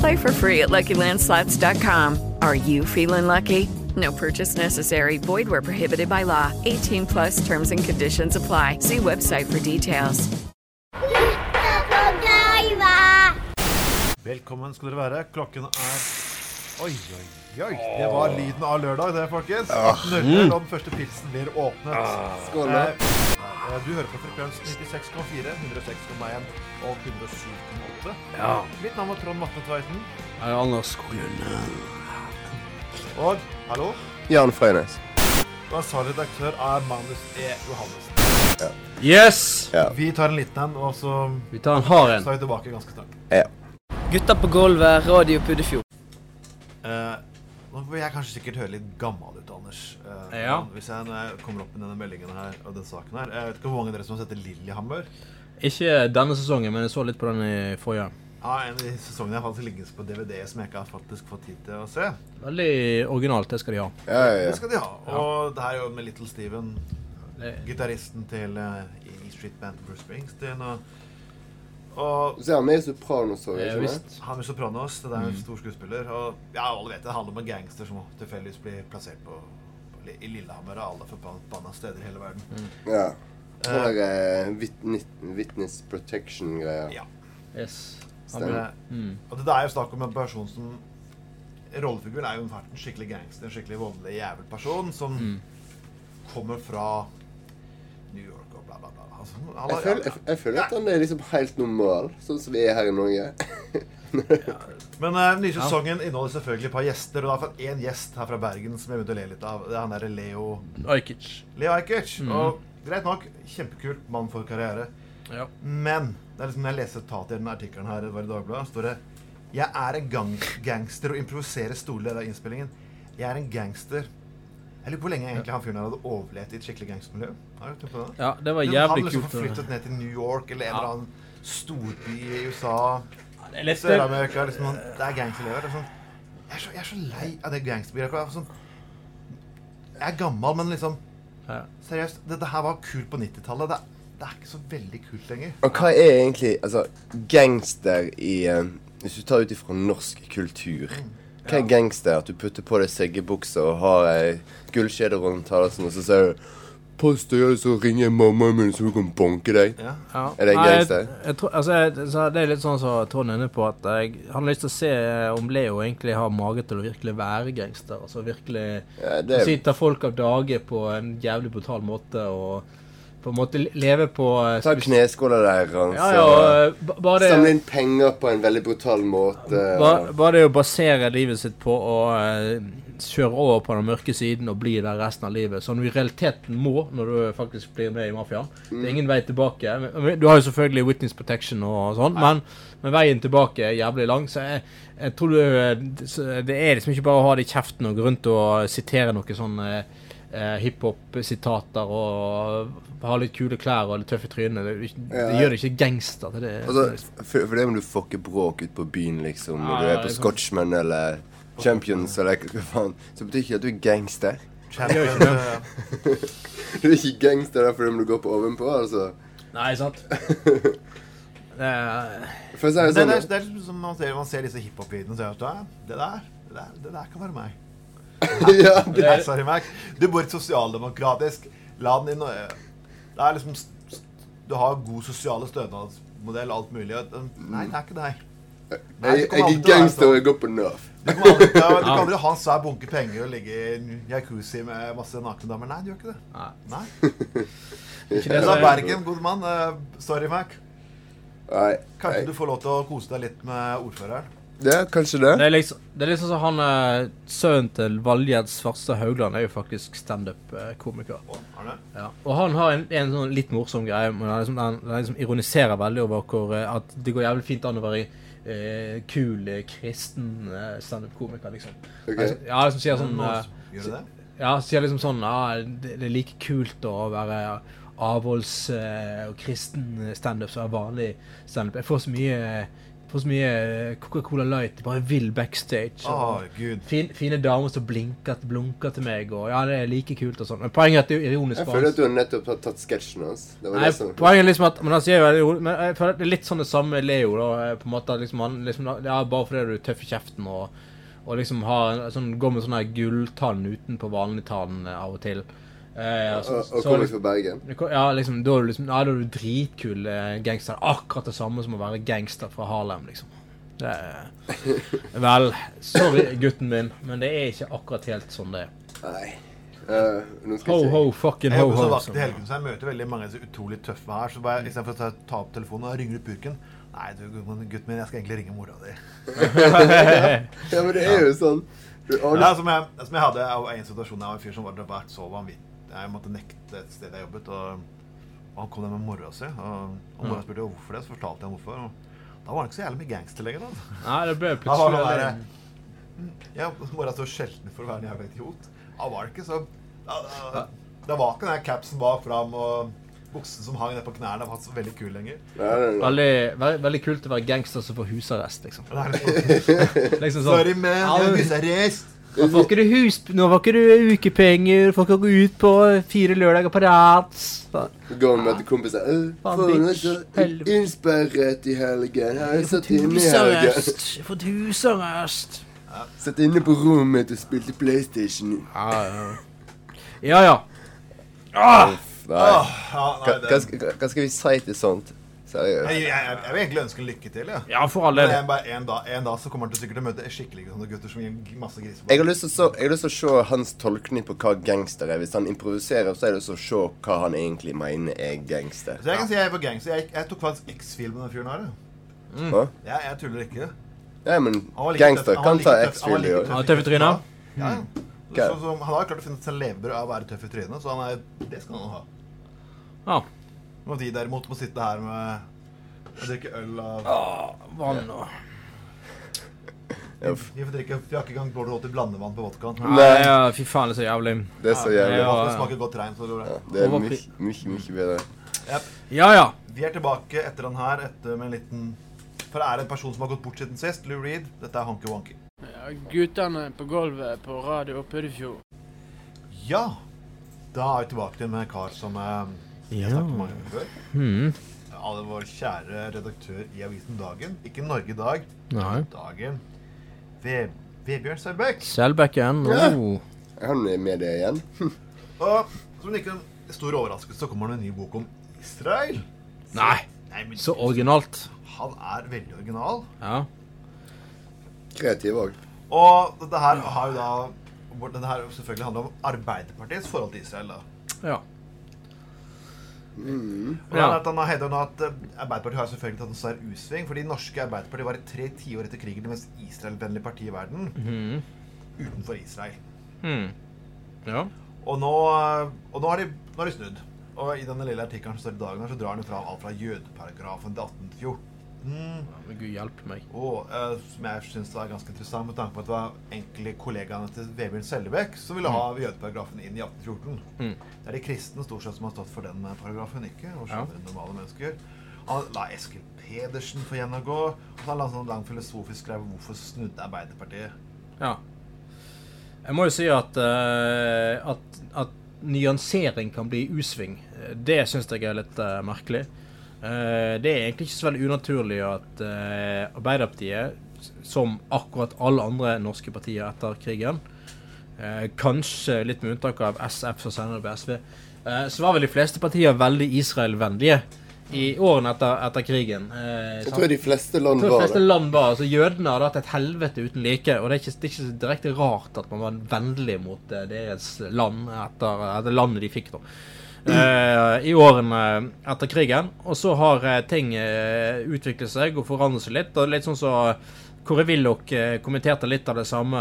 Play for free at LuckyLandSlots.com. Are you feeling lucky? No purchase necessary. Void where prohibited by law. 18 plus terms and conditions apply. See website for details. Velkommen skal dere være. Klokken er Oi, oi, oi. Det var lyden av lørdag, det, folkens. 18.00, om første pilsen blir åpnet. Skål, da. Eh, Du hører på frekvens 96,4, 106,1 og 107,8. Ja. Mitt navn er Trond Matne Tveiten. Jeg er Anders Grønne. Og hallo, Jan Frøynes. og ansvarlig redaktør er Magnus E. Johannessen. Yes! Ja. Vi tar en liten en, og så Vi tar en hard en. så er vi tilbake ganske snart. ja. Gutta på gulvet, Radio Puddefjord. Uh, nå vil jeg kanskje sikkert høre litt gammel ut, Anders. Uh, Ja. Hvis jeg, jeg kommer opp med denne meldingen her og den saken her Jeg vet ikke hvor mange av dere som har sett Lillehammer? Ikke denne sesongen, men jeg så litt på den i forrige. Ja, En av de sesongene jeg faktisk ligger på DVD som jeg ikke har faktisk fått tid til å se. Veldig originalt, det skal de ha. Ja, ja, ja. Det skal de ha. Og det her er jo med Little Steven, gitaristen til uh, E Street Band Bruce Springsteen. Og, og Så er han med i Sopranos òg, Ja, han er Sopranos. Det er en stor skuespiller. Og ja, alle vet det, det handler om en gangster som tilfeldigvis blir plassert på, på, i Lillehammer og alle forbanna steder i hele verden. Ja. Sånn der eh, witness, protection-greier. Ja. Yes. Stemmer. ble, Mm. og det er jo snakk om en person som Rollefiguren er jo en en skikkelig gangster, en skikkelig voldelig jævel person som Mm. kommer fra New York og bla, bla, bla. Altså, han Jeg har- føler, jeg, jeg føler at han er liksom helt normal, sånn som vi er her i Norge. Men uh, den nye sesongen inneholder selvfølgelig et par gjester. Og da har fått én gjest her fra Bergen som jeg begynte å le litt av. Det er han derre Leo Ajkic. Leo Ajkic. Mm. Og greit nok, kjempekult mann for karriere. Ja. Men det er liksom når jeg leser tatet i denne artikkelen her, det var i Dagbladet, står det Jeg er en gang gangster og improviserer store deler av innspillingen. Jeg er en gangster. Jeg lurer på hvor lenge egentlig han fyren hadde overlevd i et skikkelig gangstermiljø. Har du tenkt på det? ja, det var jævlig han liksom kult. får å- flyttet ned til New York eller en Ja. eller annen storby i USA. Er Sør-Amerika. Liksom, det er gangsterlever. Er sånn, jeg, er så, jeg er så lei av det gangsterbildet. Er sånn, jeg er gammel, men liksom Ja. Seriøst, dette her var kult på 90-tallet. Det, det er ikke så veldig kult lenger. Og hva er egentlig altså, gangster i eh, Hvis du tar ut ifra norsk kultur Hva er gangster? At du putter på deg seggebukser og har ei gullkjede rundt halsen, og så sier du 'Pass deg, så ringer jeg mammaen min, så hun kan banke deg'. Ja. Ja. Er det en gangster? Altså, jeg, det er litt sånn som Trond er inne på, at jeg har lyst til å se eh, om Leo egentlig har mage til å virkelig være gangster. Altså virkelig Ja, det er, sitte folk av dage på en jævlig brutal måte og på en måte leve på eh, Ta kneskåla Ja, ja, ba- bare samle inn penger på en veldig brutal måte. Bare, bare det å basere livet sitt på å eh, kjøre over på den mørke siden og bli der resten av livet, som du i realiteten må når du faktisk blir med i mafiaen. Det er ingen vei tilbake. Du har jo selvfølgelig witness protection og sånn, men, men veien tilbake er jævlig lang. Så jeg, jeg tror du, det er liksom ikke bare å ha det i kjeften og gå rundt og sitere noen sånne eh, hiphop-sitater og ha litt kule klær og litt tøffe tryner. Det, det, Ja. gjør det ikke gangster. Det, det, Altså, for, for det om du fucker bråk ut på byen, liksom, når Ja, du er på. Scotchman eller Champions eller hva faen, så betyr ikke at du er gangster. Champions, Du er ikke gangster derfor om du går på ovenpå, altså. Nei, sant? Det er, det det, sånn, det, er, det er liksom som man ser, man ser disse hiphop-videoene og sier at det det der, det der kan være meg. ja, Det er, sorry, Mac. Du bor i et sosialdemokratisk land i Norge. Det er liksom Du har god sosiale stønadsmodell og alt mulig. og, um, Nei, det er ikke deg. Nei, Jeg, jeg er gangster sånn. og jeg går på NAF. Du kan aldri, du kan aldri ha en svær bunke penger og ligge i en jacuzzi med masse nakne damer. Nei, du gjør ikke det. Nei. Nei. Ikke det er er- Bergen, god mann. Eh, sorry, Mac. Nei. Kanskje du får lov til å kose deg litt med ordføreren? Ja, kanskje det. Det er liksom, det er liksom så han eh, Sønnen til Valgjerd Svarstad Haugland er jo faktisk standup-komiker. Ja. Og han har en, en sånn litt morsom greie. Men han, liksom, han, han liksom ironiserer veldig over hvor, eh, at det går jævlig fint an å være eh, kul eh, kristen eh, standup-komiker, liksom. Okay. Altså, Ja, liksom sier sånn eh, Gjør du det? Ja, sier liksom sånn Ja, det, det er like kult å være avholds- eh, og kristen standup som er vanlig standup. Jeg får så mye Får så mye eh, Coca-Cola Light. Jeg bare vil backstage. Oh, Og gud. fin, fine damer som blinker, blunker til meg, og ja, det er like kult og sånn. Men poenget er at det er ironisk. Jeg føler at du har nettopp har tatt sketsjen hans. Altså. Poenget er liksom at Men han sier jo veldig Men jeg føler at det er litt sånn det samme med Leo, da. eh, På en måte liksom han liksom, Ja, bare fordi du er tøff i kjeften og, og liksom har sånn, går med sånn her gulltann utenpå vanlig tann av og til. Og, så- og kommer liksom- fra Bergen. Ja, liksom, da er du liksom Ja, da er du dritkul gangster. Akkurat det samme som å være gangster fra Harlem, liksom. Det er Vel, sorry, gutten min, men det er ikke akkurat helt sånn det er. Nei. Eh, nå skal Ho, ho, fucking Jeg ho, ho. vakt i helgen, så jeg møter veldig mange som disse utrolig tøffe her. Så bare, istedenfor å ta, ta opp telefonen og ringe ut purken Nei, du, gutten min, jeg skal egentlig ringe mora di. Ja, men det er jo sånn. Du aner Ja, som, jeg, som jeg hadde av en situasjon Jeg var en fyr som var vært så vanvittig. Jeg måtte nekte et sted jeg jobbet. Og, og han kom der med mora si. Og, og mora spurte hvorfor det, så fortalte jeg ham hvorfor. Og da var han ikke så jævlig mye gangster lenger. Da. Nei, det ble Da var plutselig han der, Ja, mora så sjelden for å være en jævla idiot. Da var det ikke så Da, da, da var ikke den der capsen bak fram og buksen som hang ned på knærne, var så veldig kul lenger. Veldig, veldig, veldig kult å være gangster som får husarrest, liksom, liksom sånn. Sorry, men jeg har husarrest. Nå får ikke du hus... Nå får ikke du ukepenger, får ikke gå ut på fire lørdager på rad. Går og møter kompiser. «Øh, Faen, er innsperret i helgen. Jeg har satt inne i helgen. Fått husarrest. Satt inne på rommet mitt og spilte PlayStation. Ja, ja. Ja, ja. Nei. Hva skal vi si til sånt? Seriøst. jeg, jeg, jeg vil egentlig ønske ham lykke til. Ja. Ja, for alle en, bare en, dag, en dag så kommer han til sikkert å møte skikkelige sånne gutter som gir masse Jeg griser. har, lyst til å, så- jeg har lyst til å se hans tolkning på hva gangster er. Hvis han improviserer, så er det så å se hva han egentlig mener er gangster. Så jeg kan si jeg er på gangster. Jeg, jeg tok faktisk X-film med den fyren her. ja. Jeg, tuller ikke. Ja, men like gangster tøff- kan ta X-film. han har i år. Ja. Ja. Så, så, han har klart å finne seg levebrød av å være tøff i trynet, så han er, det skal han ha. Ja. Og de derimot må sitte her med og drikke øl av Vann og Vi vi får drikke, vi har ikke engang råd til blandevann på vodkaen. Nei, ja, fy faen, det er så jævlig. Det er så jævlig. Ja, Det smaker godt regn, så det går bra. Det er mye, mye, mye bedre. Ja, ja. Vi er tilbake etter den her, etter med en liten For det er en person som har gått bort siden sist. Lou Reed. Dette er Honky Wonky. Ja, guttene på gulvet på Radio Puddefjord. Ja, da er vi tilbake til en kar som eh, Ja. snakket mange ganger før. Hmm. Ja, vår kjære redaktør i avisen Dagen. Ikke Norge i dag, Nei. Dagen. Ve Vebjørn Selbekk. Selbekken. Ja. Oh. Han er med det igjen. Og som ikke en stor overraskelse, så kommer det en ny bok om Israel. Nei, Nei, men så originalt. Han er veldig original. Ja. Kreativ òg. Og dette her har jo da Dette her selvfølgelig handler om Arbeiderpartiets forhold til Israel. da. Ja. Og Ja. han, han har hevdet at eh, Arbeiderpartiet har selvfølgelig tatt en sær U-sving. fordi norske Arbeiderpartiet var i tre tiår etter krigen det mest Israel-vennlige partiet i verden. Mm. Utenfor Israel. Mm. Ja. Og nå, eh, og nå har de, nå har de snudd. Og i denne lille artikkelen som står i dagen her, så drar han fram alt fra jødeparagrafen til 1814. Men Gud hjelpe meg. Og uh, som jeg syns var ganske interessant, med tanke på at det var enkelte kollegaene til Vebjørn Seljebekk som ville ha jødeparagrafen inn i 1814. Mm. Det er de kristne stort sett som har stått for den eh, paragrafen, ikke og Ja. normale mennesker. Han la Eskil Pedersen få gjennomgå. Og så han laget en sånn lang filosofisk skrev hvorfor snudde Arbeiderpartiet. Ja. Jeg må jo si at, uh, at, at nyansering kan bli U-sving. Eh, Det syns jeg er litt uh, merkelig. Eh, det er egentlig ikke så veldig unaturlig at eh, Arbeiderpartiet, som akkurat alle andre norske partier etter krigen, eh, kanskje litt med unntak av SF som senere ble SV, så var vel de fleste partier veldig Israel-vennlige i årene etter, etter krigen. Eh, Jeg tror de fleste land var tror de var fleste det. land var altså Jødene hadde hatt et helvete uten like. Og det er ikke, det er ikke direkte rart at man var vennlig mot deres land etter, etter landet de fikk. da I årene etter krigen. Og så har eh, ting eh, utviklet seg og forandret seg litt. Og litt sånn så Kåre Willoch eh, kommenterte litt av det samme.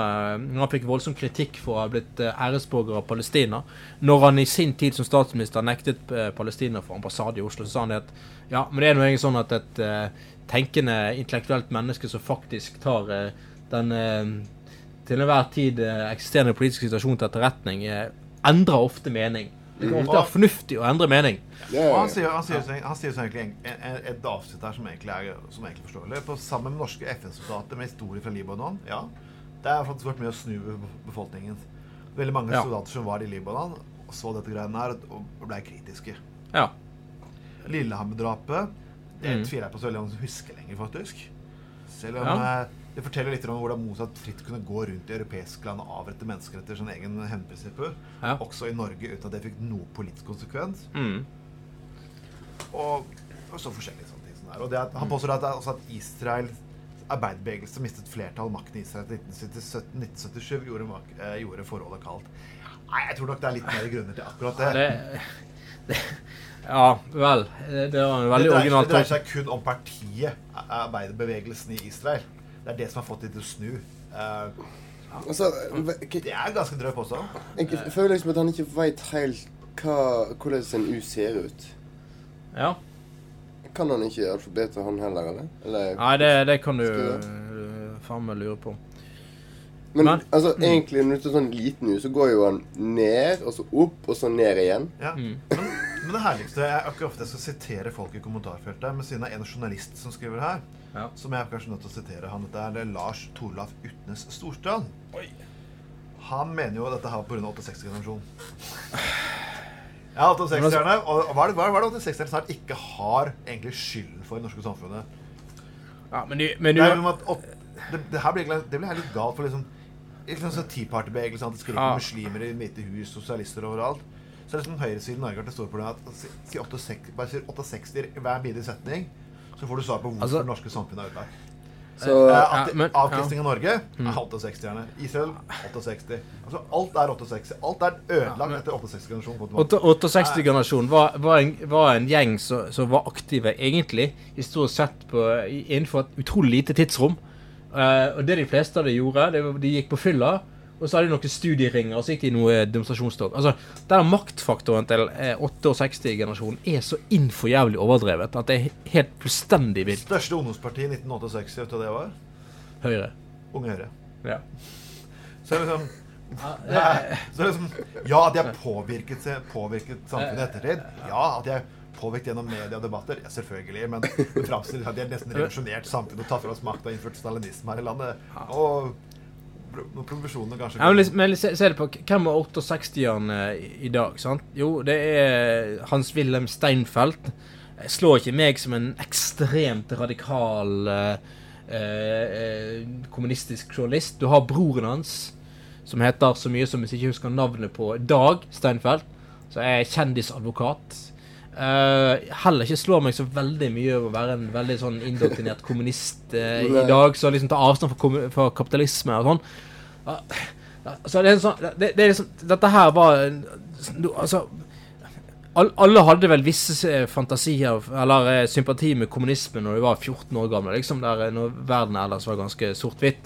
Han fikk voldsom kritikk for å ha blitt eh, æresborger av Palestina. Når han i sin tid som statsminister nektet eh, Palestina for ambassade i Oslo, så sa han at ja, men det er nå egentlig sånn at et eh, tenkende intellektuelt menneske som faktisk tar eh, den eh, til enhver tid eh, eksisterende politiske situasjonen til etterretning, eh, endrer ofte mening. Det kan ofte være fornuftig å endre mening. Ja, han sier, han sier, han sier egentlig en, en, et avsnitt her som egentlig er som er egentlig forståelig. På sammen med norske FN-soldater med historie fra Libanon. Ja, det har faktisk vært med å snu befolkningen. Veldig mange Ja. soldater som var i Libanon, så dette greiene her og ble kritiske. Ja. Lillehammer-drapet Mm. tviler jeg på så veldig mange som husker lenger, faktisk. Selv om Ja. Eh, det forteller litt om hvordan Mossad fritt kunne gå rundt i europeiske land og avrette mennesker etter sine egne hevnprinsipper. Ja. Også i Norge, uten at det fikk noe politisk konsekvens. Mm. Og, og så forskjellige sånne ting. Sånn. Og det han påstår at, at Israels arbeiderbevegelse mistet flertall makten i Israel i 1977, 1977 gjorde, eh, gjorde forholdet kaldt. Nei, jeg tror nok det er litt mer grunner til akkurat det. Det, det Ja, vel. Det det var en veldig original det dreier seg kun om partiet, a- arbeiderbevegelsen i Israel. Det er det som har fått dem til å snu. Uh, Altså, det er ganske drøyt også. jeg, jeg føler liksom at han ikke veit helt hva, hvordan en U ser ut. Ja. Kan han ikke alfabetet, han heller, eller? eller? Nei, det, det kan du uh, faen meg lure på. Men Men- altså, egentlig når du tar sånn liten U, så går jo han ned, og så opp, og så ned igjen. Ja. Men, men det herligste er akkurat ofte jeg skal sitere folk i kommentarfeltet, men siden det er en journalist som skriver her, Ja. som jeg er kanskje nødt til å sitere han. Dette er det Lars Torlaf Utnes Storstrand. Han mener jo at dette her pga. 86-generasjonen. Ja, 86-erne. Og hva er det, hva er det 86-erne snart ikke har egentlig skylden for i det norske samfunnet? Ja, men men du Det, er at, åt- det, det her blir, det blir litt galt for liksom liksom sånn Tea Party-bevegelsen, at det skriker Ja. muslimer i Hvite hus, sosialister overalt. Så er det sånn høyresiden i Norge har det store problemet at si, si 68, bare sier 68 i hver bidige setning, så får du svar på hvorfor Altså- det norske samfunnet er ødelagt. Så Eh, ja, at men- Avkristning av Norge Mm. er 68-stjerne. Israel 68. Altså alt er 68. Alt er ødelagt etter 68-generasjonen. på en måte. 68-generasjonen var, var, en, var en gjeng som, som var aktive egentlig i stort sett på, innenfor et utrolig lite tidsrom. Uh, og det de fleste av dem gjorde, det de gikk på fylla, og så hadde de noen studieringer, og så gikk de i noe demonstrasjonstog. Altså, den maktfaktoren til eh, 68-generasjonen er så innfor jævlig overdrevet at det er helt fullstendig vilt. Største ungdomsparti i 1968, vet du hva det var? Høyre. Unge Høyre. Ja. Så er det liksom Nei, så er det liksom Ja, at de har påvirket, påvirket samfunnet i ettertid. Ja, at de er påvirket gjennom media og debatter. Ja, selvfølgelig. Men det framstilles at de har nesten revolusjonert samfunnet og tatt fra oss makta og innført stalinisme her i landet. Og noen provisjoner kanskje. Ja, men, liksom- men se, se det på Hvem er 68-erne i, i dag? sant? Jo, det er Hans-Wilhelm Steinfeld. Slår ikke meg som en ekstremt radikal eh, eh, kommunistisk journalist. Du har broren hans, som heter så mye som hvis jeg ikke husker navnet på Dag Steinfeld, Så er jeg kjendisadvokat. Eh, heller ikke slår meg så veldig mye over å være en veldig sånn indoktrinert kommunist uh, i dag, som liksom tar avstand fra, fra kapitalisme og sånn. Uh, Altså, det er sånn, det, det er liksom, dette her var Altså all, Alle hadde vel visse eh, fantasier eller sympati med kommunismen når de var 14 år gamle, liksom der når verden ellers var ganske sort-hvitt.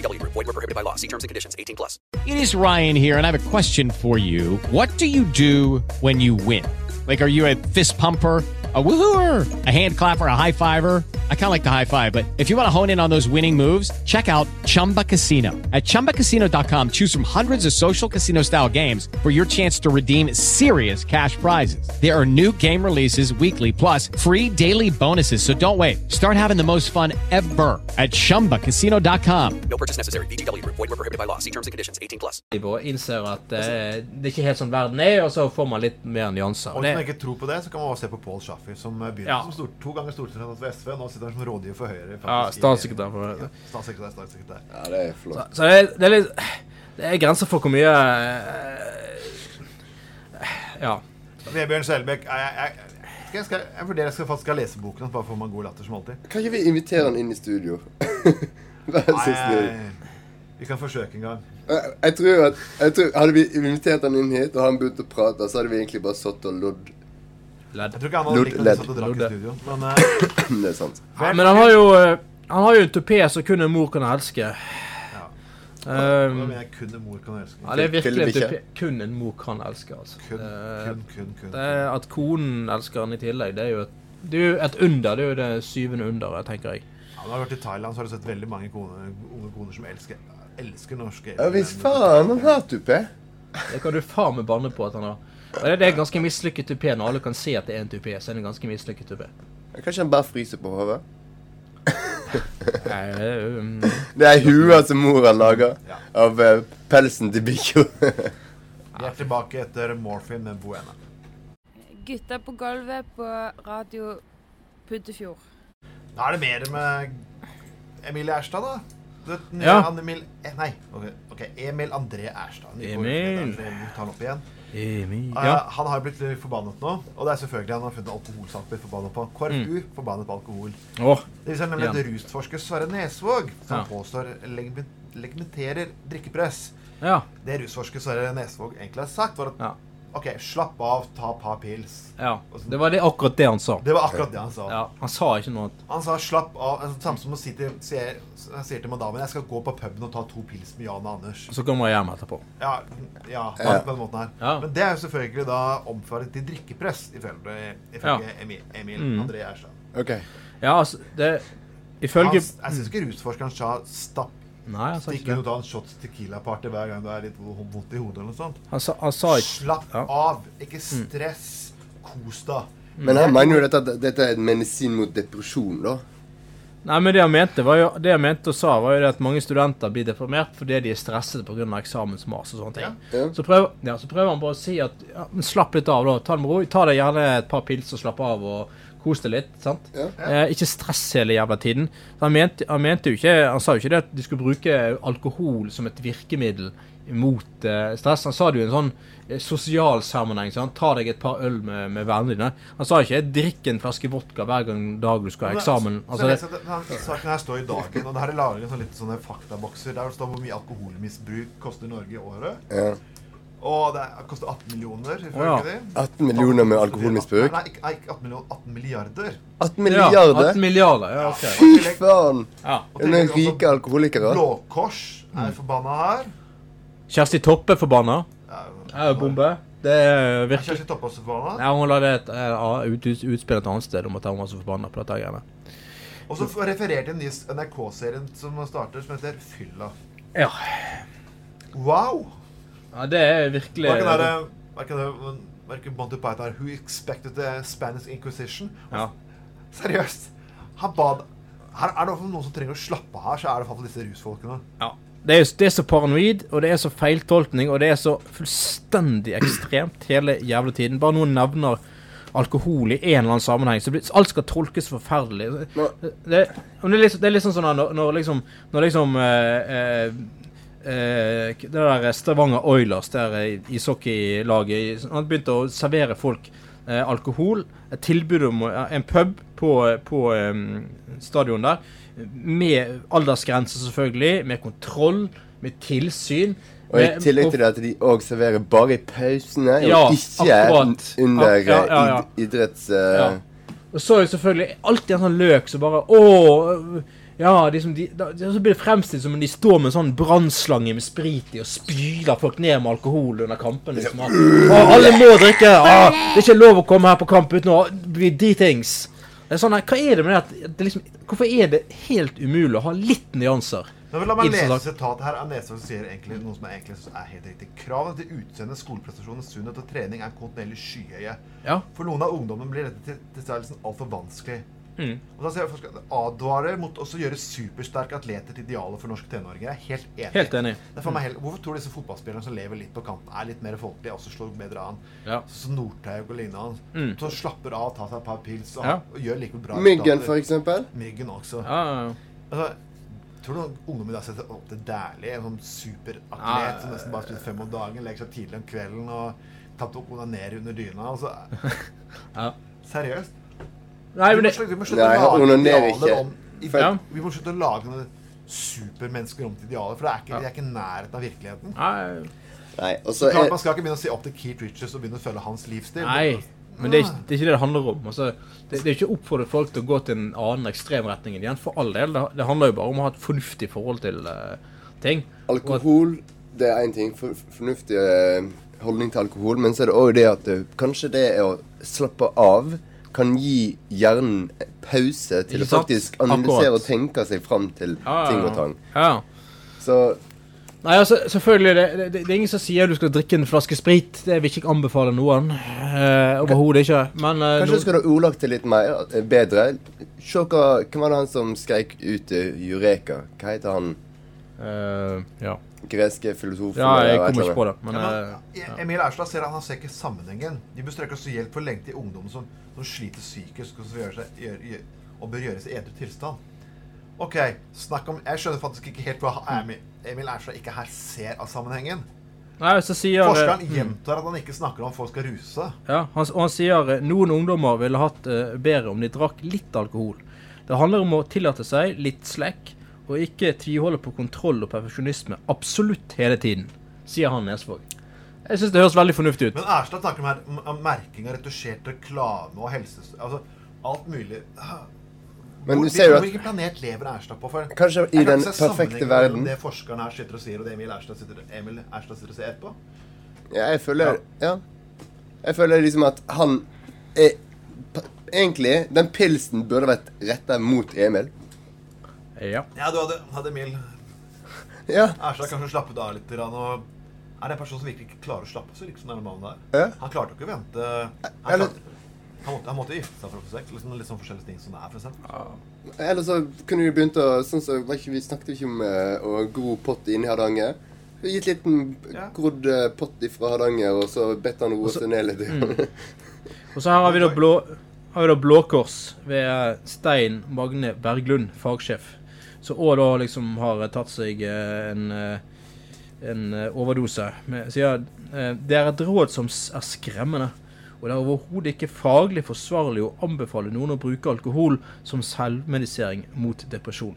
VGW. Void were prohibited by law. See terms and conditions. 18 plus. It is Ryan here, and I have a question for you. What do you do when you win? Like, are you a fist pumper? A woohooer, a hand clapper, a high fiver. I kind of like the high five, but if you want to hone in on those winning moves, check out Chumba Casino. At chumbacasino.com, choose from hundreds of social casino style games for your chance to redeem serious cash prizes. There are new game releases weekly, plus free daily bonuses. So don't wait. Start having the most fun ever at chumbacasino.com. No purchase necessary. VGW Group. Void were prohibited by law. See terms and conditions. 18 plus. og innser at eh, det er ikke helt sånn verden er, og så får man litt mer nyanser. Og Og hvis man det, ikke tror på det, så kan man også se på Paul Shaffi, som begynte Ja. som stort, to ganger stortingsrepresentant for SV, nå sitter han som rådgiver for Høyre. faktisk, ja, statssekretær for Ja, statssekretær, statssekretær. Ja, det er flott. Så det, det er litt Det er grenser for hvor mye eh, Ja. Vebjørn Selbekk jeg, jeg, jeg, skal, jeg vurderer jeg skal faktisk skal lese boken hans, bare for å få meg god latter som alltid. Kan ikke vi invitere han inn i studio? Vær så Nei, snill. vi kan forsøke en gang. Jeg, jeg tror at jeg tror, Hadde vi invitert han inn hit, og han begynte å prate, så hadde vi egentlig bare satt og lodd. Ledd. Jeg tror ikke han hadde likt at vi satt og drakk i studio. Men uh, Det er sant. Ja, men han har jo uh, Han har jo en tupé som kun en mor kan elske. ja. Um, da mener kun en mor kan elske. ja, det er virkelig en tupé kun en mor kan elske, altså. Kun, kun, kun, kun. Det er at konen elsker han i tillegg, det er jo et, det er jo et under. Det er jo det syvende underet, tenker jeg. Ja, når du har vært i Thailand, så har du sett veldig mange koner, unge koner som elsker, elsker norske Ja visst faen, han har tupé. Det kan du faen meg banne på at han har. Og det, er en ganske mislykket tupé når alle kan se at det er en tupé. Så er det en ganske mislykket tupé. Kanskje han bare fryser på hodet? Um, Det er hua som mora lager av eh, pelsen til bikkja. Vi er tilbake etter Morphin med Buena. Gutta på gulvet på radio Puddefjord. Da er det mer med Emilie Erstad, da. Du nye Ja. Emil eh, Nei, ok, ok, Emil André Erstad. Emil. Vi tar den opp igjen. Eh, Ja. han har blitt forbannet nå, og det er selvfølgelig han har funnet alkoholsak blitt forbannet på. KrFU forbannet på alkohol. Oh. Det viser nemlig at rusforsker Sverre Nesvåg, som Ja. påstår legmenterer drikkepress. ja. Det rusforsker Sverre Nesvåg egentlig har sagt, var at. OK, slapp av, ta et par pils. ja. Det var det, akkurat det han sa. Det var akkurat det han sa. Ja, Han sa ikke noe annet. Han sa 'slapp av'. altså, Samme som å si til, sier, sier til madammen 'jeg skal gå på puben og ta to pils med Jan og Anders'. Så kommer jeg hjem etterpå. Ja, ja, på, Ja. den måten her. Ja. Men det er jo selvfølgelig da omført til drikkepress, ifølge, ifølge Emil, Emil Mm. André Erstad. OK. Ja, altså, det Ifølge jeg syns ikke rusforskeren sa 'stapp'. Nei, han sa ikke inn og det. ta en shots Tequila-party hver gang du er litt vo- vondt i hodet. eller noe sånt. Han sa, han sa ikke Slapp Ja. Mm. av. Ikke stress. Kos deg. Men han mener jo dette at dette er en medisin mot depresjon, da. Nei, men det han mente var jo Det han mente og sa, var jo det at mange studenter blir deprimert fordi de er stresset pga. eksamensmas og sånne ting. Ja. Så, prøver, ja, så prøver han bare å si at ja, men slapp litt av, da. Ta det med ro. Ta deg gjerne et par pils og slapp av, og kos deg litt. sant? Ja. Eh, ikke stress hele jævla tiden. Han, mente, han mente jo ikke Han sa jo ikke det at de skulle bruke alkohol som et virkemiddel mot eh, stress. Han sa det jo i en sånn eh, sosial sammenheng. sant? Ta deg et par øl med, med vennene dine. Han sa ikke 'drikk en flaske vodka hver gang dag du skal ha eksamen'. Så Altså, det, saken her står i dagen, og det her er laget sånn litt sånne faktabokser der det står hvor mye alkoholmisbruk koster Norge i året. Ja. Og det er- koster 18 millioner, ifølge ja. de. 18 millioner med alkoholmisbruk. Nei, ikke- nei, ikke 18 millioner, 18 milliarder. 18 ja, milliarder? 18 milliarder. Ja, ok. Fy faen! Ja. Det er noen rike alkoholikere. Blå Kors er forbanna her. Kjersti Toppe er forbanna. Ja, Er bombe. Det er virkelig Kjersti Toppe også forbanna? Ja, Hun lagde et eh, ut, ut, utspill et annet sted om at hun var så forbanna på dette greiene. Og så referert til en ny NRK-serien som starter, som heter Fylla. Ja. Wow! Ja, det er virkelig Var er, var ikke Monty Python her Who expected the Spanish Inquisition? Ja. Seriøst. Han bad Her er det noen som trenger å slappe av her, så er det i disse rusfolkene. ja. Det er, det er så paranoid, og det er så feiltolkning, og det er så fullstendig ekstremt hele jævla tiden. Bare noen nevner alkohol i en eller annen sammenheng, så blir, alt skal tolkes forferdelig. Det, det, det, er liksom, det er liksom sånn at når, når liksom, når liksom eh, eh, eh, Det der Stavanger Oilers, der eh, ishockeylaget Han begynte å servere folk eh, alkohol. Et tilbud om eh, en pub på, på um, stadion der. Med aldersgrense, selvfølgelig. Med kontroll. Med tilsyn. Og i tillegg til det at de òg serverer bare i pausene, Ja, og ikke akkurat. under Ja, ja, ja, ja. id- idretts... Uh, Ja. Og så er jo selvfølgelig alltid en sånn løk som bare Å, Ja, de som, de, da, så blir det fremstilt som om de står med en sånn brannslange med sprit i og spyler folk ned med alkohol under kampen. Liksom. Ah, alle må drikke! Ah, det er ikke lov å komme her på kamp uten å bli dritings. Det er sånn, hva er det med det at det liksom, Hvorfor er det helt umulig å ha litt nyanser? Men La meg lese et sitatet her. av som sier egentlig noe som er egentlig er helt riktig. Kravene til utseende, skoleprestasjoner, sunnhet og trening er kontinuerlig skyhøye. Ja. For noen av ungdommene blir dette til- tilstedeværelsen altfor vanskelig. Mm. Og da sier jeg forskere, advarer mot å gjøre supersterke atleter til idealet for norske tenåringer. Jeg er helt enig. Helt enig. Det er for meg helt, hvorfor tror du disse fotballspillerne som lever litt på kanten, er litt mer folkelige, også slår bedre an? Ja. Så Northaug og lignende. Mm. Så slapper av, tar seg et par pils og, Ja. og gjør like bra Myggen, eksempel. Myggen også. Ja, ja, ja. Altså, tror du ungdommen da setter opp til Dæhlie, en sånn superatlet Ja, som nesten bare spiser fem om dagen, legger seg tidlig om kvelden og tatt opp onanerer under dyna? Altså, Ja. seriøst? Nei, men vi, må det, slutte, vi må slutte å lage idealer om Ja. Vi må slutte å lage noen supermennesker om til idealer, for det er ikke, Ja. de er ikke nærheten av virkeligheten. nei, Nei, og Så så klart Man skal ikke begynne å se opp til Keith Richards og begynne å følge hans livsstil. nei. Men det er, ikke, det er ikke det det handler om. Altså, det, det er ikke oppfordre folk til å gå til en annen ekstrem retning igjen. For all del. Det, det handler jo bare om å ha et fornuftig forhold til uh, ting. Alkohol, det er én ting. For, fornuftig uh, holdning til alkohol. Men så er det òg det at uh, kanskje det er å slappe av kan gi hjernen pause til å faktisk analysere Akkurat. og tenke seg fram til Ja, ja, ting og tang. Ja. Så Nei, altså, selvfølgelig, det, det, det er ingen som sier du skal drikke en flaske sprit. Det vil jeg ikke anbefale noen. Eh, Overhodet ikke. Men eh, kanskje no- du skulle ha ordlagt det litt mer, eh, bedre. Se hva Hvem var det han som skreik ut Jureka? Eureka? Hva heter han? Eh, Ja. Greske filosofer ja, jeg kommer ikke på det. Men Ja, men, ja. Emil Erstad ser at han ser ikke sammenhengen. De bør strekke også hjelp for lenge til ungdom som, som sliter psykisk og, som gjør seg, gjør, gjør, og bør gjøres i edru tilstand. Ok, snakk om Jeg skjønner faktisk ikke helt hva Emil, Emil ikke her ser av sammenhengen. Nei, så sier eh, Forskeren mm. gjentar at han ikke snakker om folk skal ruse seg. Ja, han, og han sier eh, noen ungdommer ville hatt uh, bedre om de drakk litt alkohol. Det handler om å tillate seg litt slekk, og ikke tviholde på kontroll og perfeksjonisme absolutt hele tiden, sier han Nesvåg. Jeg syns det høres veldig fornuftig ut. Men Erstad snakker om, her, om, merking av retusjert reklame og helse... Altså alt mulig. Men Hvor- du ser jo at- Hvilken planet lever Erstad på? For Kanskje i jeg kan perfekte verden. Det forskeren her sitter og sier, og det Emil Erstad sitter, Emil Erstad sitter og ser på. Ja, jeg føler Ja. Jeg føler liksom at han er Egentlig, den pilsen burde vært retta mot Emil. Ja. Ja, du hadde, hadde Emil Ja. Erstad kanskje slappet av litt. Og er det en person som virkelig ikke klarer å slappe så liksom denne mannen der. Ja. Han klarte jo ikke å vente Han, Eller- klarte, han, måtte, han måtte gifte seg for å få sex. Liksom, litt sånn forskjellige ting som det er, for eksempel. Eller så kunne vi begynt å Sånn så var ikke, Vi snakket ikke om eh, å gro pott i Hardanger. Vi Gitt liten Ja. grodd eh, pott fra Hardanger, og så bedt han roe seg ned litt. Mm. Og så her har vi da blå har vi da Blå Kors ved Stein Magne Berglund, fagsjef. Som Og da liksom har tatt seg eh, en, eh, en eh, overdose. Med, sier eh, det er et råd som er skremmende. Og det er overhodet ikke faglig forsvarlig å anbefale noen å bruke alkohol som selvmedisering mot depresjon.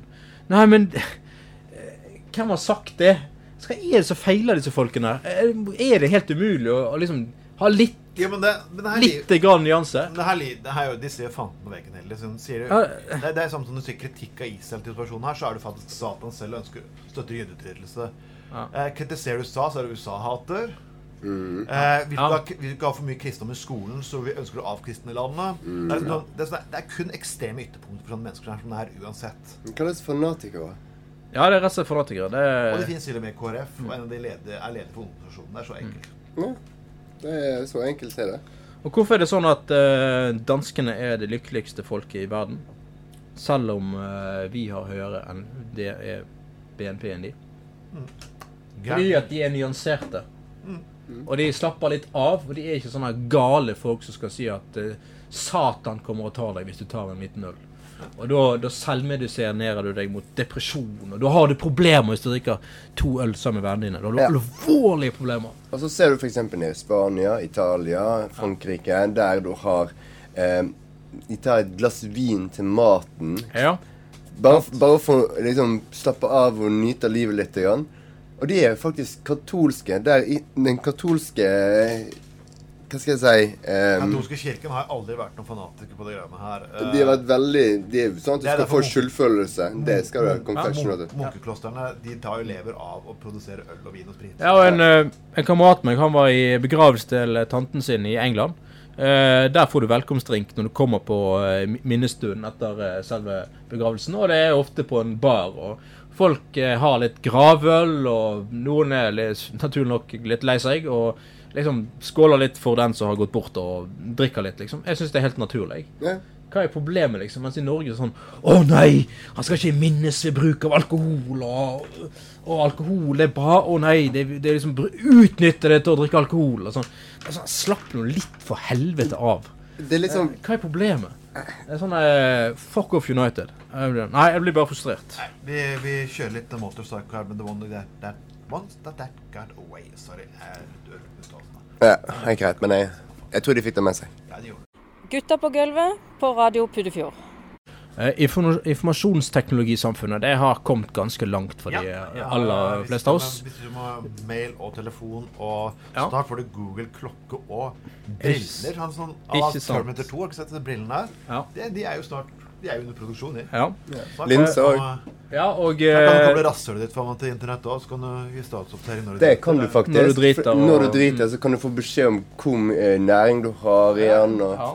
Nei, men eh, Hvem har sagt det? Hva er det som feiler disse folkene? Er det helt umulig å, å liksom ha litt, Ja, men det, men det her Litt grann nyanse? Det her, det her, er jo- de ser fanten på veggen heller. Liksom, sier, det, det er samme som du sier kritikk av Israel til situasjonen her, så er det faktisk Satan selv ønsker støtter jødeutryddelse. Ja. Eh, kritiserer USA, så er det USA-hater. Mm. Eh, vil, Ja. du ha, vil du ikke ha for mye kristendom i skolen, så vi ønsker å avkristne landet. Mm. Det, er sånn, det, er sånn, det er kun ekstreme ytterpunkter for sånne mennesker som er som det er uansett. Hva er det for fanatikere? Ja, det er rett og slett fanatikere. Det Og det finnes til og med KrF, og en av de leder, er leder for ungdomsorganisasjonen. Det er så enkelt. Ja, det er så enkelt er det. og hvorfor er det sånn at uh, danskene er det lykkeligste folket i verden? Selv om uh, vi har høyere enn det er BNP enn de. Fordi at de er nyanserte. Og de slapper litt av, og de er ikke sånne gale folk som skal si at uh, Satan kommer og tar deg hvis du tar en liten øl. Og da, selvmediserer du deg mot depresjon, og da har du problemer hvis du drikker to øl sammen med vennene dine. Da har du Ja. alvorlige problemer. Og så ser du f.eks. i Spania, Italia, Frankrike, der du har eh, De tar et glass vin til maten. Ja. Bare, bare for å liksom slappe av og nyte livet litt. Grann. Og de er faktisk katolske. Der i den katolske Hva skal jeg si? ehm, Katolske kirken har aldri vært noen fanatiker på de greiene her. Uh, de har vært veldig De er sånn at du skal få skyldfølelse. Det skal du ha. ja, Confession. vet. Munkeklostrene de tar jo lever av å produsere øl og vin og sprit. Ja, og en, eh, en kamerat meg, han var i begravelse til eh, tanten sin i England. Uh, der får du velkomstdrink når du kommer på uh, minnestunden etter uh, selve begravelsen. Og det er ofte på en bar. og Folk har litt gravøl, og noen er litt, naturlig nok litt lei seg. Og liksom skåler litt for den som har gått bort, og drikker litt, liksom. Jeg syns det er helt naturlig. Ja. Hva er problemet, liksom? Mens i Norge er det sånn Å nei, han skal ikke minnes ved bruk av alkohol, og, og alkohol er bra. Å nei, det, det er liksom Utnytte det til å drikke alkohol. Og sånn. Det sånn, Slapp nå litt for helvete av. Det er sånn Hva er problemet? Det er sånn uh, Fuck off United. Nei, jeg blir bare frustrert. Vi, vi kjører litt motorcycle men the one that, that, once that, that got away. Sorry. Jeg er litt ør på uttalelsen. Ja, helt greit, men jeg, jeg tror de fikk det med seg. Ja, de. Gutta på gulvet på Radio Puddefjord. Eh, informa- informasjonsteknologisamfunnet det har kommet ganske langt for de eh, Ja, aller hvis fleste av oss. Hvis du må ha mail og telefon, og Ja. snart får du Google klokke og briller. Sånn, sånn, Ikke sant. Terminator 2, har ikke sett brillene der? Ja. De, de er jo snart de er jo under produksjon, de. Ja, Snart Linse òg. ja og Da kan du eh, koble rasshølet ditt faen til internett òg, så kan du gi statsoppdatering når du Det kan du faktisk. Når du driter og- Når du driter, så kan du få beskjed om hvor mye næring du har igjen, og ja.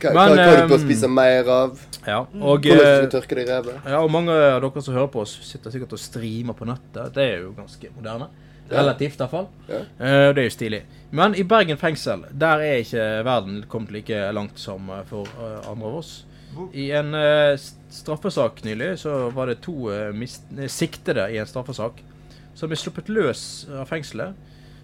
hva, Men, hva, hva du bør ehm, spise mer av. ja. Og, Hvordan eh, du skal tørke deg i ræva. Ja, og mange av dere som hører på oss, sitter sikkert og streamer på nettet. Det er jo ganske moderne. Relativt, iallfall. Ja. Uh, det er jo stilig. Men i Bergen fengsel, der er ikke verden kommet like langt som eh, for eh, andre av oss. I en uh, straffesak nylig så var det to uh, siktede i en straffesak som ble sluppet løs av fengselet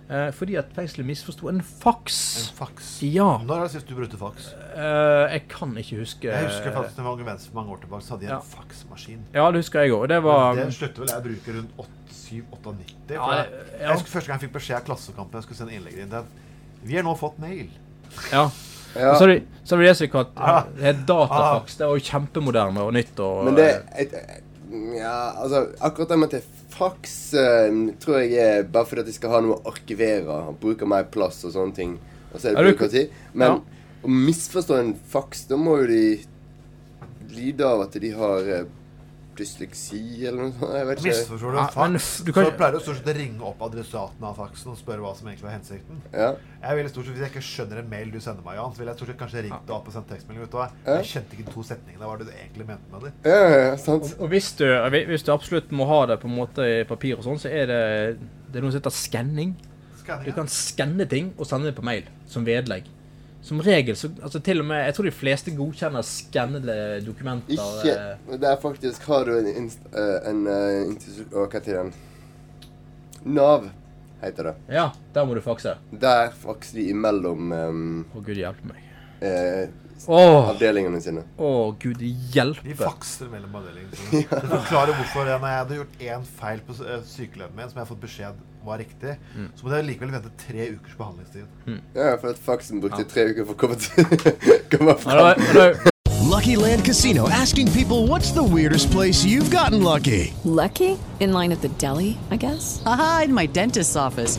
uh, fordi at fengselet misforsto en faks. En faks. Ja. Når er det sist du brukte faks? Jeg kan ikke huske Jeg husker faktisk da mange for mange år tilbake, så hadde jeg en faksmaskin. Ja, det husker jeg òg. Det var Det slutter vel jeg bruker rundt rundt 7-98. Ja, jeg, ja. Jeg husker første gang jeg fikk beskjed av Klassekampen jeg skulle sende innlegget inn den Vi har nå fått mail. Ja. Ja. Og så har de, så har de det som de kaller det er datafax. Det er jo kjempemoderne og nytt. Og, Men det et, Ja, altså Akkurat det med er faks eh, tror jeg er bare fordi at de skal ha noe å arkivere. Bruker mer plass og sånne ting. Og så er det byråkrati. Men Ja. å misforstå en faks, da må jo de lide av at de har eh, dysleksi eller noe sånt. Jeg vet ikke. Misforstår du en faks, ja, du kan så pleier du stort sett å ringe opp adressaten av faksen og spørre hva som egentlig var hensikten. Ja. Jeg ville stort sett, Hvis jeg ikke skjønner en mail du sender meg, Jan, så ville jeg stort sett kanskje ringt deg opp og sendt tekstmelding. ut hva? Ja. Jeg kjente ikke de to setningene. Hva var det du egentlig mente med det? Ja, ja, sant. og hvis du, hvis du absolutt må ha det på en måte i papir og sånn, så er det det er noe som heter. Skanning, Du kan skanne ting og sende det på mail som vedlegg. Som regel så altså til og med, Jeg tror de fleste godkjenner skannede dokumenter. Ikke eh, Det er faktisk Har du en, inst, en, en uh, Hva heter den? Nav heter det. Ja, der må du fakse. Der fakser de imellom um, Å, gud hjelpe meg. eh, oh. avdelingene sine. å, gud De hjelpe. fakser mellom avdelingene. sine. Det forklarer hvorfor når jeg hadde gjort én feil på eh, sykelønnen min, som jeg har fått beskjed var riktig, Mm. så må jeg likevel vente tre ukers behandlingstid. Ja, for at faksen brukte tre uker for å komme, til, komme Ja, var- Lucky Land Casino asking people what's the weirdest place you've gotten lucky? Lucky? In line at the deli, I guess? Aha, in my dentist's office.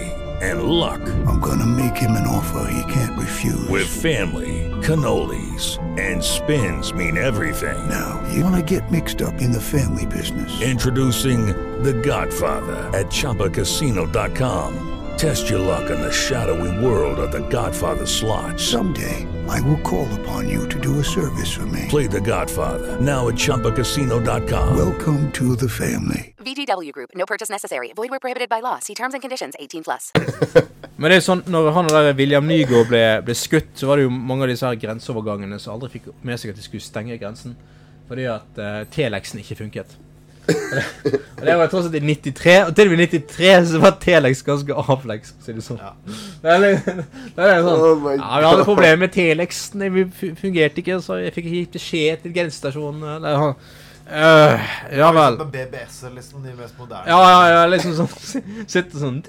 and luck. I'm gonna make him an offer he can't refuse. With family, cannolis, and spins mean everything. Now, you wanna get mixed up in the family business. Introducing The Godfather at ChumbaCasino.com. Test your luck in the shadowy world of The Godfather slot. Someday, I will call upon you to do a service for me. Play The Godfather now at Chumpacasino.com. Welcome to the family. VGW Group. No purchase necessary. Void where prohibited by law. See terms and conditions. 18 plus. Men det er sånn, når han og der William Nygaard ble, ble skutt, så var det jo mange av disse her grenseovergangene som aldri fikk med seg at de skulle stenge grensen. Fordi at uh, telexen ikke funket. Og det var tross alt i 93, og til og med i 93 så var Telex ganske avleggs, for å si det sånn. Det er litt, det er sånn Oh Ja, vi hadde problemer med Telexen, det fungerte ikke, så jeg fikk ikke beskjed til grensestasjonen. eller sånn. Øh, ja vel. Med BBS-er, liksom, de mest moderne. Ja, ja, ja, liksom sånn Sitte sånn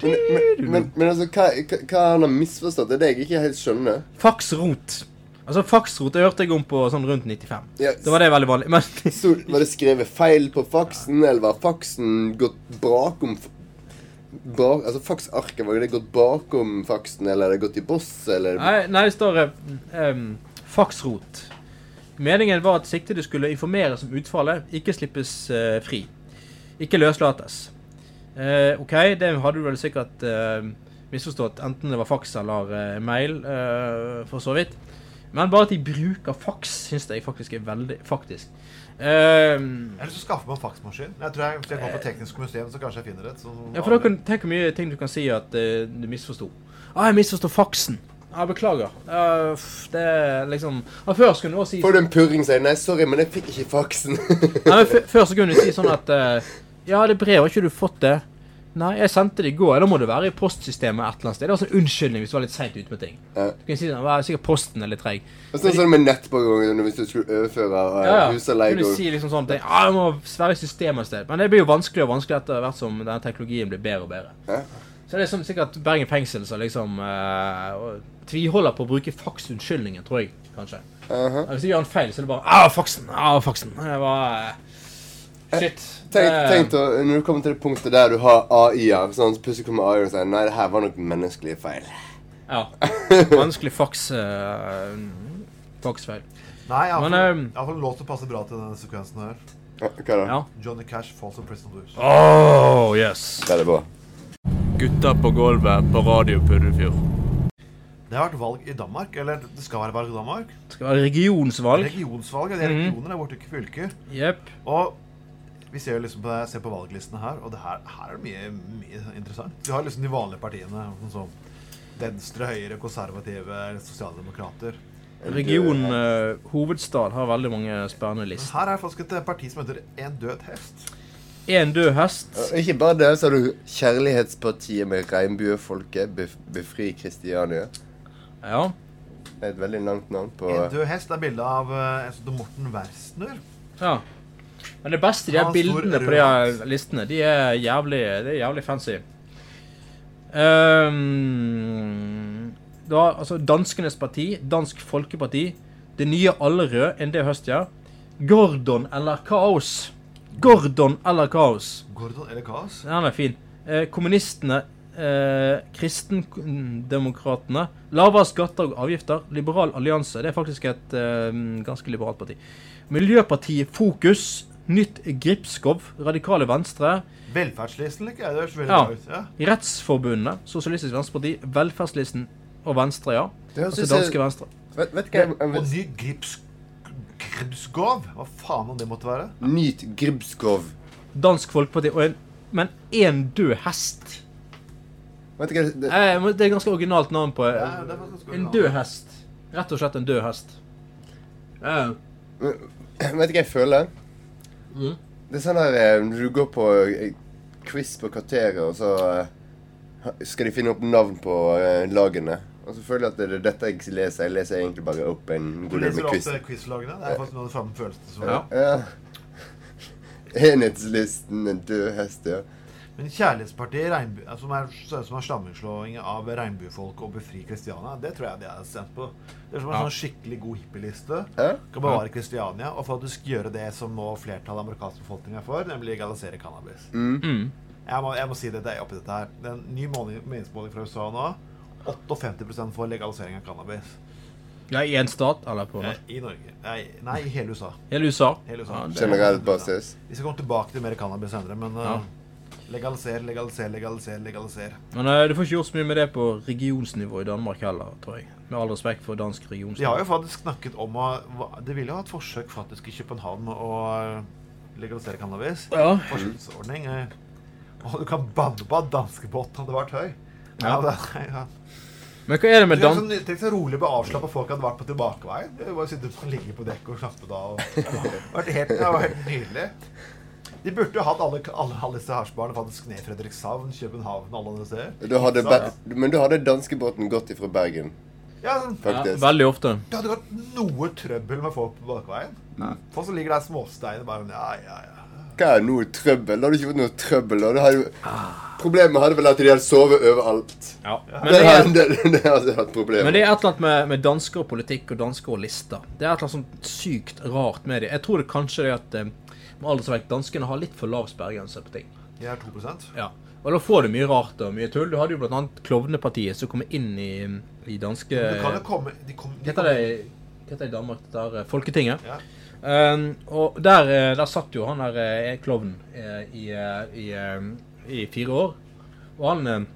men. Men, men altså, hva, hva, hva han har misforstått? Det er det jeg ikke helt skjønner. Faksrot. Altså, faksrot hørte jeg om på sånn rundt 95. Ja, Da var det veldig vanlig. Men Så var det skrevet feil på faksen, eller var faksen gått bakom bak, Altså faksarket, var det gått bakom faksen, eller er det gått i boss, eller Nei, nei det står um, faksrot. Meningen var at siktede skulle informeres om utfallet, ikke slippes uh, fri. Ikke løslates. Uh, OK, det hadde du vel sikkert uh, misforstått, enten det var faks eller eh, mail, eh, for så vidt. Men bare at de bruker faks, syns jeg faktisk er veldig Faktisk. Um, Jeg har lyst til å skaffe meg en faksmaskin. Jeg tror jeg, jeg går på Teknisk museum, så kanskje jeg finner et. sånn- Ja, for da kan, Tenk hvor mye ting du kan si at uh, du misforsto. Ah, jeg misforsto faksen. Ja, beklager. Uh, det er liksom ah, Før skulle du også si Får du en purring og sier 'nei, sorry, men jeg fikk ikke faksen'? Nei, men f- Før så kunne du si sånn at uh, Ja, det brevet, har ikke du fått det? Nei, jeg sendte det i går. Da må det være i postsystemet et eller annet sted. Det var sånn unnskyldning hvis du var litt seint ute med ting. Ja. Du kan si det, «Vel, Sikkert posten er litt treg. Og sånn som med gangen, hvis du skulle overføre uh, Ja, ja. husleie Kunne si liksom sånne ting. Ja, det må være i systemet et sted. Men det blir jo vanskeligere og vanskeligere etter hvert som denne teknologien blir bedre og bedre. Ja. Så det er sånn sikkert Bergen fengsel som liksom uh, tviholder på å bruke faksunnskyldningen, tror jeg kanskje. Uh -huh. Hvis de gjør en feil, så er det bare Ah, faksen! Ah, faksen! Det var eh, Shit. Tenk, tenk da, når du kommer til det punktet der du har AI-er, sånn, så plutselig kommer AI og sier 'nei, det her var nok menneskelige feil'. Ja. Vanskelig faks uh, Faksfeil. Nei, iallfall har Men, fått- ehm, jeg har fått lov til å passe bra til denne sekvensen her. Hva da? Ja. Johnny Cash, Falls of Prison Blues. Oh, yes. Det er bra. Gutta på gulvet på Radio Puddefjord. Det har vært valg i Danmark. Eller det skal være valg i Danmark. Det skal være regionsvalg. Regionsvalg, ja, Det er Mhm. regioner der borte, ikke fylker. Yep. Og vi ser jo liksom på, det- ser på valglistene her, og det her, her er det mye, mye interessant. Vi har liksom de vanlige partiene, sånn som venstre, høyre, konservative, sosialdemokrater. Region uh, hovedstad har veldig mange spennende lister. Her er faktisk et parti som heter En død hest. En død hest. Ikke bare det, så har du Kjærlighetspartiet med regnbuefolket. Bef Befri Kristiania. Ja. Det er et veldig langt navn på En død hest er bilde av heter Morten Werstner. Ja. Men det beste, de her bildene på de her listene, de er jævlig, de er jævlig fancy. Um, da, altså Danskenes parti, Dansk Folkeparti, Det nye Allerød, enn det høst, ja. Gordon eller Kaos. Gordon eller Kaos. Gordon eller Kaos? Ja, den er fin. Eh, kommunistene, eh, kristendemokratene, lavere skatter og avgifter, Liberal allianse. Det er faktisk et eh, ganske liberalt parti. Miljøpartiet Fokus, Nytt Gripskov, Radikale Venstre. Velferdslisten liker jeg. Det høres veldig Ja. bra ut. Ja. Rettsforbundet, Sosialistisk Venstreparti, Velferdslisten og Venstre, ja. Det Altså danske Venstre. Vet, vet jeg, jeg Og vet, ny Grips... Gripskov? Hva faen om det måtte være? Nyt Gribskov. Dansk Folkeparti og en Men én død hest. Vet ikke, det, Eh, det er et ganske originalt navn på Ja, ganske En død hest. Rett og slett en død hest. Ja. Vet du hva jeg føler? Mm. Det er sånn der eh, Når du går på eh, quiz på kvarteret, og så eh, skal de finne opp navn på eh, lagene. Og så føler jeg at det er dette jeg leser. Jeg leser egentlig bare opp en Du god del leser med opp quiz. eh, quizlagene. Det er faktisk noe av det samme følelsen som Ja. Ja. Enhetslisten, en død hest, ja. Men Kjærlighetspartiet, regnbu eh, som er, som er sammenslåing av regnbuefolk og Befri Kristiania, det tror jeg de er stemt på. Det er som en Ja. sånn skikkelig god hippieliste. Ja. Kan bevare Kristiania og faktisk gjøre det som nå flertallet av amerikansk befolkning er for, nemlig legalisere cannabis. Mm. Jeg, må, jeg må si det, det er oppi dette her. Det er en ny måling- meningsmåling fra USA nå. 58% for legalisering av cannabis. Ja, I én stat, eller på Eh, I Norge. Nei, nei, i hele USA. hele USA? Hele USA. Ja, Generelt basis. Vi skal komme tilbake til mer cannabis senere, men Ja. uh, legaliser, legaliser, legaliser, legaliser. Men uh, du får ikke gjort så mye med det på regionsnivå i Danmark heller, tror jeg. Med all respekt for dansk regionsnivå. De har jo faktisk snakket om å Det ville jo ha et forsøk faktisk i København med å uh, legalisere cannabis. Ja. Forsøksordning. eh. Og du kan banne på at danskebåten hadde vært høy. Ja. det, ja. Men hva er det med dans... Sånn, så, tenk så rolig og avslappa folk hadde vært på tilbakeveien. Bare sitte og ligge på dekk og slappe av. Det, helt, det var helt nydelig. De burde jo hatt alle, alle, alle disse hasjbarene faktisk ned Fredrikshavn, København, alle andre steder. Du hadde Så- Men du hadde danskebåten gått ifra Bergen. Ja, faktisk. Ja, veldig ofte. Det hadde gått noe trøbbel med folk på bakveien. Folk som ligger der småsteiner bare Ja, ja, ja. Hva er noe trøbbel? Da hadde ikke vært noe trøbbel. da. Det hadde, problemet hadde vel at de hadde sovet overalt. Ja. Men det, er- det, det hadde vært problemet. Men det er et eller annet med, med dansker og politikk og dansker og lister. Det er et eller annet sånn sykt rart med det. Jeg tror det kanskje er at med all respekt, danskene har litt for lav sperregrense på ting. De er 2% Ja. Og da får du mye rart og mye tull. Du hadde jo annet Klovnepartiet som kommer inn i, i danske Men det kan jo komme de kom, de Hva heter det i Danmark? Det er eh, Folketinget. Ja. Um, og der, eh, der satt jo han der eh, klovnen i, i, i fire år. Og han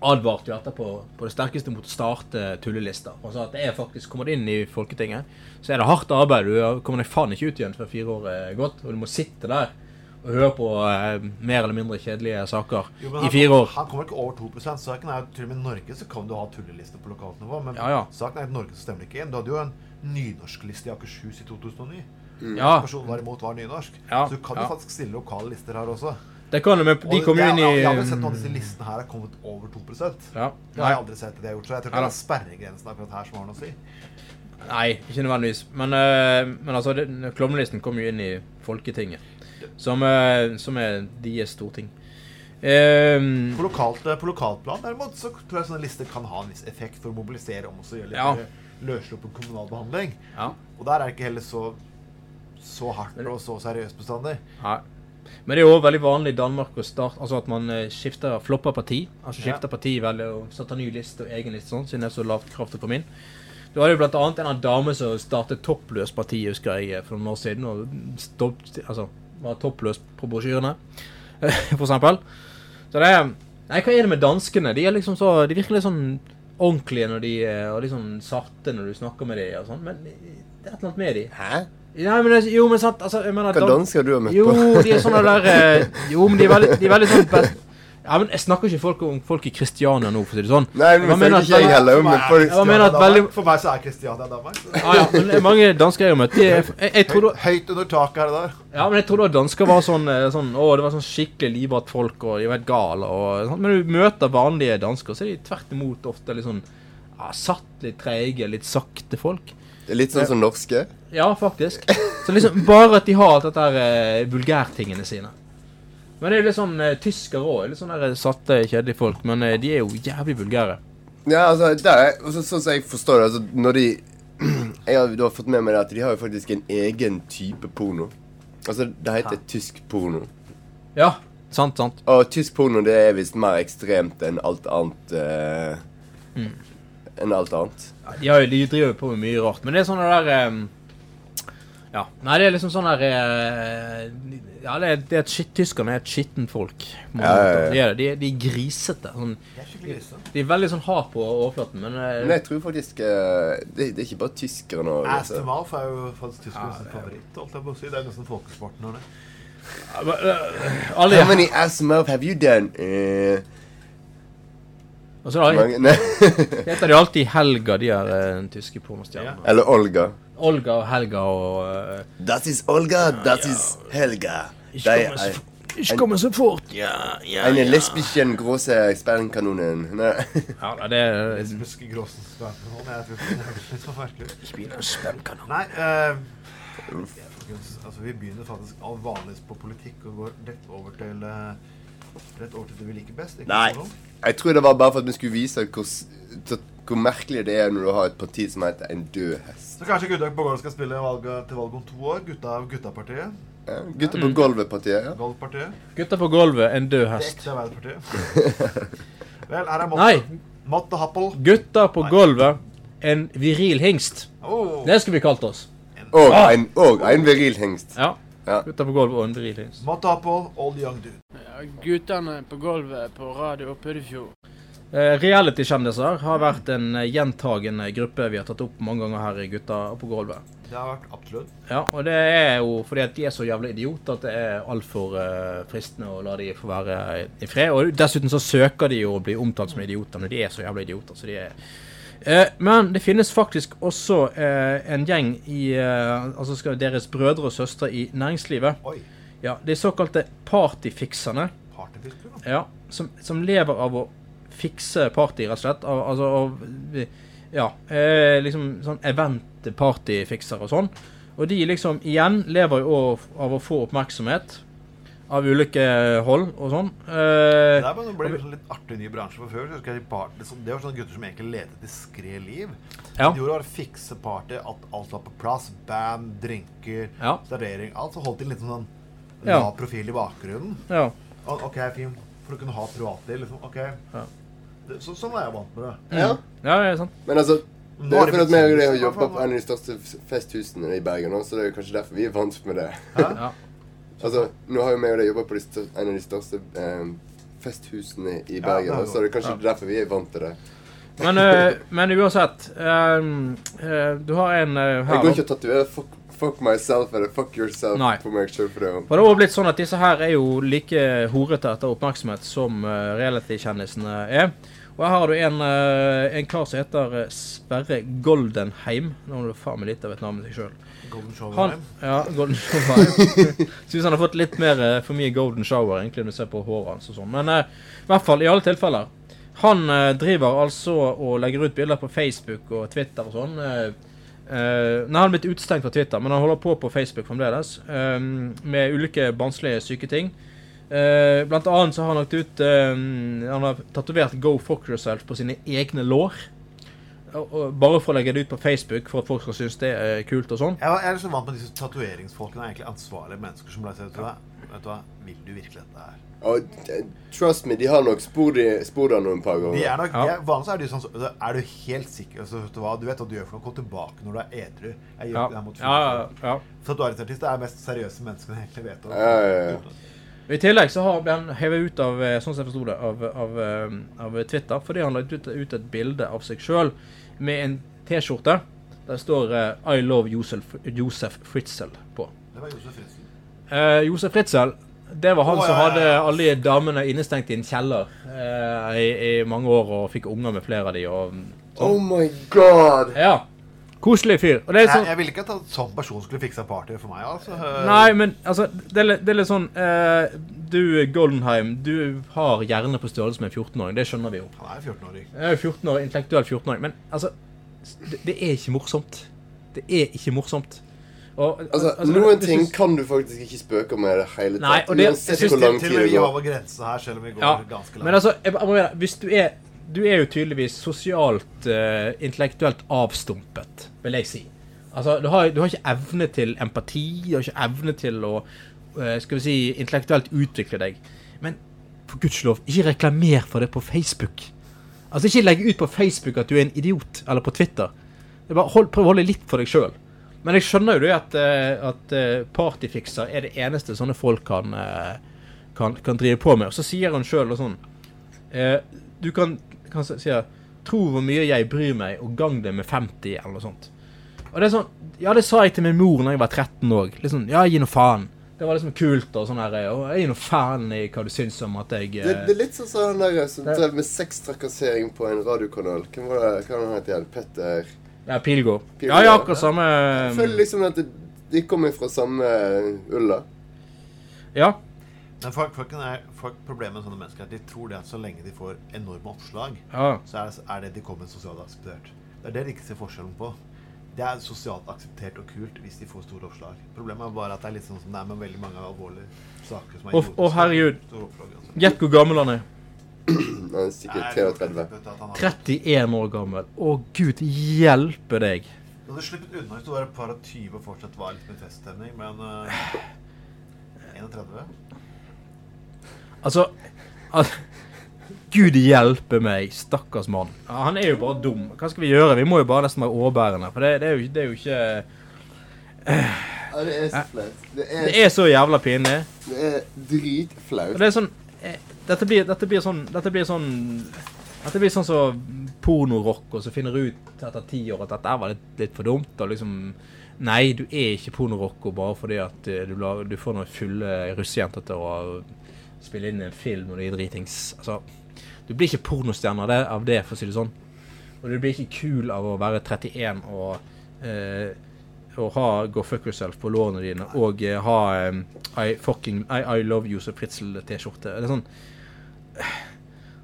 advarte jo etterpå på det sterkeste mot å starte tullelister. Han sa at det er faktisk, kommer inn i Folketinget, så er det hardt arbeid. Du kommer deg faen ikke ut igjen før fire år er gått. Og du må sitte der og høre på eh, mer eller mindre kjedelige saker Jo, i fire år. Han kommer ikke over 2 Saken er jo til og med i Norge så kan du ha tullelister på lokalt nivå. Men Ja, ja. saken er at Norge så stemmer ikke inn. Du hadde jo en nynorskliste i Akershus i 2009. Mm. Ja. Personen var imot var nynorsk. Ja, Så du kan jo faktisk stille lokale lister her også. Det kan men de kom jo inn i jeg, har aldri sett noen av disse listene her har kommet over 2 Det Ja. har jeg aldri sett at de har gjort. Så jeg tror ikke Ja det er sperregrensen akkurat her som har noe å si. Nei, ikke nødvendigvis. Men, uh, men altså, klovnelisten kom jo inn i Folketinget. Som, uh, som er deres storting. Um, På lokalt, på lokalplan derimot så tror jeg sånne lister kan ha en viss effekt for å mobilisere om også gjøre litt Ja. løssluppen kommunal behandling. Ja. Og der er det ikke heller så, så hardt og så seriøst bestandig. Nei. Men det er også veldig vanlig i Danmark å starte Altså at man eh, skifter flopper parti. Altså Ja. skifter parti veldig og setter ny liste og egen liste, sånn, siden det er så lavt krav til å komme inn. Du hadde jo annet en av dame som startet Toppløs parti, husker jeg, eh, for noen år siden. Og stopp, altså, var toppløs på brosjyrene, for eksempel. Så det er Nei, hva er det med danskene? De er liksom så De virker litt sånn ordentlige når de er Og litt sånn sarte når du snakker med dem og sånn, men det er et eller annet med dem. Hæ? Nei, men det, jo, men sant altså, jeg mener, Hva dan- dansker du har møtt på? jo, de er sånne der eh, Jo, men de er veldig, de er veldig sånn best, Ja, men Jeg snakker ikke folk om folk i Kristiania nå, for å si det sånn. Nei, men Jeg mener at ikke jeg heller, men For er Jeg mener at veldig For meg så er Kristiania Danmark. ja, ja, men mange dansker jeg har møtt de er, jeg, jeg tror Høyt, høyt under taket er det der. Ja, men jeg trodde at dansker var sånn, eh, sånn Å, det var sånn skikkelig livbart folk, og de var helt gale og sånn. Men du møter vanlige dansker, så er de tvert imot ofte litt sånn ja, satt, litt treige, litt sakte folk. Litt sånn som norske. Ja, faktisk. Så liksom Bare at de har alt dette her eh, vulgærtingene sine. Men det er jo litt sånn eh, tyskere òg. Litt sånn der satte, kjedelige folk. Men eh, de er jo jævlig vulgære. Ja, altså, der, og så- sånn som jeg forstår det, altså, når de Jeg har da fått med meg det at de har jo faktisk en egen type porno. Altså, det heter tysk porno. Ja, sant, sant. Og tysk porno det er visst mer ekstremt enn alt annet eh, Mm. Enn alt annet. Ja, de, de driver på med mye rart. Men det er sånn der um, Ja. Nei, det er liksom sånn der uh, Ja, det er, det er et skitt, tyskerne er et skittent folk. Ja, ja, ja. De er det. De, er- de er grisete. Sånn, grisete. de er veldig sånn hard på overflaten, men uh, Men jeg tror faktisk uh, det, det er ikke bare tyskere nå. Ass altså. er jo faktisk tyskernes favoritt. Alt jeg på å si. Det er nesten folkesporten. alle, How many Aston mouth have you done? Eh, Og så da mange, nei. heter de alltid Helga, de her eh, tyske pornostjernene. Eller Olga. Olga og Helga og uh, Das is Olga, das is Helga. Ich De komme så- ich komme så fort, ja, ja, Eine ja. lesbischen große Sperrenkanonen. Nei. Ja, det er Lesbiske ikke merkelig ut. Ich bin Spamkanon. Nei, eh, altså vi begynner faktisk all vanligst på politikk og går rett over til Rett over til det vi liker best. ikke Nei. sånn? Jeg tror det var bare for at vi skulle vise hvor, hvor merkelig det er når du har et parti som heter En død hest. Så kanskje gutta på gulvet skal spille valget til valg om to år. Gutta Guttapartiet. Ja, Gutter på gulvet-partiet. Ja. Gutter på gulvet, en død hest. Det er ekte Arbeiderpartiet. Vel, her er Motte. Nei. Motte Happel. Gutter på gulvet, en viril hingst. Oh. Det skulle vi kalt oss. Og Ah. en, og en viril hengst. Ja. Ja. På gulvet og en viril hingst. Motte Old Young Dude. Ja, guttene på gulvet på radio Puddefjord. Eh, Reality-kjendiser har vært en eh, gjentagende gruppe vi har tatt opp mange ganger her i Gutta på gulvet. Det har vært absolutt. Ja, og det er jo fordi at de er så jævla idioter at det er altfor uh, fristende å la de få være i fred. Og dessuten så søker de jo å bli omtalt som idioter når de er så jævla idioter. Så de er Eh, men det finnes faktisk også eh, en gjeng i eh, altså deres brødre og søstre i næringslivet. Oi. Ja, De såkalte partyfikserne. Ja, som, som lever av å fikse party, rett og slett. Av, altså av Ja, eh, liksom sånn event-partyfikser og sånn. Og de liksom igjen lever jo av, av å få oppmerksomhet av ulike hold og sånn. Eh, Det er bare, noe ble liksom litt artig ny bransje for før. jeg de part, liksom, det var sånne gutter som egentlig levde et diskré liv. Ja. De gjorde var fikse party, at alt var på plass. Band, drinker, Ja. servering. Alt så holdt de litt sånn Ja. lav profil i bakgrunnen. Ja. Og, OK, fint. For å kunne ha privatliv. Liksom. OK. Det, så, sånn var jeg vant med det. Ja. Ja, det er sant. Men altså det er er fordi vi har sånn. jobba på en av de største festhusene i Bergen, så det er kanskje derfor vi er vant med det. Ja. Altså, nå har jo vi og deg jobba på de en av de største eh, festhusene i Ja, Bergen, det er nå, så det er kanskje Ja. derfor vi er vant til det. Men, uh, men uansett um, uh, Du har en her... Jeg går ikke og tatoverer fuck, 'fuck myself' eller 'fuck yourself' Nei. på meg sjøl for det. For det er også blitt sånn at disse her er jo like horete etter oppmerksomhet som uh, reality-kjendisene er. Og her har du en, en kar som heter Sperre Goldenheim. Nå må du faen meg litt av et navn i seg sjøl. Golden Shower Han, ja, Golden Shower. Syns han har fått litt mer eh, for mye Golden Shower, egentlig, når du ser på håret hans og sånn. Men eh, i hvert fall, i alle tilfeller. Han eh, driver altså og legger ut bilder på Facebook og Twitter og sånn. eh, eh, nei, han er blitt utestengt fra Twitter, men han holder på på Facebook fremdeles. eh, med ulike barnslige syke ting. Uh, blant annet så har han lagt ut eh, Han har tatovert 'Go fuck yourself' på sine egne lår. Bare for å legge det ut på Facebook, for at folk skal synes det er kult og sånn. Jeg, er liksom vant med disse tatoveringsfolkene er egentlig ansvarlige mennesker som ble sett. Vet du hva? Vet du hva? Vil du virkelig dette her? Og eh, trust me, de har nok spurt han noen par ganger. De er nok, ja. er, vanligvis er de sånn så- Er du helt sikker? Altså, vet du, hva? du vet hva du gjør for noe. Kom tilbake når du er edru. Jeg gjør Ja. det her mot Ja, ja, ja. Tatueringsartist er mest seriøse menneskene jeg egentlig vet om. Ja, ja, ja. I tillegg så har han hevet ut av eh, sånn som jeg forsto det, av, av, eh, av Twitter fordi han la ut, ut et bilde av seg sjøl med en T-skjorte. Der står uh, 'I love Josef, Josef Fritzel' på. Det var Josef Fritzel. Uh, Josef Fritzel, det var han oh, som hadde alle damene innestengt i en kjeller uh, i, i mange år og fikk unger med flere av de og Oh my god! Ja. Koselig fyr. Og det er Jeg, sånn jeg ville ikke at en sånn person skulle fiksa party for meg. altså. Nei, men altså, det er, det er litt sånn eh, Du, Goldenheim, du har hjerne på størrelse med en 14-åring. Det skjønner vi jo. Han er 14-åring. Jeg er 14 år, intellektuell 14-åring. Men altså det, det er ikke morsomt. Det er ikke morsomt. Og, Altså, altså, Noen ting kan du faktisk ikke spøke med i det hele tatt. Nei, og det- Uansett jeg synes hvor det- lang Til tid og med vi har går. vår grense her, selv om vi går Ja, ganske langt. men altså, jeg, jeg hvis du er Du er jo tydeligvis sosialt, uh, intellektuelt avstumpet, vil jeg si. Altså, du har, du har ikke evne til empati, du har ikke evne til å uh, skal vi si, intellektuelt utvikle deg. Men for guds lov, ikke reklamer for det på Facebook. Altså, ikke legg ut på Facebook at du er en idiot, eller på Twitter. Det er bare hold, Prøv å holde litt for deg sjøl. Men jeg skjønner jo det at, eh, at partyfikser er det eneste sånne folk kan, kan, kan drive på med. Og så sier han sjøl og sånn eh, Du kan, kan si si- Tro hvor mye jeg bryr meg, og gang det med 50, eller noe sånt. Og det er sånn Ja, det sa jeg til min mor når jeg var 13 òg. Liksom, ja, gi nå faen. Det var liksom kult og sånn her. Og jeg gir nå faen i hva du syns om at jeg eh, Det, det er litt sånn som han der som drev med sextrakassering på en radiokanal. Hvem var det? Hva han het han? Petter Ja, Pilgaard. Ja, ja, akkurat samme Jeg føler liksom at de kommer fra samme ulla. Ja. Men folk, folk er, folk, problemet med sånne mennesker er at de tror det at så lenge de får enorme oppslag, Ja. så er det, er det de kommer sosialt akseptert. Det er det de ikke ser forskjellen på. Det er sosialt akseptert og kult hvis de får store oppslag. Problemet er bare at det er litt sånn som det er med veldig mange alvorlige saker. som er Å, å, herregud. altså. Gjett hvor gammel han er. Han er sikkert 33. 31 år gammel. Å, gud hjelpe deg. Du hadde sluppet unna hvis du var et par og 20 og fortsatt var litt med feststemning, men uh, 31? Altså, altså Gud hjelpe meg, stakkars mann. Ja, Han er jo bare dum. Hva skal vi gjøre? Vi må jo bare nesten være overbærende. For det, det, er, jo, det er jo ikke Ja, det er så flaut. Det Det er så jævla pinlig. det er dritflaut. Det er sånn eh, Dette blir, dette blir sånn Dette blir sånn Dette blir sånn som pornorock, og så finner du ut etter ti år at dette var litt, litt for dumt. Og liksom Nei, du er ikke pornorocko bare fordi at eh, du, du får noen fulle russejenter til å spille inn en film når de er dritings. Altså, du blir ikke pornostjerne av det, av det, for å si det sånn. Og du blir ikke kul av å være 31 og, eh, og ha Go fuck yourself på lårene dine og eh, ha um, I fucking I, I love you som Fritzel-T-skjorte. Det er sånn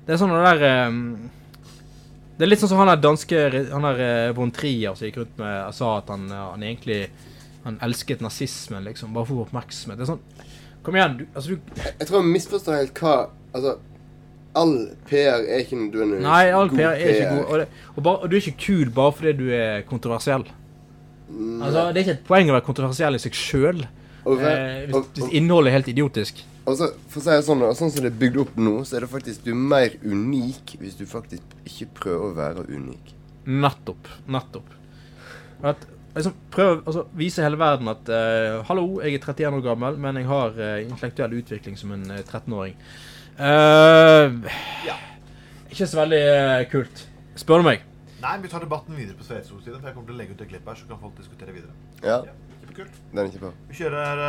Det er sånn det der eh, det er litt sånn som han der danske Han der eh, von Trier som gikk rundt med og sa at han, han egentlig Han elsket nazismen, liksom. Bare for oppmerksomhet. Det er sånn Kom igjen, du Altså, du Jeg tror jeg misforstår helt hva Altså, all PR er ikke nødvendigvis Nei, all god PR er ikke god. Og, det, og, bare, og du er ikke kul bare fordi du er kontroversiell. Altså, Det er ikke et poeng å være kontroversiell i seg sjøl. Eh, hvis, hvis innholdet er helt idiotisk. Altså, for å si det sånn, sånn som det er bygd opp nå, så er det faktisk du er mer unik hvis du faktisk ikke prøver å være unik. Nettopp. Nettopp. At, liksom, prøv altså, vise hele verden at uh, Hallo, jeg er 31 år gammel, men jeg har uh, intellektuell utvikling som en eh, 13-åring. Eh, Ikke så veldig kult. Spør du meg. Nei, vi tar debatten videre på Sveitsos side, for jeg kommer til å legge ut et klipp her, så kan folk diskutere videre. Ja. Kjempekult. Den er ikke på. Vi kjører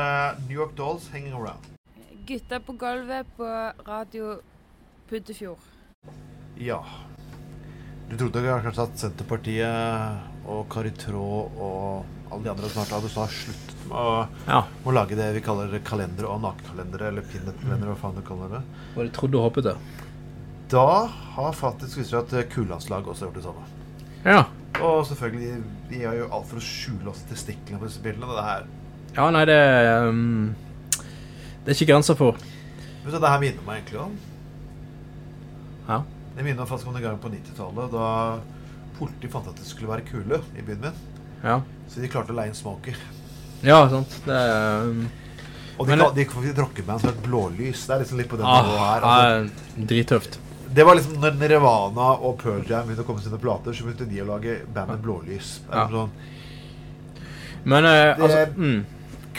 New York Dolls, 'Hanging Around'. Gutta på gulvet på radio Puddefjord. Ja. Du trodde kanskje at Senterpartiet og Kari Traa og alle de andre snart hadde sluttet med å, Ja. med å lage det vi kaller kalendere og nakenkalendere, eller pinnetkalendere, hva faen du kaller det. Bare trodde og håpet det. Da har faktisk vist seg at eh, også har gjort det samme. Ja. Og selvfølgelig, de gjør jo alt for å skjule oss testiklene på disse bildene. Det her Ja, nei, det um, Det er ikke grenser for. Vet du, det her minner meg egentlig om Ja. Det minner meg faktisk om en gang på 90-tallet, da politiet fant at det skulle være kule i byen min. Ja. Så de klarte å leie en smoker. Ja, sant. Det um, Og de, kal- de gikk faktisk et rockeband som het Blålys. Det er liksom litt på det ah, nivået her. Altså, ah, Drittøft. det var liksom når Nirvana og Pearl Jam begynte å komme sine plater, så begynte de å lage bandet Blålys. Er Ja. Sånn, Men uh, det, altså mm.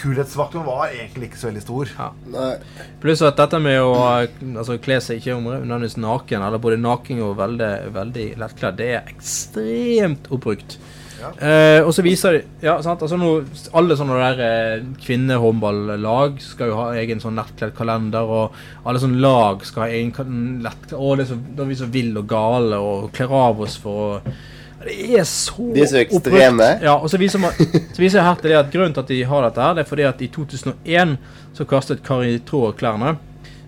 Kulhetsfaktoren var egentlig ikke så veldig stor. Ja. Pluss at dette med å altså, kle seg ikke nødvendigvis naken, eller både naken og veldig, veldig lettkledd, det er ekstremt oppbrukt. Ja. Eh, og så viser de Ja, sant. Altså nå, alle sånne der eh, kvinnehåndballag skal jo ha egen sånn lettkledd kalender, og alle sånne lag skal ha egen lettkledd Å, det er så, da er vi så ville og gale og kler av oss for å Det er så De er så ekstreme. oppbrukt. Ja, og så viser, man, så viser jeg her til det at grunnen til at de har dette, her Det er fordi at i 2001 så kastet Kari Traa klærne.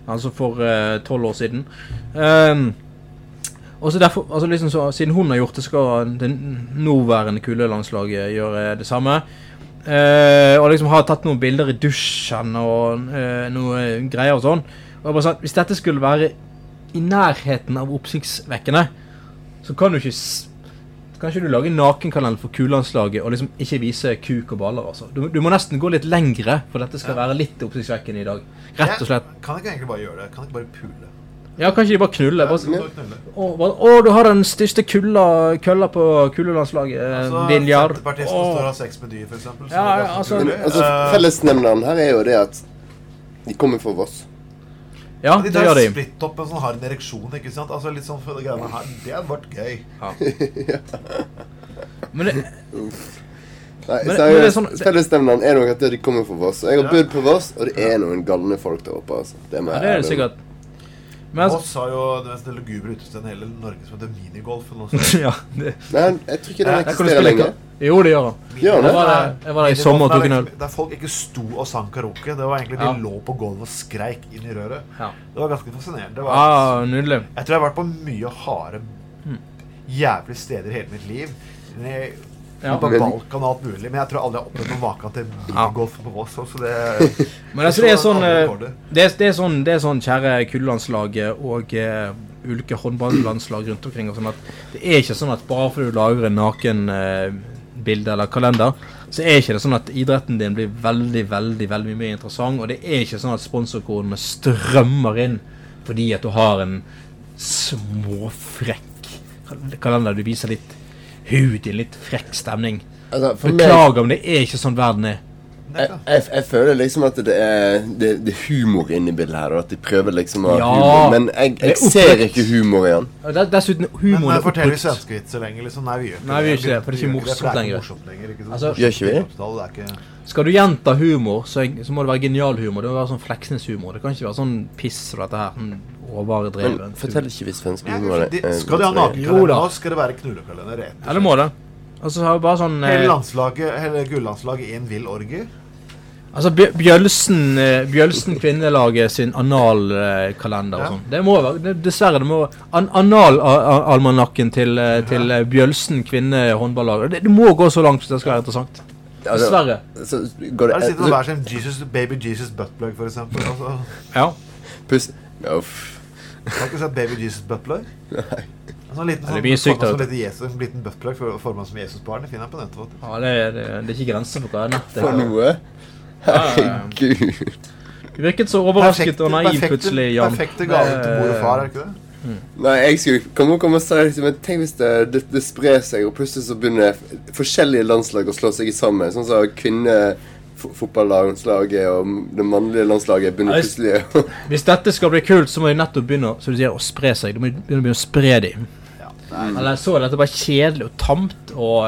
Altså for tolv år siden. Um, og så derfor, altså liksom så, Siden hun har gjort det, skal det nåværende kulelandslaget gjøre det samme. Uh, og liksom har tatt noen bilder i dusjen og uh, noe greier og sånn. Og jeg bare sa, Hvis dette skulle være i nærheten av oppsiktsvekkende, så kan du ikke kan ikke du lage nakenkanal for kulandslaget og liksom ikke vise kuk og baller? altså? Du, du må nesten gå litt lengre for dette skal være litt oppsiktsvekkende i dag. Rett og slett. Jeg kan ikke egentlig bare gjøre det. Kan ikke bare pule. Ja, kan ikke de bare knulle? Bare, Ja, bare knulle. å, bare, å, du har den største kulla, kølla på kulelandslaget, eh, Altså, Vinjard. som Å. står og har sex med dyr, for så Ja, ja, altså- altså, Eh, fellesnevneren her er jo det at de kommer fra Voss. Ja, de det tar gjør de. splitt-toppen sånn har en ereksjon, ikke sant? Altså litt sånn for det greiene her. Det hadde vært gøy. Men det, Nei, Men- men det er seriøst, sånn- fellesnevneren er nok at de kommer fra Voss. Jeg har Ja. bodd på Voss, og det er noen galne folk der oppe. altså. Det, ja, det er det sikkert. Men Voss har jo det mest lugubre utestedet i hele Norge som heter minigolf. eller ja, det, Nei, jeg tror ikke den kan eksisterer lenger. Jo, det gjør den Jeg det? var der, jeg var der i sommer og er tok en øl. Der folk ikke sto og sang karaoke. Det var egentlig de Ja. lå på gulvet og skreik inn i røret. Ja. Det var ganske fascinerende. Det var, Ah, nydelig. Jeg tror jeg har vært på mye harde, jævlige steder i hele mitt liv. Men jeg- Ja. På Balkan og alt mulig. Men jeg tror aldri jeg har opplevd noe maken til Golf på Voss. Så det, Men altså, det er sånn eh, det, er- det er sånn, det er sånn kjære kullandslaget og uh, ulike håndballandslag rundt omkring og sånn at det er ikke sånn at bare fordi du lager en naken uh, bilde eller kalender, så er ikke det sånn at idretten din blir veldig, veldig veldig mye interessant. Og det er ikke sånn at sponsorkronene strømmer inn fordi at du har en småfrekk kalender. Du viser litt hud i en litt frekk stemning. Altså, for meg, Beklager, men det er ikke sånn verden er. Jeg, jeg, jeg føler liksom at det er, det, det er humor inni bildet her. Og at de prøver liksom å ha Ja. humor. Men jeg, jeg ser ikke humor i den. Dessuten, Men, humoren men er forteller vi oppbrukt. svenskevitser lenger? Liksom? Nei, vi gjør ikke Nei, vi gjør ikke det, for det er ikke morsomt er lenger. Altså- Gjør ikke vi? Det er ikke... Skal du gjenta humor, så, så må det være genial humor. Det må være sånn Fleksnes-humor. Det kan ikke være sånn piss som dette her. Sånn overdreven. Men fortell ikke hvis svenske humor. er skal de ha nakenkalender skal det være knullekalender. Ja, det må det. Altså, så har vi bare sånn Hele eh, landslaget, hele gullandslaget i en vill orgie. Altså Bjølsen, eh, Bjølsen kvinnelaget sin analkalender og sånn. Det må være det, Dessverre, det må an, Analalmanakken til, eh, til Bjølsen kvinnehåndballag. Det, det må gå så langt hvis det skal være interessant. Altså, Dessverre. Så går det, sitter hver sin Jesus, Baby Jesus buttplug, for eksempel. Altså, Ja. Puss uff. har du ikke sett Baby Jesus buttplug? Nei. Sånn liten, Ja, det sånn, som liten Jesus, en liten buttplug for- formet som Jesusbarn. Det finner jeg på nettet. Ja, det, er- det, det er ikke grenser for hva nettet For noe. Herregud. Du virket så overrasket Perfekte- og naiv plutselig, Jan. Perfekte gave til mor og far, er det ikke det? Nei, jeg skulle komme, og si men Tenk hvis det, det, det sprer seg, og plutselig så begynner forskjellige landslag å slå seg sammen. Sånn som kvinnefotballandslaget og det mannlige landslaget begynner Nei, plutselig Hvis dette skal bli kult, så må de nettopp begynne som du sier, å spre seg. Du må begynne, å spre dem. Eller så er dette bare kjedelig og tamt og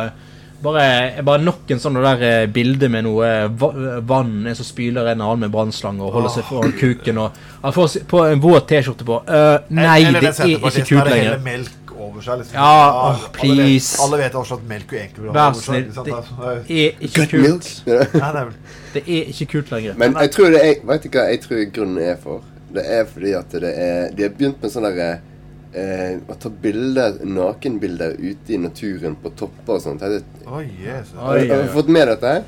bare, bare nok en sånn der eh, bilde med noe eh, vann en som spyler en annen med brannslange og holder seg foran kuken og Han får på en våt T-skjorte på. Uh, nei, Eller det er ikke kult det lenger. hele melk over seg. Liksom. Ja, alle vet- please. Alle vet også at melk jo egentlig vil ha Vær over seg. snill. Det Altså, er ikke kult. det Det er ikke kult lenger. Men jeg tror det er Vet du hva jeg tror grunnen er for? Det er fordi at det er De har begynt med sånn derre eh, Å ta bilder, nakenbilder ute i naturen på topper og sånt. Har du- Oi, Jesus. Har har du fått med dette har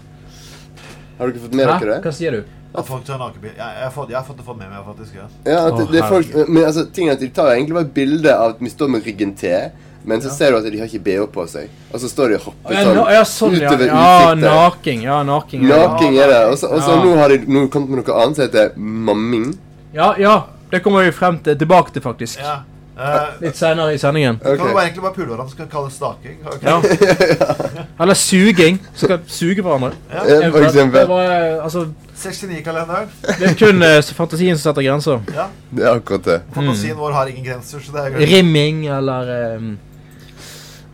Har dere fått med Hæ? dere det? Hva sier du? At folk tar nakenbilder. Ja, jeg, har fått, jeg har fått det fått med meg, faktisk. ja. Ja, at det, det er folk. Men altså, ting er at de tar egentlig bare bilde av at vi står med ryggen til, men så ser du at de har ikke BH på seg. Og så står de og hopper sånn, ja, ja, sånn, utover ja utsiktet. naking. Ja, naking. ja. Naking er det. Og så og så Ja. nå har de nå kommet med noe annet som heter mamming. Ja, ja. Det kommer vi frem til, tilbake til, faktisk. Ja. Eh, Litt senere i sendingen. Kan du egentlig bare pule hverandre, skal kalle det staking. Okay. Ja. Eller suging. Skal suge hverandre. Ja. Ja, for eksempel. Det, var, eh, altså, 69-kalenderen. det er kun uh, fantasien som setter grenser. Ja. Det er akkurat det. Fantasien Mm. vår har ingen grenser, så det er greit. Rimming eller um,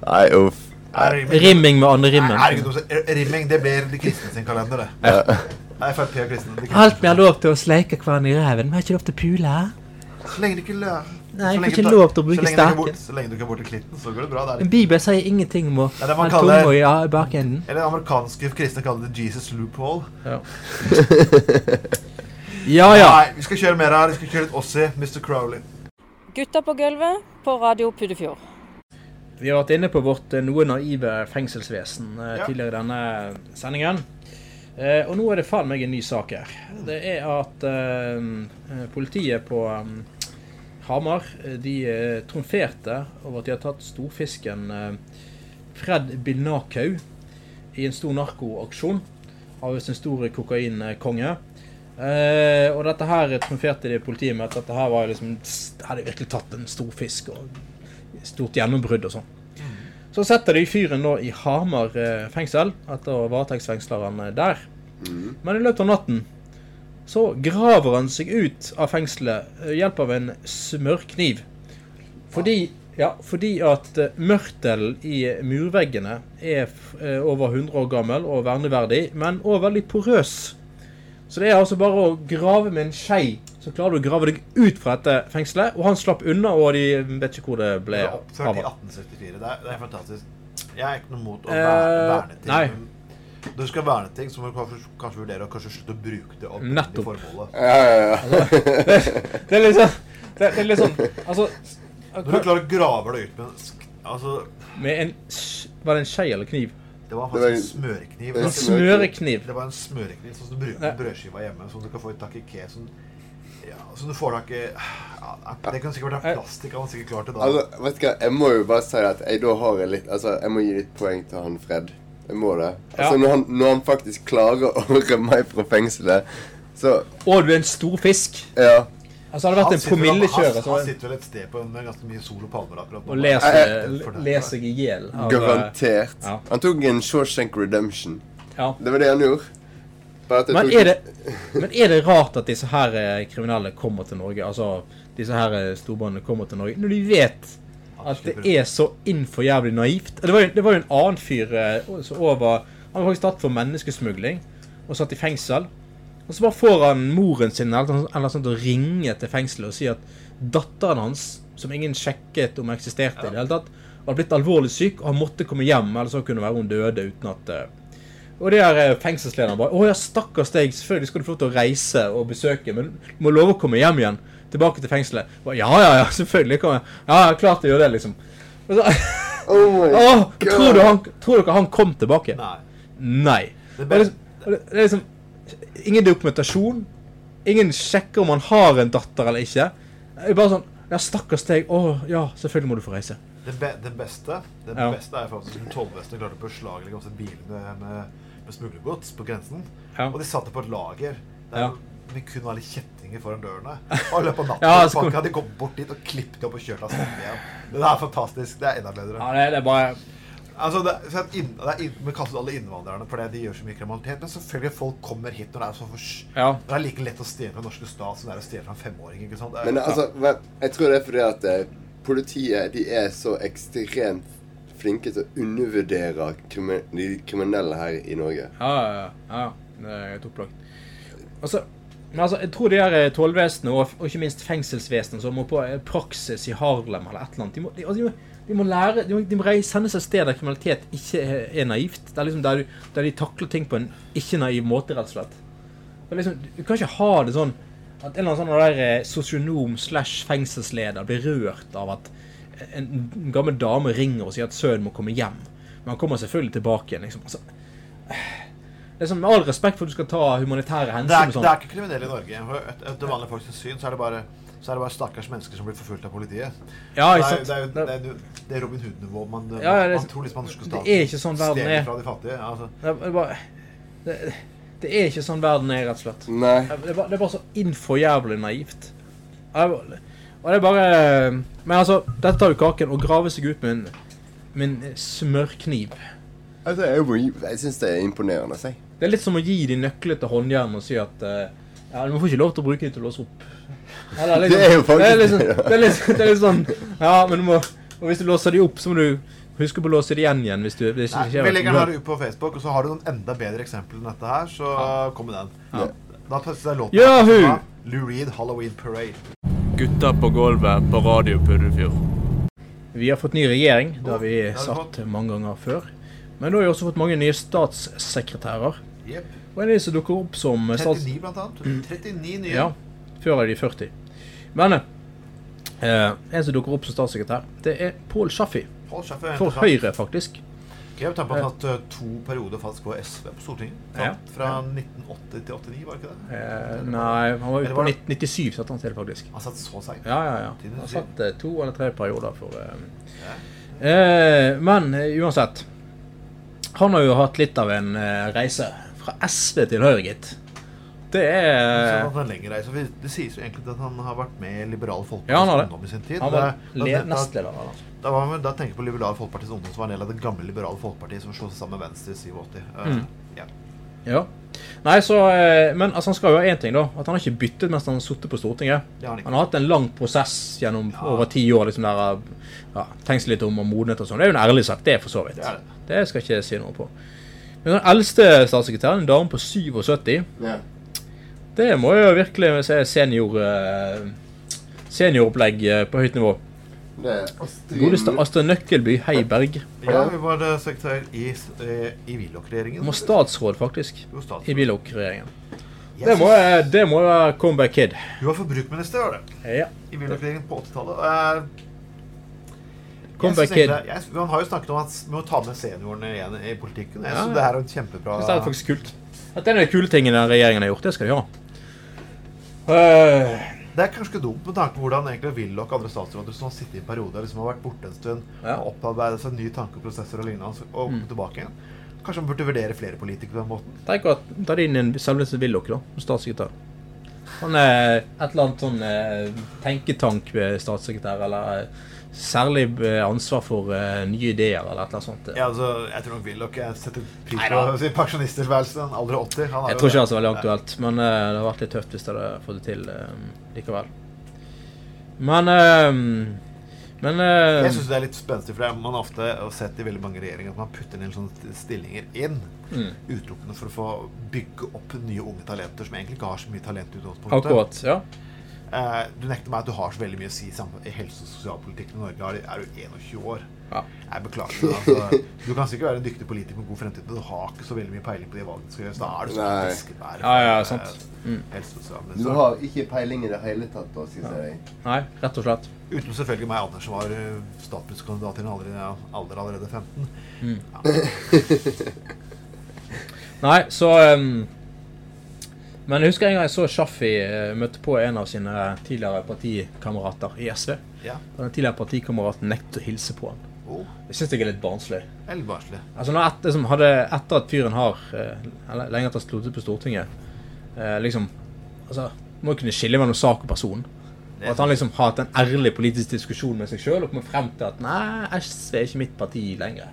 Nei, uff. Rimming- med andre rimmen. Nei, herregud, altså, Rimming, det blir de kristne sin kalender, det. Ja. Nei, Frp og kristne. de kristne. Alt vi har lov til å sleike hverandre i ræven. Vi har ikke lov til å pule. Så lenge du ikke lører. Nei, jeg får ikke du- lov til å bruke staken. bort- Så lenge du ikke er borti klitten, så går det bra. Det er En bibel sier ingenting om å ha tunga i bakenden. Eller amerikanske kristne kaller det Jesus loophole. Ja. Ja, ja. Nei, vi skal kjøre mer her. Vi skal kjøre litt Ossie, Mr. Crowley. Gutta på gulvet på Radio Puddefjord. Vi har vært inne på vårt eh, noe naive fengselsvesen eh, Ja. tidligere i denne sendingen. Eh, og nå er det faen meg en ny sak her. Det er at politiet på Hamar eh, de eh, trumferte over at de har tatt storfisken eh, Fred Binakau i en stor narkoaksjon av sin store kokainkonge. Eh, og dette her trumferte de politiet med at dette her var liksom hadde virkelig tatt en stor fisk. og stort gjennombrudd og sånn. Så setter de fyren nå i Hamar fengsel, etter varetektsfengsler han der. Men i løpet av natten så graver han seg ut av fengselet ved hjelp av en smørkniv. Fordi, ja, fordi at eh, mørtelen i murveggene er eh, over 100 år gammel og verneverdig, men òg veldig porøs. Så det er altså bare å grave med en skei, så klarer du å grave deg ut fra dette fengselet. Og han slapp unna, og de vet ikke hvor det ble Det er oppført i av. 1874. Det er, det er fantastisk. Jeg er ikke noe mot å Eh, verne, verne til. nei. Du skal verne ting, så må du kanskje, kanskje vurdere å kanskje slutte å bruke det opprinnelige formålet. Ja, ja, ja. det, det er litt sånn Det, det er litt sånn Altså Når du klarer å grave det ut med en Altså, Med en Var det en skje eller kniv? det var faktisk en- smørekniv. en smørekniv. Det var en smørekniv sånn som du bruker på brødskiva hjemme. Sånn du kan få et tak i ke. Sånn, ja, så du får tak i ja, Det kan sikkert være plastikk. Han sikkert klart det da. Altså, vet du hva, jeg må jo bare si at jeg da har jeg litt Altså, jeg må gi litt poeng til han Fred. Jeg må det. Altså, Ja. når, han, når han faktisk klarer å rømme meg fra fengselet, så Og du er en stor fisk. Ja. Altså hadde det vært Han en promillekjører Han, han sitter vel et sted på med ganske mye sol og palmer akkurat nå. og Eh, seg i hjel. eh, Garantert. Ja. Han tok en Shawshank Redemption. Ja. Det var det han gjorde. Bare at Men er, det, men er det rart at disse her eh, kriminelle kommer til Norge? Altså, disse her storbåndene kommer til Norge, når de vet at det er så innenfor jævlig naivt? Det var jo, det var jo en annen fyr eh, som over Han var faktisk tatt for menneskesmugling og satt i fengsel. Og så bare får han moren sin eller, eller sånt å ringe til fengselet og si at datteren hans, som ingen sjekket om eksisterte i det hele tatt, var blitt alvorlig syk, og han måtte komme hjem, eller så kunne være hun døde uten at eh, og de her fengselslederen fengselslederne bare 'Å ja, stakkars deg. Selvfølgelig skal du få lov til å reise og besøke, men du må love å komme hjem igjen. Tilbake til fengselet.' Bare, ja, ja, ja, selvfølgelig kan jeg. Ja, ja, klart jeg gjør det, liksom. Og så, Oh my Åh, God. tror, du han, tror dere han kom tilbake? Nei. Nei. Det er liksom- og det, det er liksom Ingen dokumentasjon. Ingen sjekker om han har en datter eller ikke. Det er bare sånn Ja, stakkars deg. Å ja, selvfølgelig må du få reise. Det, be, det beste Det Ja. beste er faktisk at tollvesenet klarte å beslaglegge liksom, bilene med, med, smuglergods på grensen. Ja. Og de satte på et lager der Ja. vi kun var litt kjettinger foran dørene. Og i løpet av natten Ja, sko... hadde de gått bort dit og klippet opp og kjørt av stedet igjen. Det er fantastisk. Det er enda bedre. Ja, det, det er bare Altså, det, så at inn, det er inn, Vi kaster alle innvandrerne fordi de gjør så mye kriminalitet. Men selvfølgelig folk kommer hit når det er så for, Ja. Det er like lett å stjele fra den norske stat som det er å stjele fra en femåring. ikke sant? Det er- Men altså, jeg tror det er fordi at eh, politiet de er så ekstremt flinke til å undervurdere krimi de kriminelle her i Norge. Ja, ja, ja. ja. Det er helt opplagt. Altså, men altså, jeg tror de her tollvesenet og, og ikke minst fengselsvesenet som må på eh, praksis i Harlem eller et eller annet, de må, de, altså, de må, de må lære De må, de må sende seg sted der kriminalitet ikke er, naivt. Det er liksom der, der de takler ting på en ikke-naiv måte, rett og slett. Liksom, du kan ikke ha det sånn at en eller annen sånn der eh, sosionom slash fengselsleder blir rørt av at en gammel dame ringer og sier at sønnen må komme hjem. Men han kommer selvfølgelig tilbake igjen. liksom. Altså, det sånn, Med all respekt for at du skal ta humanitære hensyn Det er, sånn. det er ikke kriminelle i Norge. Etter vanlige folks syn så er det bare så er det bare stakkars mennesker som blir forfulgt av politiet. Ja, det, er, det, er, det, er, det er Robin Hood-nivå. Man, Ja, ja, man tror liksom man norske det staten er ikke sånn verden er. fra de fattige. Altså. Det er bare, det, det er ikke sånn verden er, rett og slett. Nei. Det er bare, det er bare så innfor jævlig naivt. Og det er bare Men altså, dette tar jo kaken og graver seg ut med en, med en smørkniv. Altså, jeg, må jeg syns det er imponerende. Si. Det er litt som å gi de nøkler til håndjern og si at eh, ja, du får ikke lov til å bruke dem til å låse opp. Eller Det er jo faktisk det er liksom, det, er litt, det er litt sånn Ja, men du må Og hvis du låser de opp, så må du huske på å låse de igjen igjen. Hvis du hvis Nei, det skjer vi legger den her ut på Facebook, og så har du noen enda bedre eksempler enn dette her, så kom med den. Ja. Da passer det låten. Yahoo! Lou Reed, 'Halloween Parade'. Gutta på gulvet på Radio Puddefjord. Vi har fått ny regjering. Det har vi det har vi sagt mange ganger før. Men nå har vi også fått mange nye statssekretærer. Yep. Og en av de som dukker opp som stats... 39 blant annet. 39 nye. Ja. Før er de 40. Men eh, en som dukker opp som statssekretær, det er Pål Sjaffi. Paul Schaffi er For interessant. Høyre, faktisk. Jeg har ta på at har hatt uh, to perioder faktisk på SV på Stortinget. Ja. fra 1980 til 89, var det ikke det? Eh, nei, han var Eller ute var på det- 1997, satt han til, faktisk. Han satt så seint. Ja, ja, ja. Han satt eh, to eller tre perioder for eh, eh, Men eh, uansett. Han har jo hatt litt av en eh, reise fra SV til Høyre, gitt. Det er. Det sies jo egentlig at han har vært med i Liberal Folkepartis Ja. Ungdom i sin tid. Han var da- nestleder, altså. Da, var han, da tenker jeg på Liberal Folkepartis Ungdom, som var en del av det gamle Liberale Folkepartiet som slo seg sammen med Venstre i 87. Uh, Mm. ja. Ja. Nei, så eh, Men altså, han skal jo ha én ting, da. At han har ikke byttet mens han har sittet på Stortinget. Han. Han har hatt en lang prosess gjennom over ti år. liksom der, ja, Tenkt litt om og modnet og sånn. Det er jo en ærlig sak, det, for så vidt. Det det. Det skal jeg ikke si noe på. Men den eldste statssekretæren, en dame på 77, Ja. det må jo virkelig si senior eh, senioropplegg eh, på høyt nivå. Godeste Astrid Nøkkelby Heiberg. ja, vi var eh, sekretær i, eh, i Willoch-regjeringen. Hun var statsråd, faktisk. Statsråd. I Willoch-regjeringen. Det må det må være comeback kid. Hun var forbrukerminister, var det. Ja. I Willoch-regjeringen på 80-tallet. Comeback kid. Man har jo snakket om at vi må ta med seniorene igjen i politikken. Jeg synes ja. det her er en kjempebra det er faktisk kult. At det er en av de kule tingene regjeringen har gjort. Det skal de ha. Eh, Det er kanskje dumt med tanke på hvordan egentlig Willoch og andre statsråder som har sittet i en periode, liksom har vært borte en stund, Ja. og opparbeidet seg nye tankeprosesser og lignende, og kommet Mm. tilbake igjen. Kanskje man burde vurdere flere politikere på den måten. Tenk at ta inn i en selveste Willoch, da. som Statssekretær. Han er et eller annet sånn eh, tenketank ved statssekretær, eller eh, særlig eh, ansvar for uh, nye ideer, eller et eller annet sånt. Ja, altså, jeg tror nok Willoch setter pris på sin pensjonisttilværelse. Han er aldri 80. Han Jeg tror ikke det er så veldig aktuelt, men uh, det har vært litt tøft hvis de hadde fått det til uh, likevel. Men eh, Men eh, Jeg syns det er litt spenstig, for det man har ofte sett i veldig mange regjeringer at man putter en del sånne stillinger inn Mm. utelukkende for å få bygge opp nye unge talenter som egentlig ikke har så mye talent i utgangspunktet. Akkurat, ja. Eh, du nekter meg at du har så veldig mye å si i helse- og sosialpolitikken i Norge. Er, du 21 år? Ja. Jeg beklager. Altså, du kan sikkert være en dyktig politiker med god fremtid, men du har ikke så veldig mye peiling på de valgene du skal gjøre. Så da er du så Nei. fiskebær. Ja, ja, sant. eh, Mm. helse- og sosial- Du har ikke peiling i det hele tatt, da, sier jeg. Nei, rett og slett. Utenom selvfølgelig meg, Anders, som var eh, statsministerkandidat i en alder, alder allerede 15. Mm. Ja. Nei, så ehm, Men jeg husker en gang jeg så Shaffi eh, møtte på en av sine tidligere partikamerater i SV. Ja. Den tidligere partikameraten nektet å hilse på han. Oh. Jeg syns det er litt barnslig. Eller barnslig. Altså etter, som hadde, etter at fyren har eh, eller lenge etter sluttet på Stortinget eh, liksom Altså, må kunne skille mellom sak og person. Og at han liksom har hatt en ærlig politisk diskusjon med seg sjøl og kommet frem til at nei, SV er ikke mitt parti lenger.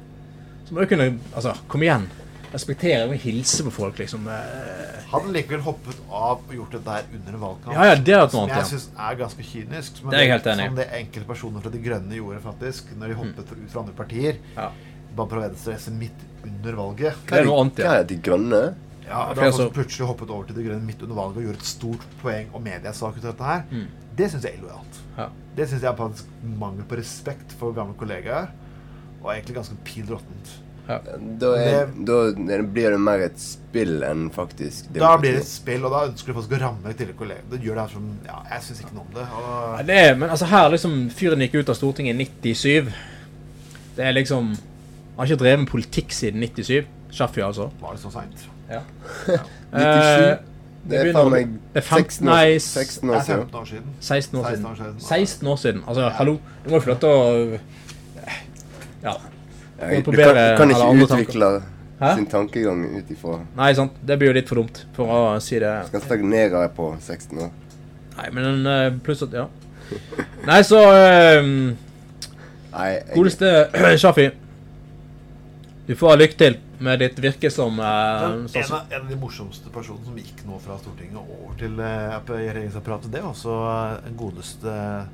Så må du kunne Altså, kom igjen. Respektere og hilse på folk, liksom. eh. Han likevel hoppet av og gjort dette her under en valgkamp, Ja, ja, det er noe som jeg ja. syns er ganske kynisk. Som Det er jeg helt enig. Som det enkelte personer fra De Grønne gjorde, faktisk, når de hoppet ut fra andre partier. Bare prøvde venstre og midt under valget. Det er det- Hva er De Grønne? Ja, da har så- folk plutselig hoppet over til De Grønne midt under valget og gjorde et stort poeng og mediesak ut av dette her. Mm. Det syns jeg er illojalt. Ja. Det syns jeg er mangel på respekt for gamle kollegaer. Og egentlig ganske pil råttent. Da, er, da blir det mer et spill enn faktisk Da blir det et spill, og da ønsker du faktisk å ramme tidligere kolleger. Det gjør det her som Ja, jeg syns ikke noe om det. Ja, Og det er, men altså her liksom Fyren gikk ut av Stortinget i 97. Det er liksom Han har ikke drevet med politikk siden 97. Shaffi, altså. var det så seint? Ja. 97? Eh, Det er faen meg det er 15 16 år- nei, 16 år siden. 15 år siden. 16 år siden. år siden. 16 år siden. Altså, hallo. Du må jo få lov til å Ja. Gå du kan, kan eller ikke andre utvikle Hæ? sin tankegang ut ifra Nei, sant. Det blir jo litt for dumt for å si det. Du Skal stagnere på 16 år. Nei, men uh, pluss at Ja. Nei, så eh, Nei, jeg- Godeste Shafi. Du får ha lykke til med ditt virke som uh, en, av, en av de morsomste personene som gikk nå fra Stortinget over til uh, regjeringsapparatet, det er også godeste Ja,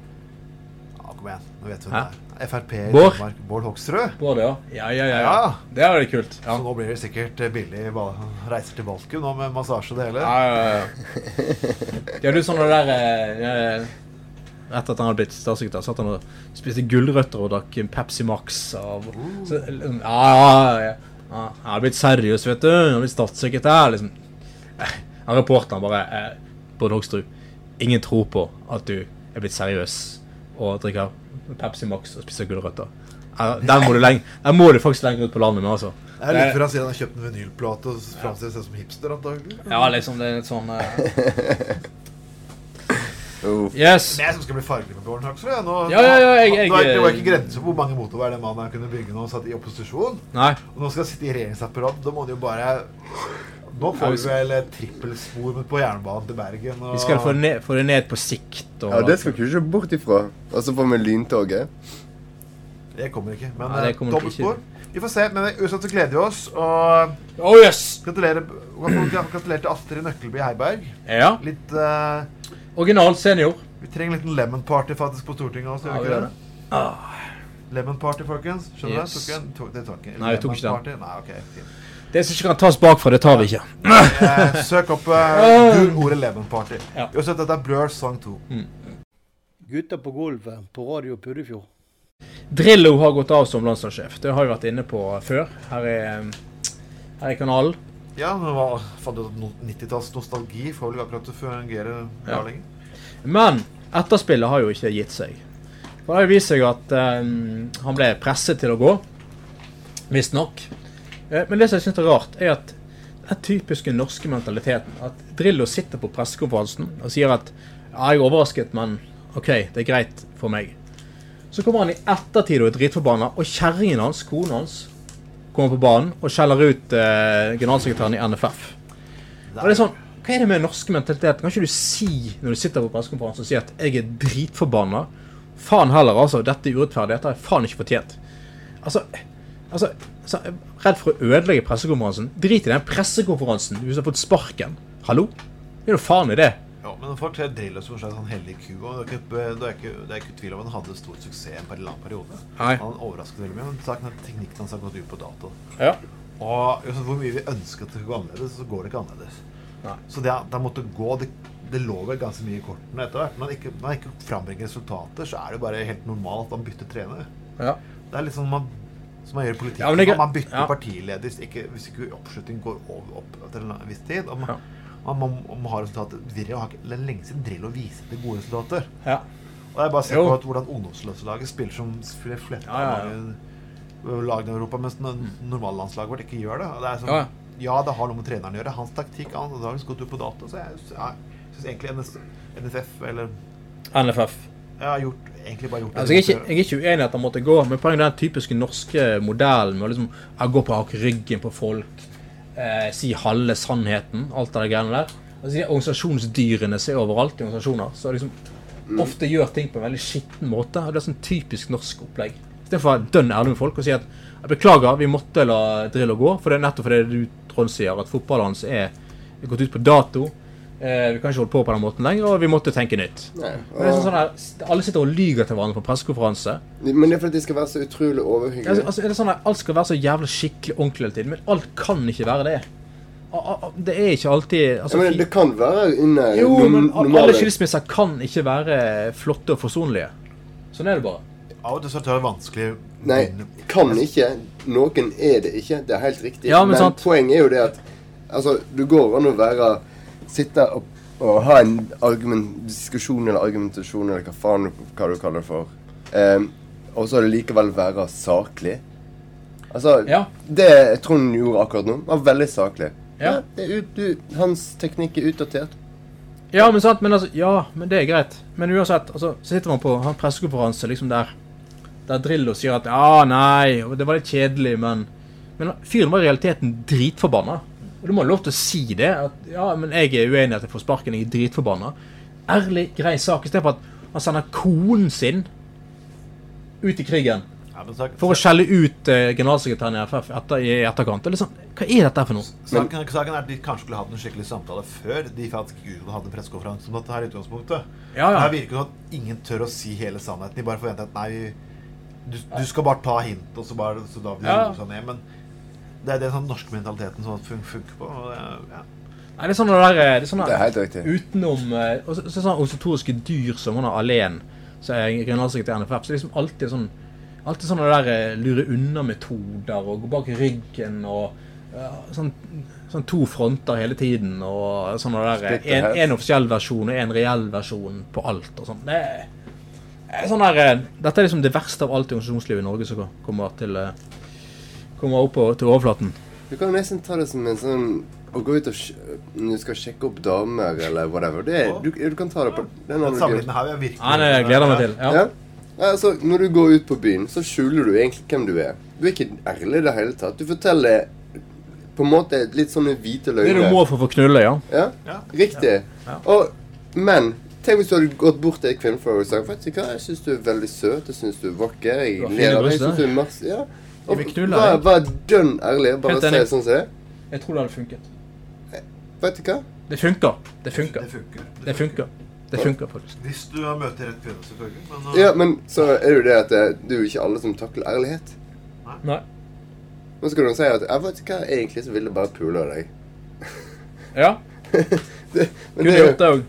kom igjen, nå vet vi hvem det er. Frp i Bård? Danmark. Bård Hoksrud. Bård, ja. Ja, ja, ja, ja. Det er det kult. Ja. Så nå blir det sikkert eh, billig ba- reiser til Balken nå med massasje og det hele. Ja, ja, ja. ja, du sånn det der eh, eh, Etter at han hadde blitt statssekretær, satt han og spiste gulrøtter og drakk Pepsi Max. Av, så, liksom, ja, ja, ja, ja. Han hadde blitt seriøs, vet du. Han hadde blitt statssekretær. Liksom. Eh, Han reporteren bare eh, Bård Hoksrud, ingen tror på at du er blitt seriøs og drikker Pepsi Max og spiser gulrøtter. Eh, Den må du lenge, den må du faktisk lenger ut på landet med, altså. Det er litt før han sier han har kjøpt en vinylplate og framstiller seg som hipster, antagelig. Ja, liksom det er litt sånn uh... Yes. Men jeg som skal bli fargelig med Bård Hoksrud. jeg. Nå, Ja, ja, ja, jeg- jeg- nå er- det var ikke grenser for hvor mange motorveier den mannen kunne bygge når han satt i opposisjon. Nei. Og nå skal han sitte i regjeringsapparat. Da må han jo bare Nå får vi vel et trippelspor på jernbanen til Bergen. Og... Vi skal få det ned, få det ned på sikt. Og Ja, det skal du ikke se bort ifra. Og så får vi lyntoget. Det kommer ikke. Men ja, eh, kommer dobbeltspor. Vi får se. Men uansett så gleder vi oss. Og oh, yes! gratulerer, gratulerer til Astrid Nøkkelby Heiberg. Ja. Litt uh... Original senior. Vi trenger en liten lemon party faktisk på Stortinget også. Ja, vi gjør det? Lemon party, folkens. Skjønner Yes. du? Tok en- tok- Det tok Nei, vi tok ikke den. party? Nei, ok. fint. Det som ikke kan tas bakfra, det tar vi ikke. Eh, Søk opp uh, Google ordet Lemon Party. Ja. Uansett, dette er Blur sang 2. Gutta på gulvet på Radio Puddefjord. Drillo har gått av som landslagssjef. Det har vi vært inne på før her i, her i kanalen. Ja, det var fant ut at 90-talls nostalgi får vel akkurat til å fungere bra Ja. lenger. Men etterspillet har jo ikke gitt seg. For det har jo vist seg at um, han ble presset til å gå. Visstnok. Eh, men det som jeg syns er rart, er at den typiske norske mentaliteten At Drillo sitter på pressekonferansen og sier at ja, jeg er overrasket, men OK, det er greit for meg. Så kommer han i ettertid og er dritforbanna, og kjerringen hans, kona hans, kommer på banen og skjeller ut eh, generalsekretæren i NFF. Og det er sånn Hva er det med norske mentalitet? Kan ikke du si når du sitter på pressekonferansen og sier at 'jeg er dritforbanna'? Faen heller, altså. Dette er urettferdig. Dette har jeg faen ikke fortjent. Altså, altså, jeg er Redd for å ødelegge pressekonferansen. Drit i den pressekonferansen hvis du har fått sparken. Hallo? Det er jo faen i det. Ja, men folk Drillo som en sånn hellig ku. Og det, er ikke, det, er ikke, det er ikke tvil om han hadde stor suksess en lang periode. Nei. Han overrasket veldig mye, men saken er teknikken hans har gått ut på dato. Ja. Og hvor mye vi ønsker at det skal gå annerledes, så går det ikke annerledes. Så det det måtte gå det, det lå vel ganske mye i kortene etter hvert. Når han ikke, når han ikke frambringer resultater, så er det jo bare helt normalt at han bytter trener. Ja. Det er sånn man, som man gjør i politikk. Ja, er man bytter Ja. partileder ikke, hvis ikke oppslutningen går over, opp etter en viss tid. Og man, man, man, man har resultater. Virre har ikke er lenge siden Drillo viste til gode resultater. Ja. Og jeg bare ser se på at hvordan ungdomsløslaget spiller som fletta Ja, ja, ja. lagene i Europa, mens no- normallandslaget vårt ikke gjør det. Det er sånn, Ja, ja. ja, det har noe med treneren å gjøre. Hans taktikk han, har gått ut på dato. Så jeg, jeg syns egentlig NS, NFF eller NFF. Jeg har gjort, egentlig bare gjort det Altså, jeg, er ikke, jeg er ikke uenig i at han måtte gå, men poenget er den typiske norske modellen med å liksom, gå på ryggen på folk, eh, si halve sannheten, alt det greiene der. Altså, de organisasjonsdyrene som er overalt i organisasjoner, så liksom ofte gjør ting på en veldig skitten måte. Det er sånn typisk norsk opplegg. Istedenfor å være dønn ærlig med folk og si at jeg beklager, vi måtte la Drillo gå, for det er nettopp fordi du, Trond, sier at fotballen hans er gått ut på dato. Eh, vi kan ikke holde på på den måten lenger, og vi måtte tenke nytt. Nei, Men det er sånn, sånn her, Alle sitter og lyger til hverandre på pressekonferanse. Men det er fordi de skal være så utrolig overhyggelige. Altså, altså, er det sånn Alt skal være så jævlig skikkelig ordentlig hele tiden, men alt kan ikke være det. Det er ikke alltid altså, ja, men det kan være under Jo, men normale alle skilsmisser kan ikke være flotte og forsonlige. Sånn er det bare. Av og til så er det vanskelig Nei, kan ikke. Noen er det ikke. Det er helt riktig. Ja, men men poenget er jo det at altså, du går an å være Sitte og, og ha en argument, diskusjon eller argumentasjon eller hva faen hva du kaller det for. Um, og så likevel være saklig. Altså, det Trond gjorde akkurat nå, var veldig saklig. Ja. det er ut, du, hans teknikk er utdatert. Ja, men sant, men altså, ja, men det er greit. Men uansett, altså, så sitter man på en pressekonferanse liksom der Der Drillo sier at ja, nei, det var litt kjedelig, men Men fyren var i realiteten dritforbanna. Og du må ha lov til å si det. At ja, men jeg er uenig i at jeg får sparken, jeg er dritforbanna. Ærlig, grei sak. Istedenfor at han sender konen sin ut i krigen. Ja, men sak- For å skjelle ut eh, generalsekretæren i FF etter, i etterkant. Er sånn, hva er dette for noe? Saken, saken er at de kanskje skulle hatt en skikkelig samtale før de faktisk hadde en pressekonferanse om dette her utgangspunktet. Ja, ja. Her virker det som at ingen tør å si hele sannheten. De bare forventer at nei, du, du skal bare ta hint, og så, bare, så da blir det Ja. sånn ned. Men det er den sånn norske mentaliteten som fun funker på. Og det, ja. Nei, det er sånn der, det er sånn Det er helt riktig. Utenom eh, Og så så sånne organisatoriske dyr som hun har alene, så er generalsekretæren i NFF. Så det er liksom alltid sånn Alltid sånne der eh, lure unna-metoder og gå bak ryggen og ja, sånn, sånn to fronter hele tiden og sånn der eh, en, en offisiell versjon og en reell versjon på alt og sånn. Det er, sånn der eh, Dette er liksom det verste av alt i organisasjonslivet i Norge som kommer til Kommer opp på, til overflaten. Du kan nesten ta det som en sånn Å gå ut og Når du skal sjekke opp damer eller whatever. Det du, du kan ta det på den andre sammenligningen her vil jeg virkelig Ja, gleder meg til. Ja. Ja. Altså, når du går ut på byen, så skjuler du egentlig hvem du er. Du er ikke ærlig i det hele tatt. Du forteller på en måte litt sånne hvite Det du må for å få knulle, ja. Ja, riktig. Og, men tenk hvis du hadde gått bort til en kvinne og sagt Vet du hva, jeg syns du er veldig søt, jeg syns du er vakker, jeg Du ler av deg, jeg syns du er masse Ja. Jeg vil knulle deg. vær dønn ærlig. Bare si det sånn som det er. Jeg tror det hadde funket. Vet du hva? Det funker. Det funker. Det funker. Det funker. Det funker faktisk. Hvis du møter rett kvinne, selvfølgelig. Men, uh, Ja, men så er det jo det at det, det er jo ikke alle som takler ærlighet. Nei. Nei. Men så skal du si at jeg vet ikke hva, egentlig så vil jeg bare pule deg. Ja. det, men Kunne det, gjort det òg.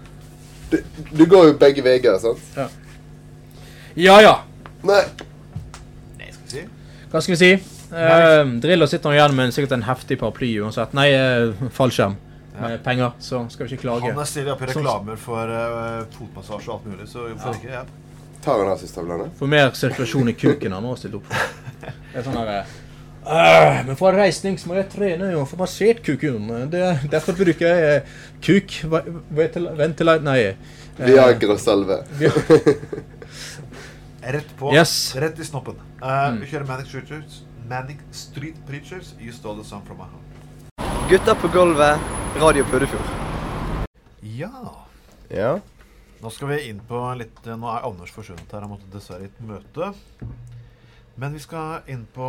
det, det går jo begge veier, sant? Ja. Ja ja. Nei. Hva skal vi si? Uh, Drillo sitter igjen med sikkert en heftig paraply uansett. Nei, uh, fallskjerm. Med penger, så skal vi ikke klage. Han er stille opp i Sånn- reklamer for uh, fotmassasje og alt mulig, så hvorfor ikke? Ja. Tar han av Får mer sirkulasjon i kuken har han også stilt opp for. Det er sånn eh, «Øh, Men for reisning så må jeg trene og få massert kuken. Det, derfor bruker jeg eh, kuk Ventilate Nei. eh, Viagra-salve. Rett på. Yes. Rett i snoppen. Uh, Mm. Vi kjører Manic Street, Manic Street Preachers. You stole the sun from my heart. Gutta på gulvet, Radio Puddefjord. Ja. Ja. Nå skal vi inn på litt Nå er Anders forsvunnet her. Han måtte dessverre i et møte. Men vi skal inn på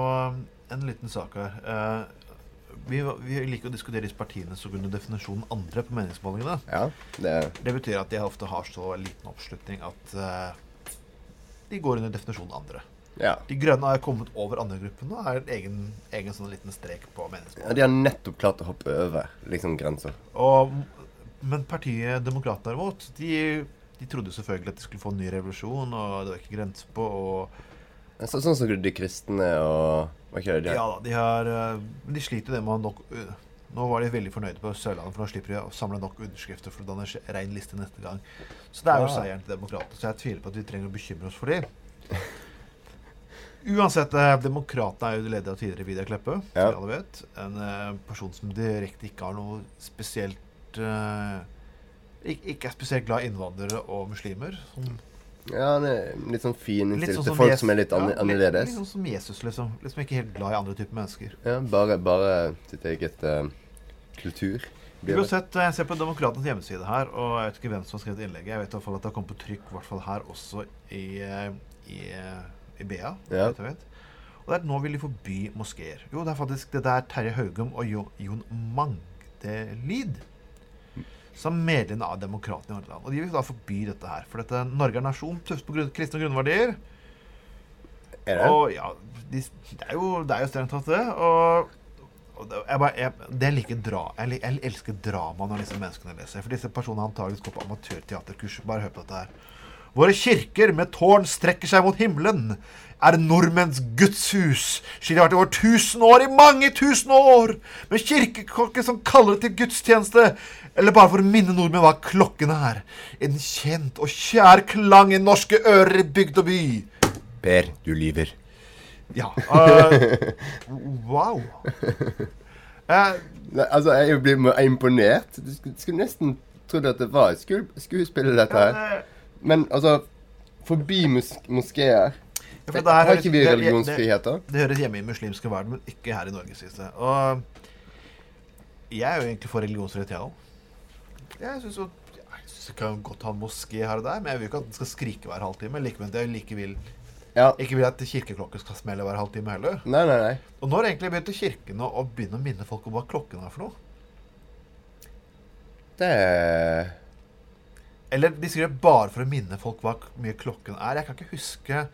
en liten sak her. Eh, vi, vi liker å diskutere disse partiene så under definisjonen 'andre' på meningsmålingene. Ja, det, Det betyr at de ofte har så liten oppslutning at eh, de går under definisjonen 'andre'. Ja. De grønne har kommet over andre gruppen og er en egen, egen sånn liten strek på ja. De har nettopp klart å hoppe over liksom grenser. Og, men partiet Demokratene derimot, de, de trodde selvfølgelig at de skulle få en ny revolusjon, og det var ikke grenser på. og Så, sånn som de kristne og Hva ikke det? De, Ja da, de har eh, Men de sliter det med nok uh, Nå var de veldig fornøyde på Sørlandet, for nå slipper de å samle nok underskrifter for å danne rein liste neste gang. Så det er jo seieren til demokratene. Så jeg tviler på at vi trenger å bekymre oss for dem. Uansett, eh, Demokratene er jo leder av tidligere Vidar Kleppe, som Ja. alle vet. En eh, person som direkte ikke har noe spesielt ik ikke er spesielt glad i innvandrere og muslimer. Som, ja, litt sånn fin innstilt sånn til folk Jesus, som er litt annerledes. ja. Litt, litt sånn som Jesus, liksom. Liksom ikke helt glad i andre typer mennesker. Ja, bare, bare sitt eget eh, kultur. Uansett, jeg ser på Demokratenes hjemmeside her, og jeg vet ikke hvem som har skrevet innlegget. Jeg vet i hvert fall at det har kommet på trykk i hvert fall her også i, eh, i, eh, i BA. Ja. vet vet. Og det er at nå vil de forby moskeer. Jo, det er faktisk det der Terje Haugum og Jo- Jon Magdelid som medlem av Demokratene i Hordaland. Og de vil da forby dette her. For dette Norge er nasjon, tøft på grunn, kristne grunnverdier. Er det? Og ja, de, det, er jo, det er jo strengt tatt det. Og, jeg bare, jeg, det jeg liker dra, jeg, jeg elsker drama når disse menneskene leser. For disse personene antakeligvis går på amatørteaterkurs. Bare hør på dette her. Våre kirker med tårn strekker seg mot himmelen. Er nordmenns gudshus, slik det har vært over tusen år, i mange tusen år. Med kirkekokke som kaller det til gudstjeneste. Eller bare for å minne nordmenn hva klokken er. En kjent og kjær klang i norske ører i bygd og by. Per, du lyver. Ja. Uh, wow. Uh, Nei, altså, jeg blir imponert. Du skulle, nesten trodd at det var et skuespill, dette her. Men altså Forbi mos moskeer Ja, for Har ikke vi det- det- religionsfrihet, da? Det høres hjemme i muslimske verden, men ikke her i Norge, sies det. Og jeg er jo egentlig for religionsfrihet, jeg òg. Jeg syns jo jeg synes jeg kan godt ha moské her og der, men jeg vil ikke at den skal skrike hver halvtime. Likevel at jeg like vil Ja. ikke vil at kirkeklokken skal smelle hver halvtime heller. Nei, nei, nei. Og når egentlig begynte kirken å, å begynne å minne folk om hva klokken er for noe? Det Eller de skriver bare for å minne folk hva mye klokken er. Jeg kan ikke huske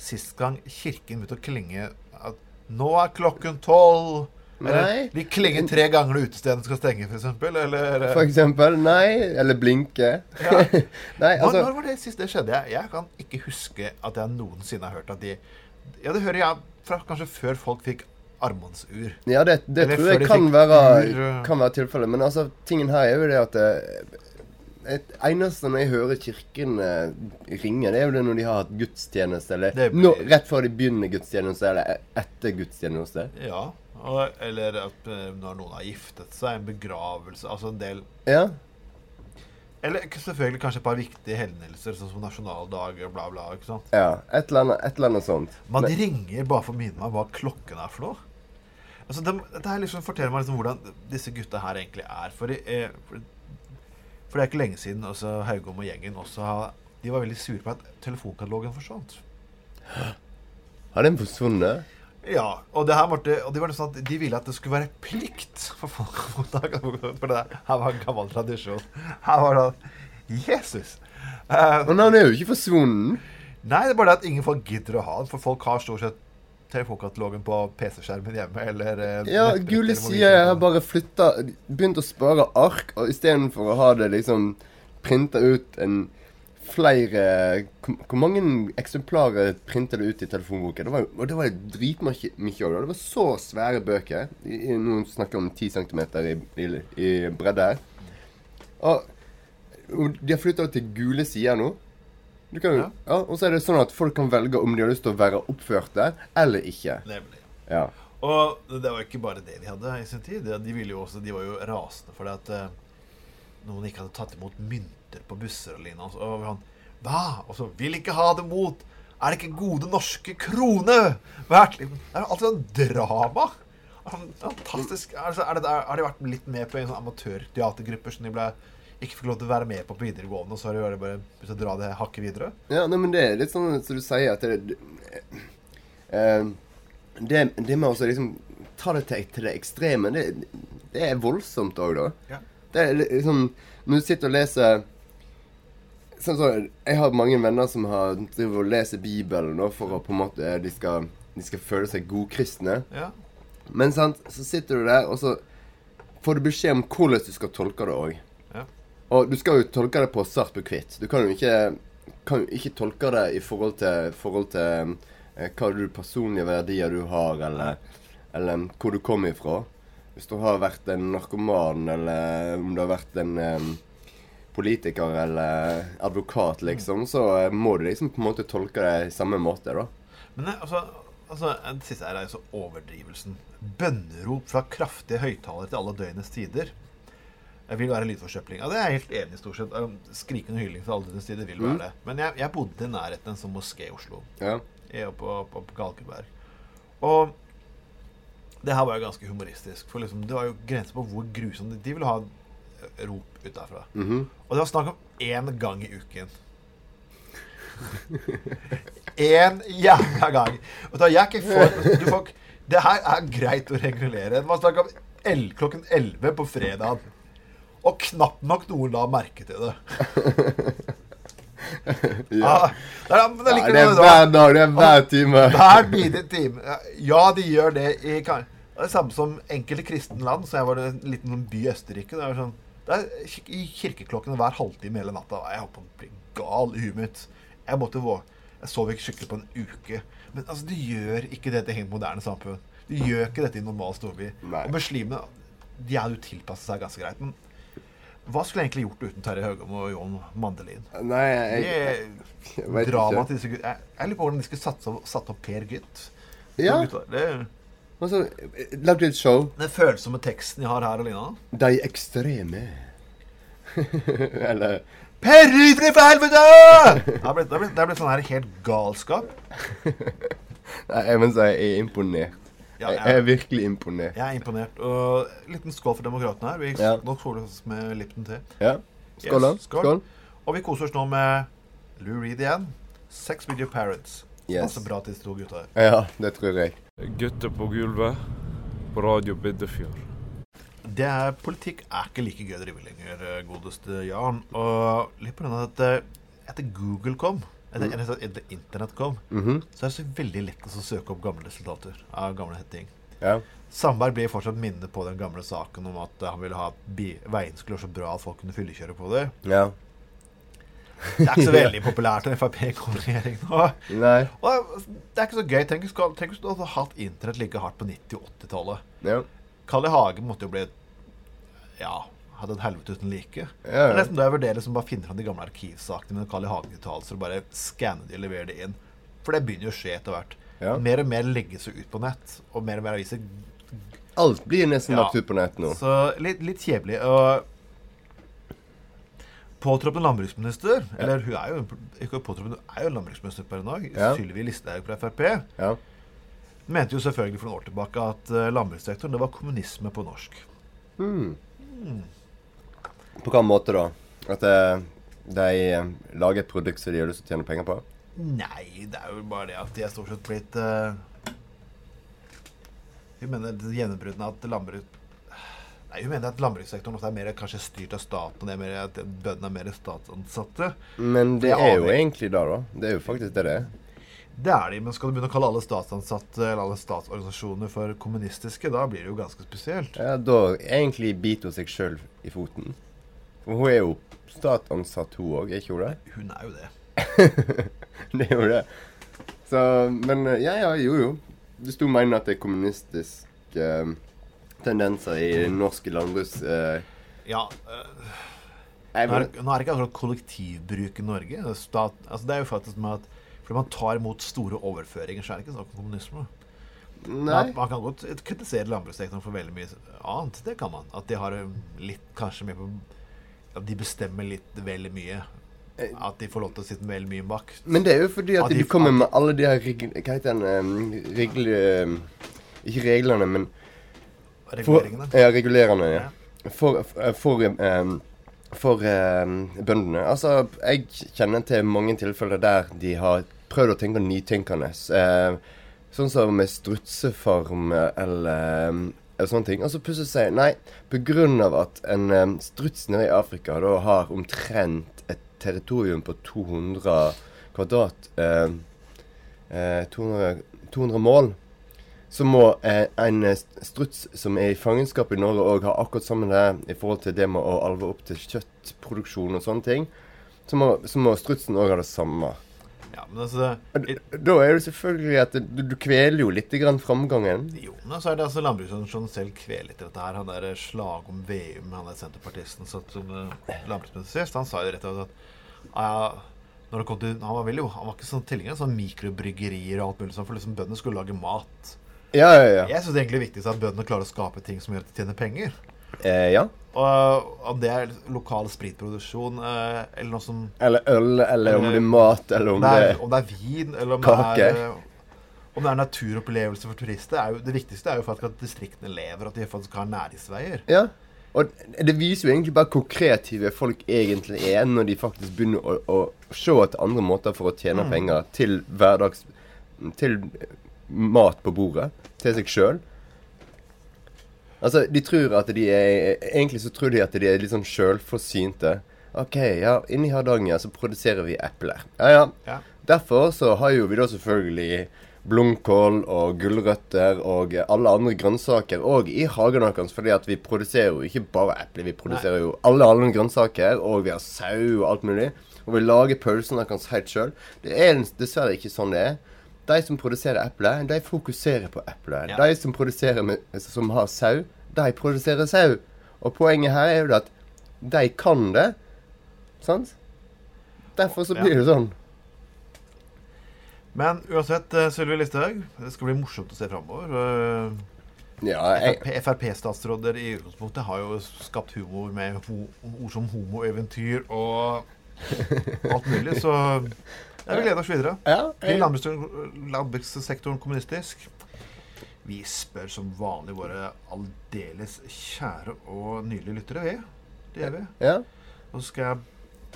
sist gang kirken begynte å klinge at nå er klokken tolv. Eller Nei. de klinger tre ganger når utestedet skal stenge, f.eks. Eller For eksempel. Nei. Eller blinke. Ja. nei, når, altså når var det sist det skjedde? Jeg, jeg kan ikke huske at jeg noensinne har hørt at de Ja, det hører jeg fra kanskje før folk fikk armbåndsur. Ja, det, det tror jeg de kan være, kan være tilfellet. Men altså, tingen her er jo det at det, et eneste når jeg hører kirken eh, ringe, det er jo det når de har hatt gudstjeneste. Eller blir- nå, rett før de begynner gudstjeneste, eller e- etter gudstjeneste. Ja. Og, eller at eh, når noen har giftet seg, en begravelse Altså en del Ja. Eller selvfølgelig kanskje et par viktige hendelser, sånn som nasjonaldager, bla, bla. ikke sant? ja. Et eller annet, et eller annet sånt. Man Men- ringer bare for å minne meg hva klokken er for noe. Altså, det, Dette her liksom forteller meg liksom hvordan disse gutta her egentlig er. For, eh, for, for det er ikke lenge siden også Haugom og gjengen også De var veldig sure på at telefonkatalogen forsvant. Har den forsvunnet? Ja, og det her måtte, og de var sånn at de ville at det skulle være plikt for folk å motta. For det her var en gammel tradisjon. Her var det Jesus! Uh, Men han er jo ikke forsvunnet. Nei, det er bare det at ingen folk gidder å ha den. For folk har stort sett telefonkatalogen på PC-skjermen hjemme. Eller eh, Ja, gule sider har bare flytta Begynt å spare ark, og istedenfor å ha det liksom Printa ut en flere Hvor mange eksemplarer printer du ut i telefonboken? Det var, og det var dritmye òg. det. Var så svære bøker. I, noen snakker om 10 cm i, i, i bredde. Og, og de har flytta det til gule sider nå. Du kan, ja. ja. og så er det sånn at folk kan velge om de har lyst til å være oppførte eller ikke. Nemlig. Ja. Og det var jo ikke bare det de hadde i sin tid. De, ville jo også, de var jo rasende for at eh, noen ikke hadde tatt imot mynter på busser og lignende. Og han Hva? Og så vil ikke ha det mot Er det ikke gode norske krone? Vært Det er alltid sånn drama. Fantastisk. Altså, er det, har de vært litt med på en sånn amatørteatergruppe som de ble ikke fikk lov til å være med på på videregående, og så har de bare begynt å dra det hakket videre? Ja, nei, men det er litt sånn som du sier, at det det, eh, det, det med å liksom ta det til, til det ekstreme, det, det er voldsomt òg, da. Ja. Det er liksom Når du sitter og leser sånn sånn, Jeg har mange venner som har driver og leser Bibelen nå for å på en måte De skal, de skal føle seg godkristne. Ja. Men sant, så sitter du der, og så får du beskjed om hvordan du skal tolke det òg. Ja. Og du skal jo tolke det på svart på hvitt. Du kan jo ikke, kan jo ikke tolke det i forhold til, forhold til eh, hva du personlige verdier du har, eller, eller hvor du kommer ifra. Hvis du har vært en narkoman, eller om du har vært en eh, politiker eller advokat, liksom, så eh, må du liksom på en måte tolke det i samme måte, da. Men det, altså, altså, det siste er altså overdrivelsen. Bønnerop fra kraftige høyttalere til alle døgnets tider. Jeg vil være lydforsøpling. Ja, det er jeg helt enig i, stort sett. Skrikende hylling fra alle døgnets tider vil Mm. være det. Men jeg, jeg bodde i nærheten av en sånn moské i Oslo. Ja. Jeg er på, på, på Galkeberg. Og det her var jo ganske humoristisk. For liksom, det var jo grenser på hvor grusomt De, de ville ha eh, rop utafra. Mm -hmm. Og det var snakk om én gang i uken. Én jævla gang. Og da jeg ikke for du får, Det her er greit å regulere. Det var snakk om el, klokken 11 på fredag. Og knapt nok noen la merke til det. Ja. men det er, det er hver dag, det er hver time. Hver bidige time. Ja, de gjør det i Det er det samme som enkelte kristne land. Så jeg var i en liten by i Østerrike. Det var sånn det er i kirkeklokkene hver halvtime hele natta. Jeg holdt på å bli gal i huet mitt. Jeg måtte vå Jeg sov ikke skikkelig på en uke. Men altså, du gjør ikke dette i et moderne samfunn. Du gjør ikke dette i en normal storby. Og muslimene de hadde jo tilpasset seg ganske greit. Men hva skulle jeg egentlig gjort uten Terje Høgom og John Mandelin? Nei, jeg, jeg, jeg vet drama ikke. Jeg, jeg lurer på hvordan de skulle satt, satt opp Per Gynt. Ja. To gutter. Det, Altså, lagd et show. den følsomme teksten jeg har her, Alina. De ekstreme. Eller Perifri for helvete! Det har blitt, blitt, blitt sånn her helt galskap. Nei, jeg må si jeg er imponert. Ja, Jeg jeg- er virkelig imponert. Jeg er imponert. Og liten skål for demokratene her. Vi Ja. nok soler oss med Lipton te. Ja. Skål, da. Yes, skål. Skål. Og vi koser oss nå med Lou Reed igjen. Sex with your parents. Yes. Passer bra til de to gutta her. Ja, det tror jeg. Gutter på gulvet på Radio Biddefjord. Det er, politikk er ikke like gøy å drive lenger, eh, godeste Jan. Og litt på grunn av at eh, etter Google kom, etter, Mm. etter, etter Internett kom, Mhm. så er det så veldig lett å søke opp gamle resultater av gamle ting. Ja. Sandberg blir fortsatt minnet på den gamle saken om at han ville ha skulle være så bra at folk kunne fyllekjøre på det. Ja. Det er ikke så veldig populært når Frp kommer i regjering nå. Nei. Og det er ikke så gøy. Tenk hvis du- hadde hatt internett like hardt på 90- og 80-tallet. Ja. Kalle Hage måtte jo bli Ja, hadde et helvete uten like. Ja, Det er ja. nesten da jeg vurderer som bare finner fram de gamle arkivsakene med Kalle Hagen-uttalelser og bare skanne de og levere de inn. For det begynner jo å skje etter hvert. Ja. Mer og mer legges jo ut på nett, og mer og mer aviser Alt blir nesten Ja. lagt ut på nett nå. Så litt, litt kjedelig. Og påtroppende landbruksminister Eller hun er jo ikke påtroppende, hun er jo landbruksminister per i dag. Ja. Sylvi Listhaug fra Frp. Ja. Mente jo selvfølgelig for noen år tilbake at eh, landbrukssektoren det var kommunisme på norsk. Mm. Mm. På hvilken måte da? At eh, de eh, lager et produkt som de har lyst til å tjene penger på? Nei, det er jo bare det at de er stort sett blitt uh, mener det gjennombruddene at landbruk Nei, Hun mener at landbrukssektoren også er mer kanskje styrt av staten, det er mer at bøndene er mer statsansatte. Men det er jo egentlig det, da. Det er jo faktisk det det er. Det er de, men skal du begynne å kalle alle statsansatte eller alle statsorganisasjoner for kommunistiske, da blir det jo ganske spesielt. Ja, Da egentlig biter hun seg sjøl i foten. For hun er jo statsansatt, hun òg, er ikke hun det? Hun er jo det. det er jo det. Så Men eh, ja, ja, jo, jo. Hvis du mener at det er kommunistisk eh, tendenser i norsk landbruks... Uh, Ja Uh, Jeg nå, er, nå er det ikke akkurat kollektivbruk i Norge. Det er Stat, altså det er jo faktisk med at fordi man tar imot store overføringer, så er det ikke snakk om kommunisme. Nei. Man, man kan godt kritisere landbrukssektoren for veldig mye annet. Det kan man. At de har um, litt kanskje mye på At de bestemmer litt veldig mye. At de får lov til å sitte veldig mye makt. Men det er jo fordi at At de, de- kommer med alle de her regl... Hva heter den um, regl... um, Ikke reglene, men Reguleringene. For, ja, regulerende. Ja. For, for um, for um, bøndene. Altså, jeg kjenner til mange tilfeller der de har prøvd å tenke nytenkende. Uh, sånn som med strutsefarm eller eller, eller sånne ting. Og så plutselig sier nei, pga. at en um, struts nede i Afrika da har omtrent et territorium på 200 kvadrat eh, eh, 200, 200 mål så må eh, en eh, struts som er i fangenskap i Norge òg ha akkurat samme det i forhold til det med å alve opp til kjøttproduksjon og sånne ting. Så må, så må strutsen òg ha det samme. Ja, men altså Da er det selvfølgelig at du, du kveler jo litt grann framgangen. Jo, men så er det altså landbruksorganisasjonen selv kveler litt dette her. Han der slag om Veum, han der senterpartisten som uh, landbruksminister, han sa jo rett og slett at ah, når det kom til, han var, veldig, han var ikke sånn tilhenger av sånn mikrobryggerier og alt mulig sånn, for liksom bøndene skulle lage mat. Ja, ja, ja. Jeg syns egentlig det viktigste er at bøndene klarer å skape ting som gjør at de tjener penger. Eh, ja. Og om det er lokal spritproduksjon eh, eller noe som Eller øl, eller om det er mat, eller om det er, om det er vin, eller om kaker. det er eh, om det er naturopplevelser for turister. Er jo, det viktigste er jo faktisk at distriktene lever, at de faktisk har næringsveier. Ja. Og det viser jo egentlig bare hvor kreative folk egentlig er når de faktisk begynner å, å se etter andre måter for å tjene Mm. penger til hverdags Til mat på bordet. Til seg sjøl. Altså, de tror at de er Egentlig så tror de at de er litt sånn sjølforsynte. OK, ja, inni Hardanger så produserer vi epler. Ja, ja. Ja. Derfor så har jo vi da selvfølgelig blomkål og gulrøtter og alle andre grønnsaker òg i hagen vår. Fordi at vi produserer jo ikke bare epler, vi produserer jo alle andre grønnsaker. Og vi har sau og alt mulig. Og vi lager pølsene våre helt sjøl. Det er dessverre ikke sånn det er. De som produserer epler, de fokuserer på epler. Ja. De som produserer med, som har sau, de produserer sau. Og poenget her er jo at de kan det. Sant? Derfor så Ja. blir det sånn. Men uansett, eh, Sylvi Listhaug, det skal bli morsomt å se framover. Ja, jeg- Frp-statsråder i utgangspunktet har jo skapt humor med ord som homoeventyr og alt mulig, så jeg vil glede oss videre. Ja, Blir jeg- landbrukssektoren kommunistisk? Vi spør som vanlig våre aldeles kjære og nydelige lyttere, vi. Det gjør vi. Ja. Og så skal jeg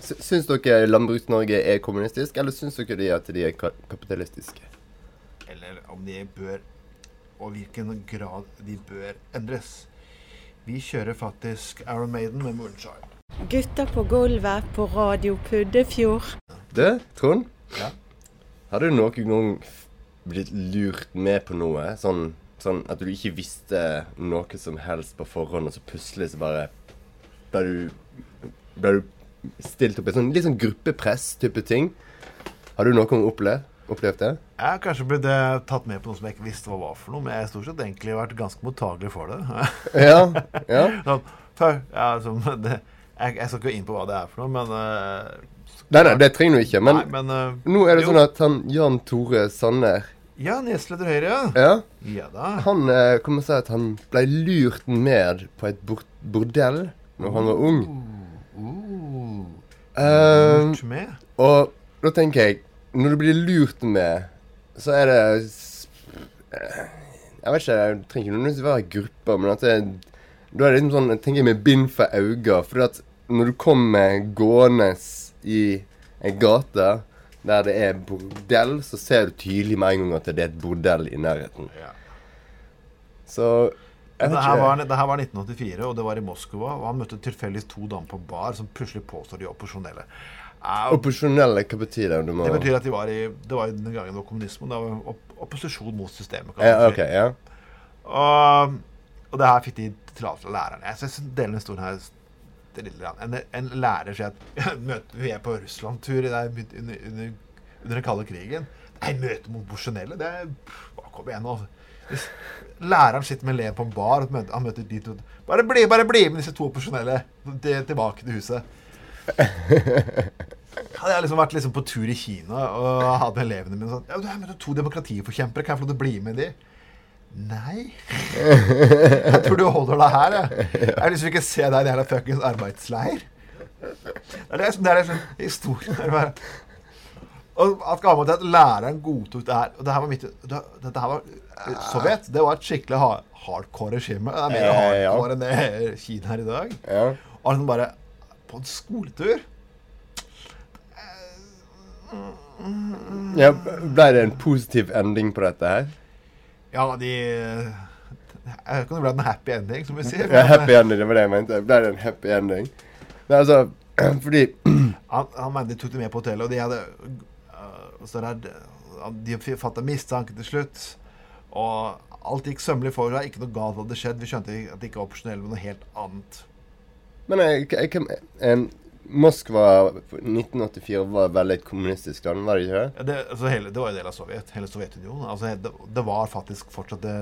Syns dere Landbruks-Norge er kommunistisk, eller syns dere de at de er kapitalistiske? Eller om de bør Og hvilken grad de bør endres. Vi kjører faktisk Iron Maiden med Moonshine. Gutta på gulvet på Radio Puddefjord. Du, Trond? Ja. Har du noen gang blitt lurt med på noe? Sånn, sånn at du ikke visste noe som helst på forhånd, og så plutselig så bare ble du, ble du stilt opp i sånn litt sånn gruppepress-type ting? Har du noen gang opplevd, opplevd det? Jeg har kanskje blitt eh, tatt med på noe som jeg ikke visste hva var for noe, men jeg har stort sett egentlig vært ganske mottagelig for det. Ja, ja. sånn, ja som, det, jeg, jeg skal ikke gå inn på hva det er for noe, men eh, Nei, nei, det trenger du ikke. Men, Nei, men, uh, nå er det jo. sånn at han Jan Tore Sanner Ja, nestleder Høyre, ja. Ja. Da. Han eh, kommer til å si at han ble lurt med på et bordell når han var ung. Uh, Lurt med? og da tenker jeg Når du blir lurt med, så er det eh, Jeg vet ikke, det trenger ikke nødvendigvis være grupper, men at det, da er det liksom sånn jeg tenker med bind for øynene. For at når du kommer gående i en gate der det er bordell, så ser du tydelig med en gang at det er et bordell i nærheten. Så jeg Det her, ikke var, det her var 1984, og det var i Moskva. Og han møtte tilfeldigvis to damer på bar som plutselig påstår de er opposisjonelle. Uh, Opposisjonelle, hva betyr det? Du må... Det betyr at de var i Det var den gangen det var kommunisme. Det var opp, opposisjon mot systemet. kan Ja, okay, ja. Og, og det her fikk de tillatelse av læreren. Jeg synes delen av historien her er litt. En, en lærer sier at møter, vi er på Russland-tur under, under, under den kalde krigen. Nei, møte mot opposisjonelle? Det er Kom igjen, nå. Hvis læreren sitter med elev på en bar, og møter, han møter de to Bare bli, bare bli med disse to porsjonelle tilbake til huset. Hadde jeg liksom vært liksom på tur i Kina og hadde elevene mine sånn Ja, har møtt to demokratiforkjempere, kan jeg få lov til å bli med de? Nei. Jeg tror du holder deg her, jeg. Jeg har lyst til ikke se deg i en jævla fuckings arbeidsleir. Det er liksom, det er liksom historien her. Og at gammelt at læreren godtok det her. Og det her var midt det, Dette her var Sovjet. Det var et skikkelig hard, hardcore regime. Det er mer hardcore enn det Kina er i dag. Og han bare På en skoletur? Ja, Ble det en positiv ending på dette her? Ja, de Jeg vet ikke om det ble en happy ending, som vi sier. Ja, happy ending, det var det jeg mente. Ble det en happy ending? Nei, altså, fordi Han, han mente de tok dem med på hotellet, og de hadde uh, så der, De fatta mistanke til slutt. Og alt gikk sømmelig for seg. Ikke noe galt hadde skjedd. Vi skjønte at det ikke var operasjonell, men noe helt annet. Men jeg, jeg, jeg, en, Moskva 1984 var veldig et kommunistisk land, var det ikke det? Ja, det, altså hele, det var en del av Sovjet. Hele Sovjetunionen. Altså, det, det var faktisk fortsatt det,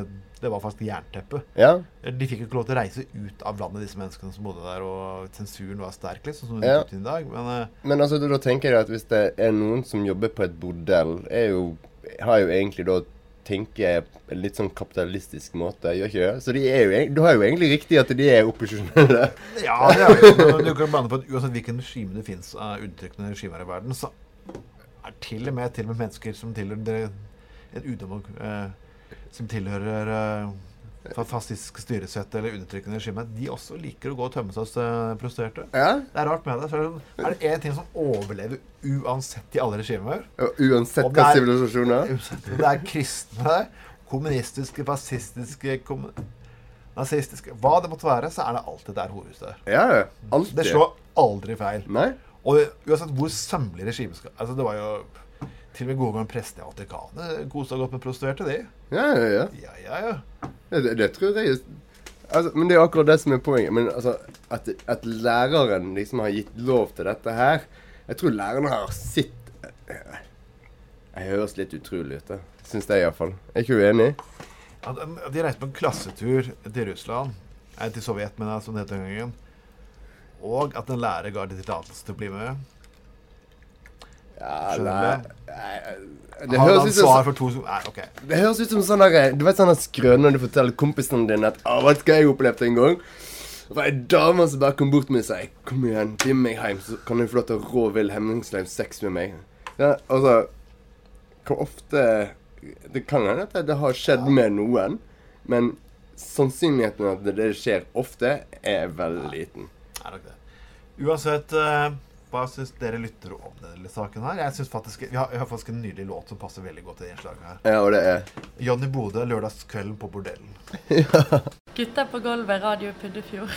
det var faktisk jernteppet. Ja. De fikk jo ikke lov til å reise ut av landet, disse menneskene som bodde der. Og sensuren var sterk, liksom, som Ja. ja. i dag. Men eh, Men altså, da, tenker jeg at hvis det er noen som jobber på et bordell, jo, har jo egentlig da tenker en litt sånn kapitalistisk måte, gjør ikke det? Så de er jo, du har jo egentlig riktig at de er opposisjonelle. Ja, det er jo Du kan blande på at Uansett hvilken regime det fins av undertrykkende regimer i verden, så er til og med, til og med mennesker som tilhører en udemok... Eh, som tilhører eh, fascistisk styresett eller undertrykkende regime, de også liker å gå og tømme seg hos eh, prostituerte. Ja. Det er rart med det. Så er det, én ting som overlever uansett i alle regimer Ja, uansett hva sivilisasjonen er. Det er kristne, kommunistiske, fascistiske kommu Nazistiske Hva det måtte være, så er det alltid der horehus der. Ja, alltid. Det slår aldri feil. Nei. Og uansett hvor sømmelig regimet skal Altså, det var jo til og med gode gamle prester i Vatikanet kosa godt med prostituerte, de. Ja, ja, ja. Ja, ja, ja. Det, det, tror jeg altså, Men det er akkurat det som er poenget. Men altså, at, at læreren liksom har gitt lov til dette her Jeg tror læreren har sitt Jeg høres litt utrolig ut, da. Syns jeg iallfall. Er ikke du enig? At, at de reiste på en klassetur til Russland, Nei, til Sovjet, men som det het den gangen. Og at en lærer ga tillatelse til å bli med. Ja, Skjønner du? Det høres ut som Nei, okay. Det høres ut som sånn der, Du vet sånn skrøne når du forteller kompisene dine at ah, 'Vet du hva jeg opplevde en gang?' Det var ei dame som bare kom bort med seg 'Kom igjen, bli med meg hjem, så kan du få lov til å rå vill hemningsløs sex med meg'. Ja, altså Hvor ofte Det kan hende at det har skjedd med noen, men sannsynligheten at det skjer ofte, er veldig liten. Uansett, eh, hva syns dere lytter om denne saken her? Jeg synes faktisk, vi har, vi har faktisk en nydelig låt som passer veldig godt til det innslaget her. Ja, og det er Johnny Bodø, 'Lørdagskvelden på bordellen'. ja. Gutta på gulvet, Radio Puddefjord.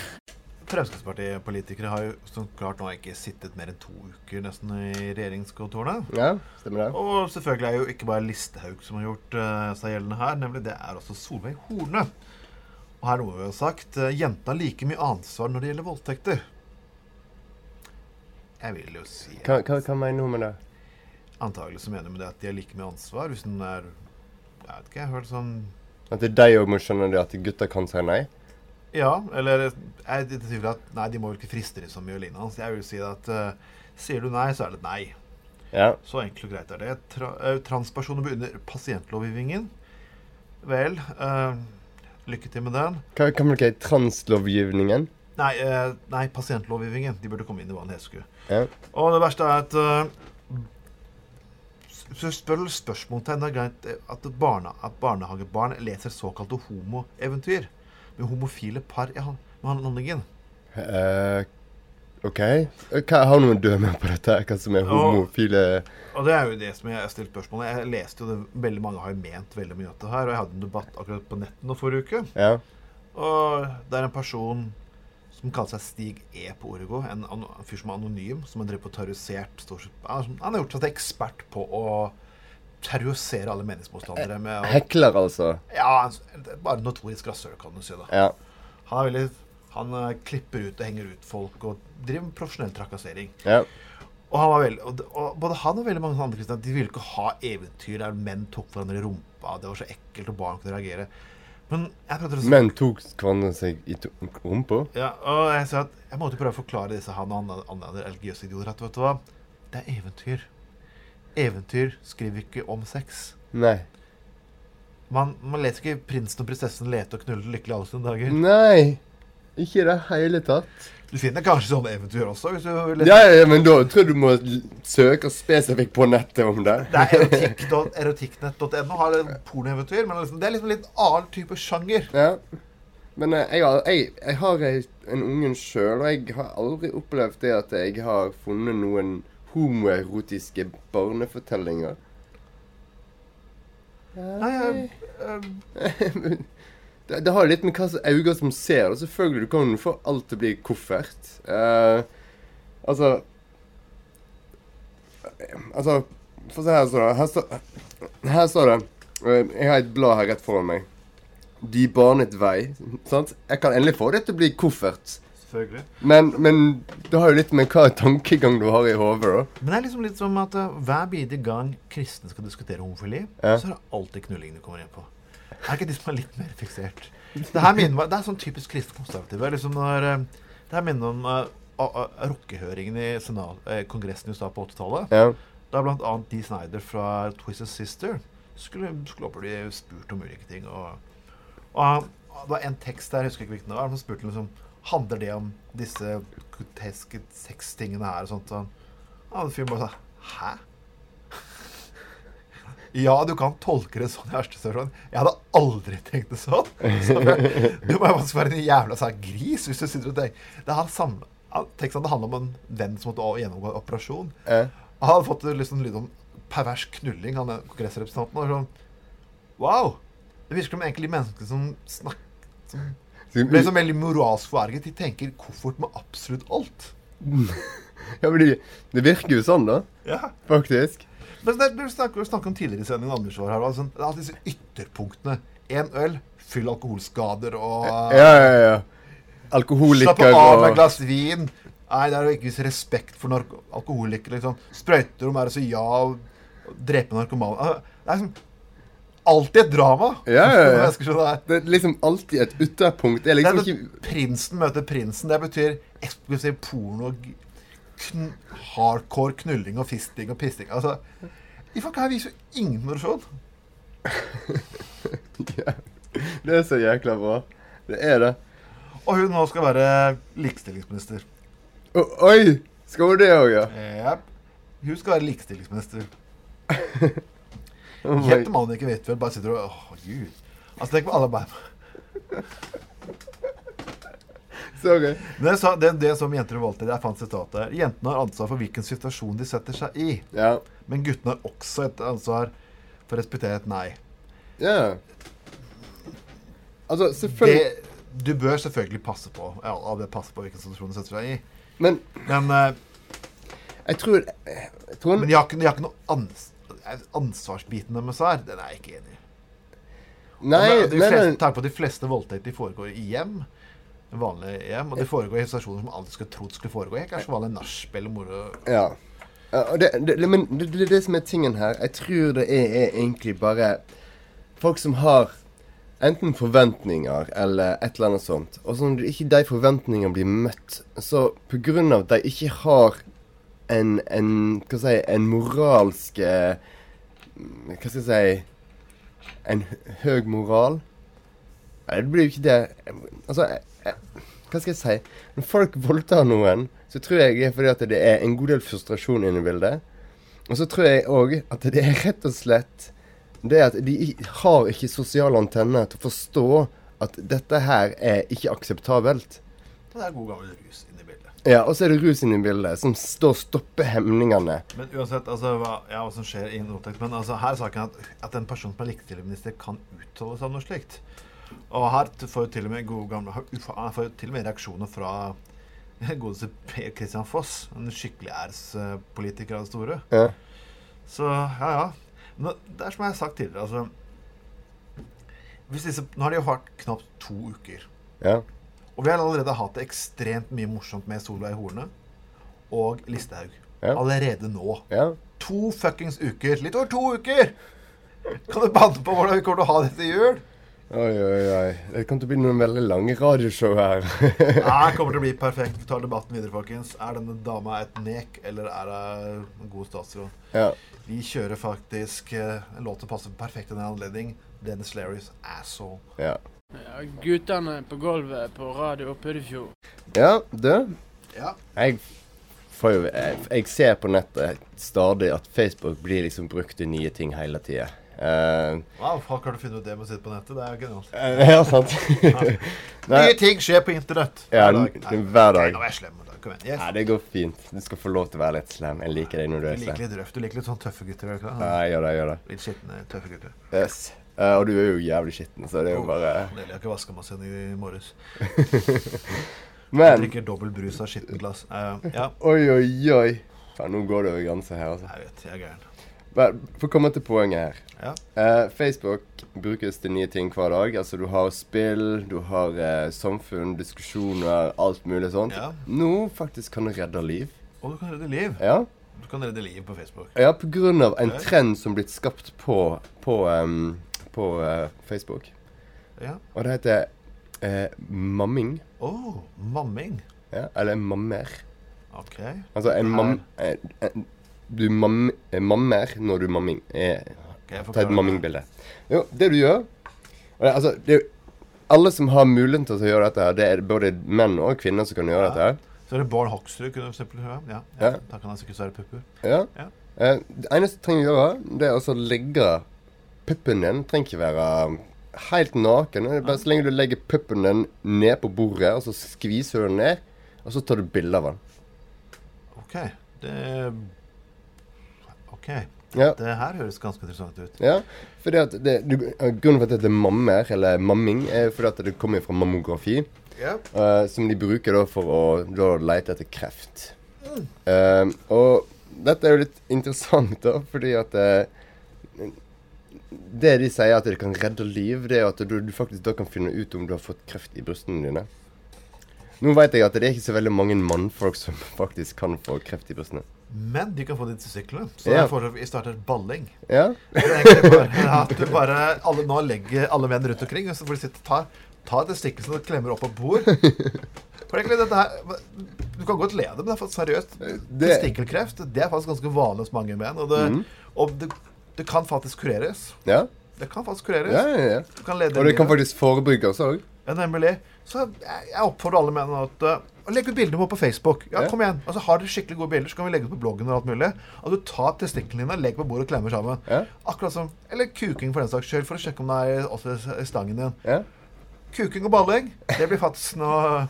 Fremskrittspartipolitikere har jo som klart nå ikke sittet mer enn to uker nesten i regjeringskontorene. Ja, stemmer det. Og selvfølgelig er jo ikke bare Listhaug som har gjort uh, seg gjeldende her, nemlig det er også Solveig Horne. Og her er noe vi har sagt. uh, Jenta har like mye ansvar når det gjelder voldtekter. Jeg vil jo si Hva, hva, hva mener hun med det? Antagelig så mener hun med det at de har like mye ansvar. Hvis hun er Jeg vet ikke, jeg har hørt sånn At er de òg må skjønne det at gutter kan si nei? Ja, eller jeg tviler at Nei, de må vel ikke friste dem så mye, Lina. Så jeg vil si at uh, sier du nei, så er det nei. Ja. Så enkelt og greit er det. Tra eh, transpersoner blir under pasientlovgivningen. Vel, uh, lykke til med den. Hva kan man kalle translovgivningen? Nei, eh, nei, pasientlovgivningen. De burde komme inn i hva den skulle. Ja. Og det verste er at uh, Spør spørsmålstegn er greit eh, at, barna, at barnehagebarn leser såkalte homoeventyr med homofile par i han- med handlingen. Uh, OK. Hva Har noen dømme på dette? Hva som er homofile Og det er jo det som jeg har stilt spørsmål Jeg leste jo det, Veldig mange har jo ment veldig mye om dette her. Og jeg hadde en debatt akkurat på nettet nå forrige uke. Ja. Og det er en person som kaller seg Stig E på Orego, En, en fyr som er anonym, som har drevet på terrorisert Han har gjort seg til ekspert på å terrorisere alle meningsmotstandere. Med å, Hekler, altså? ja, bare notorisk rasshøl, kan du si. da Ja. Han, veldig, han eh, klipper ut og henger ut folk og driver med profesjonell trakassering. Ja. Og, han var veldig, og, og både han og veldig mange andre kristne De ville ikke ha eventyr der menn tok hverandre i rumpa. Det var så ekkelt, og barn kunne reagere. Men Menn tok hverandre seg i rumpa? ja, og jeg sa at jeg måtte prøve å forklare disse han og andre, andre religiøse idioter at vet du hva, det er eventyr. Eventyr skriver ikke om sex. Nei. Man, man leser ikke 'Prinsen og prinsessen lete og knulle lykkelig alle sine dager'. Nei. Ikke i det hele tatt. Du finner kanskje sånne eventyr også, hvis du vil Ja, ja, men da tror jeg du må søke spesifikt på nettet om det. Det er erotikk- erotikknett.no har pornoeventyr, men liksom, det er liksom en litt annen type sjanger. Ja. Men eh, jeg, jeg, jeg har en ungen sjøl, og jeg har aldri opplevd det at jeg har funnet noen homoerotiske barnefortellinger. Nei, jeg, det, det har litt med hva slags øyne som ser. Og selvfølgelig, du kan få alt til å bli koffert. Uh, altså Altså, få se her, står det. Her, her står det eh, Jeg har et blad her rett foran meg. De banet vei. Sant? Jeg kan endelig få det til å bli koffert. Selvfølgelig. Men, men det har jo litt med hva tankegang du har i hodet, da. Men det er liksom litt som at uh, hver bidige gang kristne skal diskutere homofili, Ja. så er det alltid knulling du kommer inn på. Er ikke de som er litt mer fiksert? Det her minner meg, det er sånn typisk kristne konservative. Liksom når, uh, det her minner om uh, uh, rockehøringen i senat, uh, Kongressen i USA på 80-tallet. Ja. Da annet Dee Snyder fra Twisted Sister skulle, skulle bli spurt om ulike ting. Og, og det var en tekst der, jeg husker ikke hvilken det var, som spurte liksom Handler det om disse groteske sextingene her og sånt? Og han, fyren bare sa Hæ? Ja, du kan tolke det sånn i verste situasjon. Jeg hadde aldri tenkt det sånn. Så, du må jo faktisk være en jævla sær gris hvis du sitter og tenker Det samme Tenk sånn, det handler om en venn som måtte gjennomgå en operasjon. Eh. Han hadde fått liksom lyd om pervers knulling, han kongressrepresentanten. Og sånn Wow! Det virker som egentlig mennesker som snakker som blir så veldig moralsk forarget. De tenker koffert med absolutt alt. Ja, men det, det virker jo sånn, da. Ja. Faktisk. Men det, vi snakket, om tidligere i sendingen Anders var her, altså, det er alltid disse ytterpunktene. Én øl, fyll alkoholskader og Ja, ja, ja. Alkoholiker Slapp av med et glass vin. Nei, det er jo ikke viss respekt for alkoholikere. Liksom. Sprøyterom er å si ja og og drepe narkomane. Altså, Det er liksom alltid et drama. Ja, ja, ja. Det. Det er liksom alltid et ytterpunkt. Det er liksom det er ikke Prinsen møter prinsen. Det betyr eksklusiv porno, g- kn hardcore knulling og fisting og pisting. Altså, De folka her viser jo ingen moderasjon. Det er så jækla bra. Det er det. Og hun nå skal være likestillingsminister. Å, oi! Skal hun det òg, ja? Yep. Hun skal være likestillingsminister. Oh Helt mannen ikke vet vel, bare sitter og Åh, gud. Altså, tenk på alle beina. Sorry. Det, så, det, det som jenter valgte, det Jeg fant sitatet her. Jentene har ansvar for hvilken situasjon de setter seg i. Ja. Men guttene har også et ansvar for å respektere et nei. Ja. Altså, selvfølgelig Det, du bør selvfølgelig passe på ja, passe på hvilken situasjon du setter deg i. Men, eh, jeg tror, jeg tror Men de har ikke, de har ikke noe ans, ansvarsbiten deres her. Den er jeg ikke enig i. Nei, Og de fleste, nei. Tenk på de fleste voldtekter foregår i hjem. Vanlige hjem. Og det foregår i situasjoner som alle skulle trodd skulle foregå i. Kanskje vanlig nachspiel og moro. Ja. Og det, det, men det, det, det som er tingen her Jeg tror det er, er egentlig bare folk som har enten forventninger eller et eller annet sånt, og som ikke de forventningene blir møtt, så på grunn av at de ikke har en, en Hva skal jeg si En moralsk eh, Hva skal jeg si En høg moral det blir jo ikke det. Altså, jeg, jeg, hva skal jeg si? Når folk voldtar noen, så tror jeg det er fordi at det er en god del frustrasjon inne i bildet. Og så tror jeg òg at det er rett og slett det at de har ikke sosiale antenner til å forstå at dette her er ikke akseptabelt. Det er god gammel rus inni bildet. Ja, og så er det rus inne i bildet, som står stopper hemningene. Men uansett, altså, hva, ja, hva som skjer i voldtekt Men altså, her er saken at, at en person som er likestillingsminister, kan uttale seg om noe slikt. Og her får jo til og med gode gamle Han får jo til og med reaksjoner fra godeste Per Christian Foss, en skikkelig ærespolitiker av det store. Ja. Så ja, ja. Men det er som jeg har sagt tidligere, altså hvis disse, Nå har de jo vært knapt to uker. Ja. Og vi har allerede hatt det ekstremt mye morsomt med Solveig Horne og Listhaug. Ja. Allerede nå. Ja. To fuckings uker. Litt over to uker! Kan du banne på hvordan vi kommer til å ha dette i jul? Oi, oi, oi. Det kommer til å bli noen veldig lange radioshow her. Nei, kommer til å bli perfekt. Vi tar debatten videre, folkens. Er denne dama et nek, eller er hun en god statsråd? Ja. Vi kjører faktisk eh, en låt som passer perfekt i denne anledning. Dennis Larrys 'Asshole'. Ja. Ja, guttene på gulvet på Radio Puddefjord. Ja, du. Ja. Jeg får jo jeg, jeg ser på nettet stadig at Facebook blir liksom brukt til nye ting hele tida. Eh, Wow, folk har du funnet ut det med å sitte på nettet? Det er genialt. Uh, ja, sant. Nye ting skjer på internett. Ja, Hver dag. Nei, hver dag. Jeg slem da. Kom igjen. Yes. Nei, det går fint. Du skal få lov til å være litt slem. Jeg liker deg når du Du er liker slem. litt røft. Du liker litt sånn tøffe gutter. ikke? Ja, jeg gjør det, jeg gjør det. Litt skitne, tøffe gutter. Yes. Uh, og du er jo jævlig skitten, så det er jo bare Deilig. Har ikke vaska meg siden i morges. Men Jeg drikker dobbel brus av skittent glass. Uh, ja. Oi, oi, oi. Faen, nå går det over grensa her, altså. Jeg vet, jeg er gæren. Men for å komme til poenget her. Ja. Uh, Facebook brukes til nye ting hver dag. Altså, du har spill, du har uh, samfunn, diskusjoner, alt mulig sånt. Ja. Nå faktisk kan det redde liv. Og du kan redde liv. Ja. Du kan redde liv på Facebook. Ja, av en Ok. trend som blitt skapt på, på, um, på uh, Facebook. Ja. Og det heter mamming. Å, oh, mamming. Ja, eller mammer. OK. Altså en mam... En, en- du mam, eh, mammer når du mamming. Eh, ta et mammingbilde. Jo, det du gjør det, Altså, det er alle som har muligheten til å gjøre dette, det er både menn og kvinner som kan gjøre dette. her. Så er det Bård Hoksrud kunne du for høre. Ja, ja. Ja. Da kan han sikkert svære pupper. Ja. Ja. Eh, det eneste du trenger å gjøre, det er å legge puppen din. Trenger ikke være helt naken. Det er bare så lenge du legger puppen din ned på bordet, og så skviser du den ned, og så tar du bilde av den. OK. Det OK. Ja. Det her høres ganske interessant ut. Ja, fordi at det, du, Grunnen for at det heter mammer, eller mamming, er fordi at det kommer fra mammografi. Ja. Uh, som de bruker da for å da lete etter kreft. Mm. Uh, og dette er jo litt interessant, da, fordi at uh, Det de sier at det kan redde liv, det er at du, du faktisk da kan finne ut om du har fått kreft i brystene dine. Nå vet jeg at det er ikke så veldig mange mannfolk som faktisk kan få kreft i brystene. Men de kan få de testiklene. Så Ja. at vi starter balling. Ja. Det er egentlig bare at du bare alle, Nå legger alle menn rundt omkring, og så får de sitte ta, ta testikkel som du klemmer opp på bord. For egentlig dette her Du kan godt le det, men det er faktisk seriøst. Det- Testikkelkreft det er faktisk ganske vanlig hos mange menn. Og det, mm. og det, det kan faktisk kureres. Ja. Det kan faktisk kureres. Ja, ja, ja. Du kan Og det kan faktisk forebygges òg. Ja, nemlig. Så jeg, jeg oppfordrer alle menn at uh, Legg ut ut bilder på Facebook. Ja, kom igjen. Altså, Har dere skikkelig gode bilder, så kan vi legge ut på bloggen og alt mulig. Og du tar testiklene dine, legger på bordet og klemmer sammen. Ja. Akkurat som Eller kuking, for den saks skyld, for å sjekke om det er også i stangen din. Ja. Kuking og balling, det blir faktisk ja,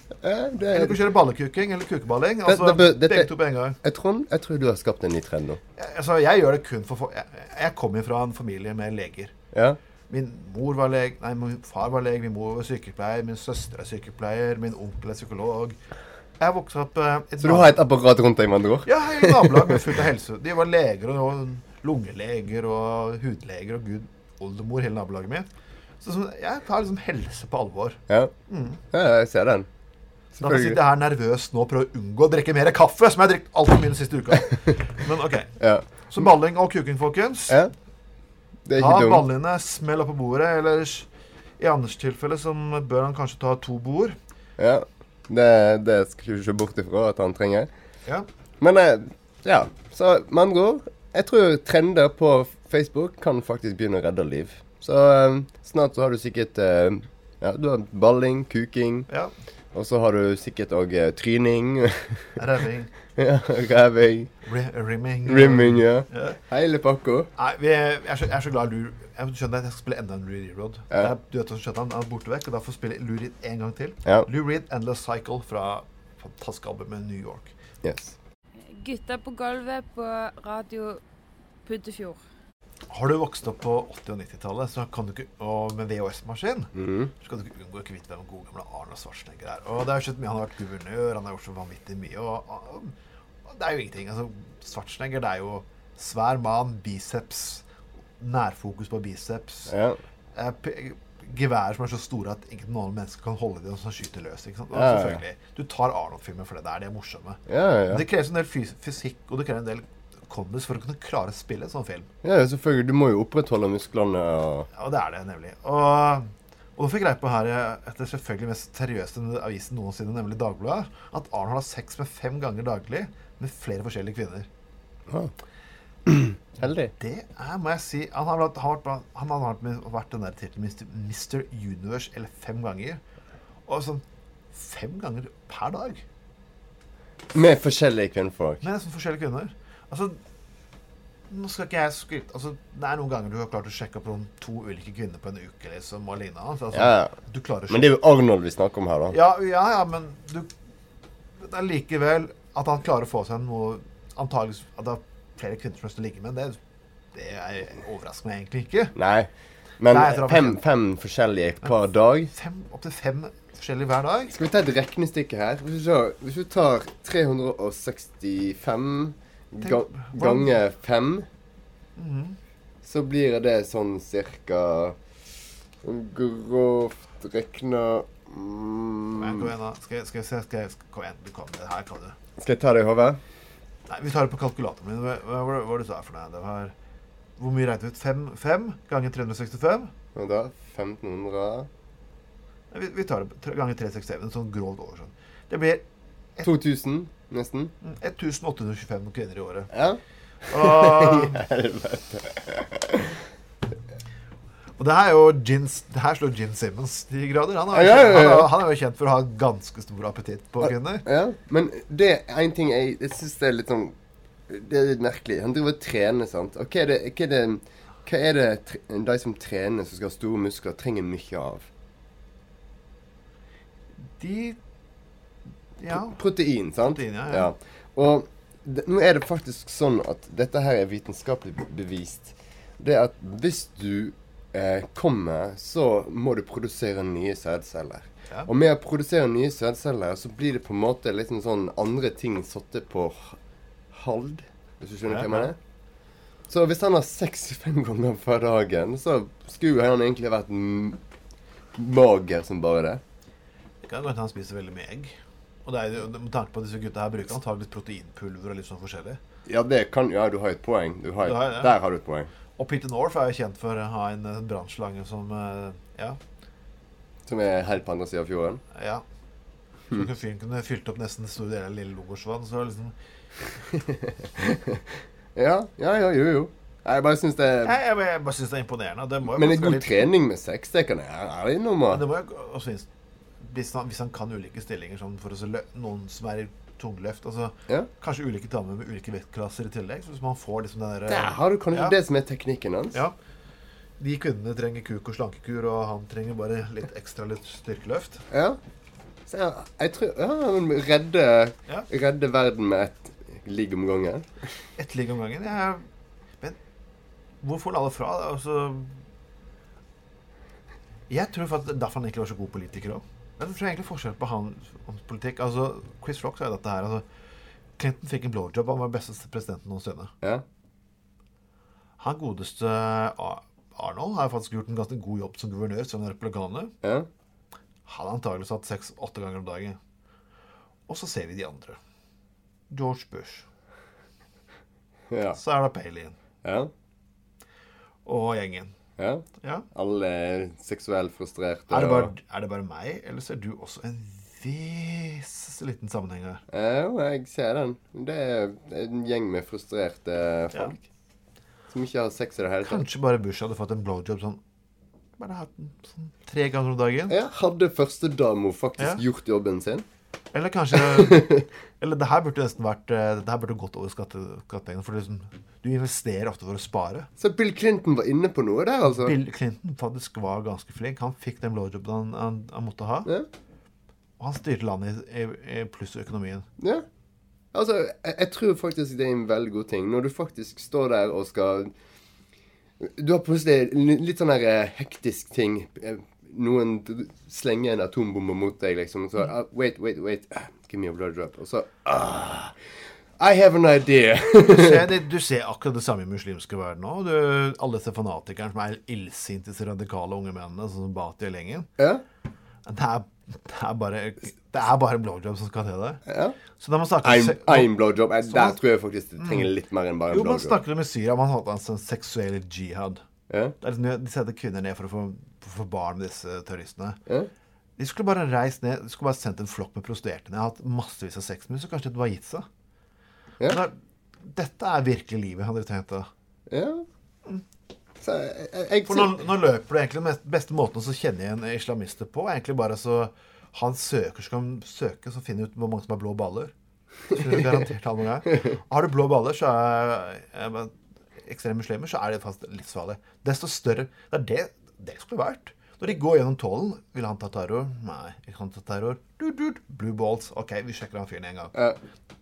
det Eller du kan kjøre ballekuking eller kukeballing. Altså, det begge to på en gang. Jeg tror, jeg tror du har skapt en ny trend nå. Altså, jeg gjør det kun for Jeg, jeg kommer fra en familie med leger. Ja. Min mor var lege, nei, min far var lege, min mor var sykepleier, min søster er sykepleier, min onkel er psykolog. Jeg vokste opp eh, Så du har et apparat rundt deg, med andre ord? Ja, hele nabolaget med fullt av helse. De var leger og lungeleger og hudleger og gud oldemor, hele nabolaget mitt. Så jeg tar liksom helse på alvor. Ja. Mm. ja, jeg ser den. Da sitter jeg her nervøs nå og prøver å unngå å drikke mer kaffe, som jeg har drukket altfor mye den siste uka. Men OK. Ja. Så balling og kuking, folkens. Ja. Det er ikke dumt. ballene, smell opp på bordet. Ellers, i Anders tilfelle, så bør han kanskje ta to bord. Ja. Det, det skal du ikke bort ifra at han trenger. Ja. Men eh, ja. Så med andre ord, jeg tror trender på Facebook kan faktisk begynne å redde liv. Så eh, snart så har du sikkert eh, Ja, du har balling, kuking. Ja. Og så har du sikkert òg tryning. Reving. Ja, ræving. Ri- rimming. Rimming, ja. Ja. Hele pakka. Nei, vi jeg, er så, jeg er så glad Lur... Jeg skjønner at jeg skal spille enda en Lou Reed-road. Ja. Du vet hvordan skjønner han er borte vekk, og da får jeg Lou Reed en gang til. Ja. Lou Reed Endless Cycle fra fantastiske albumet New York. Yes. Gutta på gulvet på radio Puddefjord. Har du vokst opp på 80- og 90-tallet, så kan du ikke, og med VHS-maskin, mm. så kan du ikke unngå å kvitte deg hvem gode gamle Arne Schwarzenegger er. Og det har skjedd mye Han har vært guvernør, han har gjort så vanvittig mye, og, og det er jo ingenting. Altså, Schwarzenegger, det er jo svær mann, biceps, nærfokus på biceps. Ja. Eh, Geværer som er så store at ikke noen mennesker kan holde dem som skyter løs. Ikke sant? Ja, selvfølgelig, Du tar Arnold-filmer for det der, de er morsomme. Ja, ja. Men det kreves en del fys fysikk og det krever en del kondis for å kunne klare å spille en sånn film. Ja, selvfølgelig. Du må jo opprettholde musklene og Ja, det er det nemlig. Og, og nå fikk greie på her, etter selvfølgelig mest seriøse avisen noensinne, nemlig Dagbladet, at Arnold har sex med fem ganger daglig med flere forskjellige kvinner. Heldig. Det er, må jeg si Han har, vært- han har, vært- han har vært, med, vært den der tittelen Mr. Universe eller fem ganger. Og sånn fem ganger per dag. Med forskjellige kvinnfolk. Med sånn forskjellige kvinner. Altså Nå skal ikke jeg skryte altså, Det er noen ganger du har klart å sjekke opp noen to ulike kvinner på en uke liksom, og lignende. Altså, Ja, ja. Du klarer å Men det er jo Arnold vi snakker om her, da. Ja, ja, ja, men du Det er likevel at han klarer å få seg noe Antakeligvis at det er flere kvinner som har lyst til å ligge med, det, det er, overrasker meg egentlig ikke. Nei. Men Nei, fem, fem forskjellige hver dag Fem, Opptil fem forskjellige hver dag. Skal vi ta et regnestykke her? Hvis tar, hvis vi tar 365 ga, ganger 5, -hmm. så blir det sånn cirka sånn Grovt regna mm, kom igjen, da. Skal jeg, skal skal jeg, Kom igjen, du kan det her. kan du. Skal jeg ta det i hodet? Nei, vi tar det på kalkulatoren min. Hva, hva, hva var det du sa for noe? Det var Hvor mye regnet du ut? 5 fem ganger 365? Og da 1500 Nei, Vi, vi tar det ganger 365. En sånn grovt oversånn. Det blir 2000, nesten. mm, 1825 kroner i året. Ja. Og. og det her er jo Gin, det her slår Gin Simmons til grader. Han er, jo Ja, ja, ja. Han, er, jo kjent for å ha ganske stor appetitt på kvinner. Ja, men det er en ting jeg, jeg syns det er litt sånn Det er litt merkelig. Han driver og trener, sant. Og hva er det, hva er det, hva er det tre- de som trener, som skal ha store muskler, trenger mye av? De Ja. Protein, sant? Protein, ja. Og det, nå er det faktisk sånn at dette her er vitenskapelig bevist. Det at hvis du eh, kommer, så må du produsere nye sædceller. Ja. Og med å produsere nye sædceller, så blir det på en måte liksom sånn andre ting satte på hald. Hvis du skjønner Ja, hva jeg mener? Så hvis han har sex fem ganger for dagen, så skulle han egentlig vært mager som bare det. Det kan godt hende han spiser veldig mye egg. Og det er, jo- med tanke på at disse gutta her bruker antakeligvis proteinpulver og litt sånn forskjellig. Ja, det kan, ja, du har et poeng. Du har et, Du har- ja. Der har du et poeng. Og Peter North er jo kjent for å ha en uh, brannslange som eh, Ja. Som er helt på andre sida av fjorden. ja. Så Hmm. fyren kunne fylt opp nesten store deler av Lille Logosvann. Så liksom Ja, ja, ja, jo, jo. Jeg bare syns det jeg, jeg, jeg bare syns det er imponerende. Det må jo Men en god litt- trening med seks, det kan jeg ærlig innrømme. Det må jo også finnes hvis han, hvis han kan ulike stillinger, sånn for å noen som er tungløft altså, Ja. Kanskje ulike damer med ulike vektklasser i tillegg. Så hvis man får liksom den der, Der har du kanskje Ja. det som er teknikken hans. Ja. De kundene trenger kuk og slankekur, og han trenger bare litt ekstra litt styrkeløft. Ja. Så jeg, jeg tror Ja, redde, Ja. redde verden med ett ligg om gangen. Ett ligg om gangen. Ja. men hvor får han alle fra? Altså Jeg tror for at derfor han egentlig var så god politiker òg. Jeg tror egentlig forskjell på hans politikk Altså, Chris Rock sa jo dette her. Altså, Clinton fikk en blowjob. Han var den beste presidenten noensinne. Ja. Han godeste Arnold har faktisk gjort en ganske god jobb som guvernør, som republikaner. Ja. Han har antagelig satt seks-åtte ganger om dagen. Og så ser vi de andre. George Bush. Ja. Sarah Palin. Ja. Og gjengen. Ja. Ja. Alle seksuelt frustrerte. Er det, bare, er det bare meg, eller ser du også en viss liten sammenheng her? Ja, jeg ser den. Det er en gjeng med frustrerte folk. Som ikke har sex i det hele tatt. Kanskje bare Bush hadde fått en blowjob sånn Bare hatt den sånn tre ganger om dagen. Ja, hadde førstedama faktisk Ja. gjort jobben sin? Eller kanskje Eller det her burde nesten vært eh, Det her burde gått over skatte- skattepengene. For liksom, du investerer ofte for å spare. Så Bill Clinton var inne på noe der, altså? Bill Clinton faktisk var ganske flink. Han fikk den blowjobben han, han, han måtte ha. Ja. Og han styrte landet i, i, pluss økonomien. Ja. Altså, jeg, jeg tror faktisk det er en veldig god ting. Når du faktisk står der og skal Du har plutselig litt sånn der eh, hektisk ting. Eh, Noen slenger en atombombe mot deg, liksom. Så uh, Wait, wait, wait. Ah, Give me a blowjob. Og så ah, I have an idea. Du ser, det, du ser akkurat det samme i muslimske verden òg. Alle disse fanatikerne som er illsinte, disse radikale unge mennene, sånn som Bati og Lengen. Ja. Det er, det er bare Det er bare en blowjob som skal til det. Ja. Så da man snakker I'm, I'm blowjob. Jeg, Der man- tror jeg faktisk det trenger Mm. litt mer enn bare en Jo, man snakker i Syria man hadde en sånn seksuell jihad. Ja. Liksom, de setter kvinner ned for å få, for å få barn med disse terroristene. Ja. De skulle bare reist ned De skulle bare sendt en flokk med prostituerte ned. Hatt massevis av sex med dem, så kanskje det var gitt seg. Ja. Men Dette er virkelig livet, tenkt da. Ja. Så jeg, jeg, For nå, nå løper du egentlig den beste måten å kjenne igjen islamister på, er egentlig bare så han søker, så kan søke, så finner ut hvor mange som har blå baller. Garantert han. Har du blå baller, så er ekstreme muslimer, så er det faktisk livsfarlig. Desto større Det er det det skulle vært. Når de går gjennom tollen, vil han ta terror? Nei, ikke han ta terror. Du, du, blue balls. OK, vi sjekker han fyren en gang.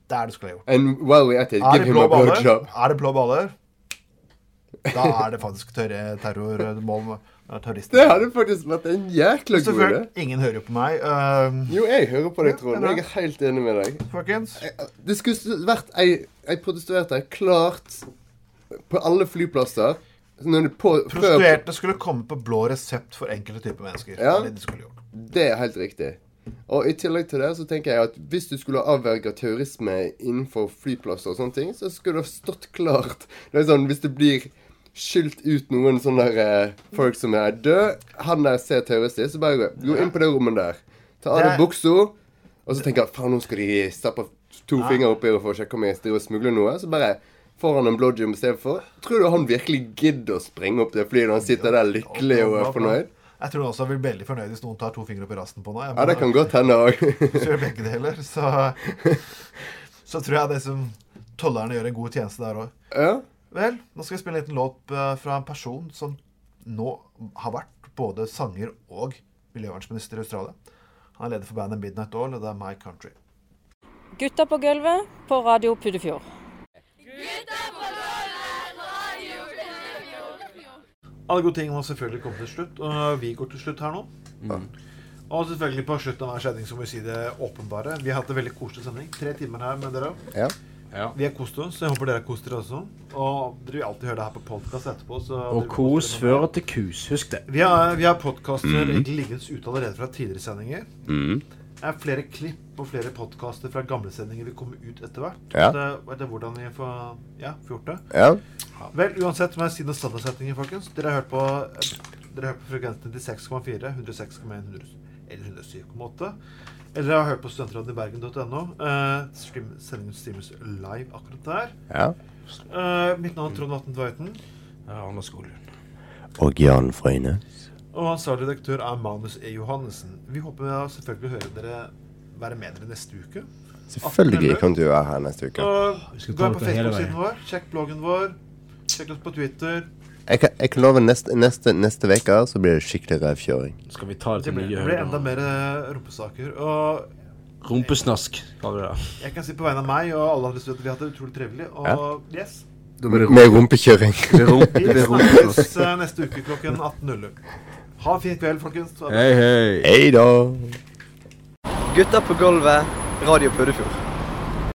Det er det skulle ha gjort. And while we're at it, give det him a blowjob. er det blå baller, da er det faktisk terror- terrormål med terrorister. Det hadde faktisk vært en jækla god idé. Ingen hører jo på meg. Uh, Jo, jeg hører på deg, Trond. Jeg er helt enig med deg. Folkens. Det skulle vært ei Jeg protestuerte klart på alle flyplasser. På, Prostituerte skulle komme på blå resept for enkelte typer mennesker. Ja. Det de. Det er helt riktig. Og i tillegg til det så tenker jeg at hvis du skulle avverga terrorisme innenfor flyplasser og sånne ting, så skulle det ha stått klart. Det er sånn hvis det blir skylt ut noen sånne der, eh, folk som er døde, han der ser terrorist så bare gå- inn på det rommet der. Ta av deg buksa, og så tenker jeg faen, nå skal de stappe to Ja. fingre oppi for å sjekke om jeg driver og smugler noe. Så bare får han en blodgym istedenfor. Tror du han virkelig gidder å sprenge opp det flyet når han sitter der lykkelig og er fornøyd? Jeg tror også jeg blir veldig fornøyd hvis noen tar to fingre opp i rasten på nå. Ja, det kan godt hende òg. Kjører begge deler, så Så tror jeg det som tollerne gjør en god tjeneste der òg. Ja. Vel, nå skal vi spille en liten låt eh, fra en person som nå har vært både sanger og miljøvernminister i Australia. Han er leder for bandet Midnight All, og det er My Country. Gutta på gulvet på Radio Puddefjord. Alle gode ting må selvfølgelig komme til slutt, og vi går til slutt her nå. Og selvfølgelig på slutten av hver sending så må vi si det åpenbare. Vi har hatt en veldig koselig sending. Tre timer her med dere. Ja. Vi har kost oss. Jeg håper dere har kost dere også. Og dere vil alltid høre det her på podkast etterpå. Så Og kos fører til kus. Husk det. Vi har, vi har podkaster mm. liggende ute allerede fra tidligere sendinger. Mhm. Det er flere klipp og flere podkaster fra gamle sendinger vil komme ut etter hvert. Ja. Det, det er hvordan vi får, ja, får gjort det. Ja. Vel, uansett må jeg si noen standardsetninger, folkens. Dere har hørt på, dere har hørt på frekvensen 96,4, 106,1 eller 107,8. Eller dere har hørt på studentradiobergen.no. Uh, stream, sendingen streames live akkurat der. Ja. Eh, mitt navn er Trond Vatn Tveiten. Arne Skolund. Og Jan Frøyne. Og ansvarlig redaktør er Manus E. Johannessen. Vi håper å selvfølgelig høre dere være med dere neste uke. Selvfølgelig kan du være her neste uke. Og gå på Facebook-siden vår. Sjekk bloggen vår. Sjekk oss på Twitter. Jeg kan, jeg kan love neste, neste, neste uke så blir det skikkelig revkjøring. Skal vi ta det Det til blir, høyder? det blir enda mer eh, rumpesaker. Og Rumpesnask, kaller vi det. jeg kan si på vegne av meg og alle andre studenter vi har hatt det utrolig trivelig. Og yes. Med rumpekjøring. Vi snakkes eh, neste uke klokken 18.00. Ha en fin kveld, folkens. Hei, hei. Hei da. Gutta på gulvet, Radio Puddefjord.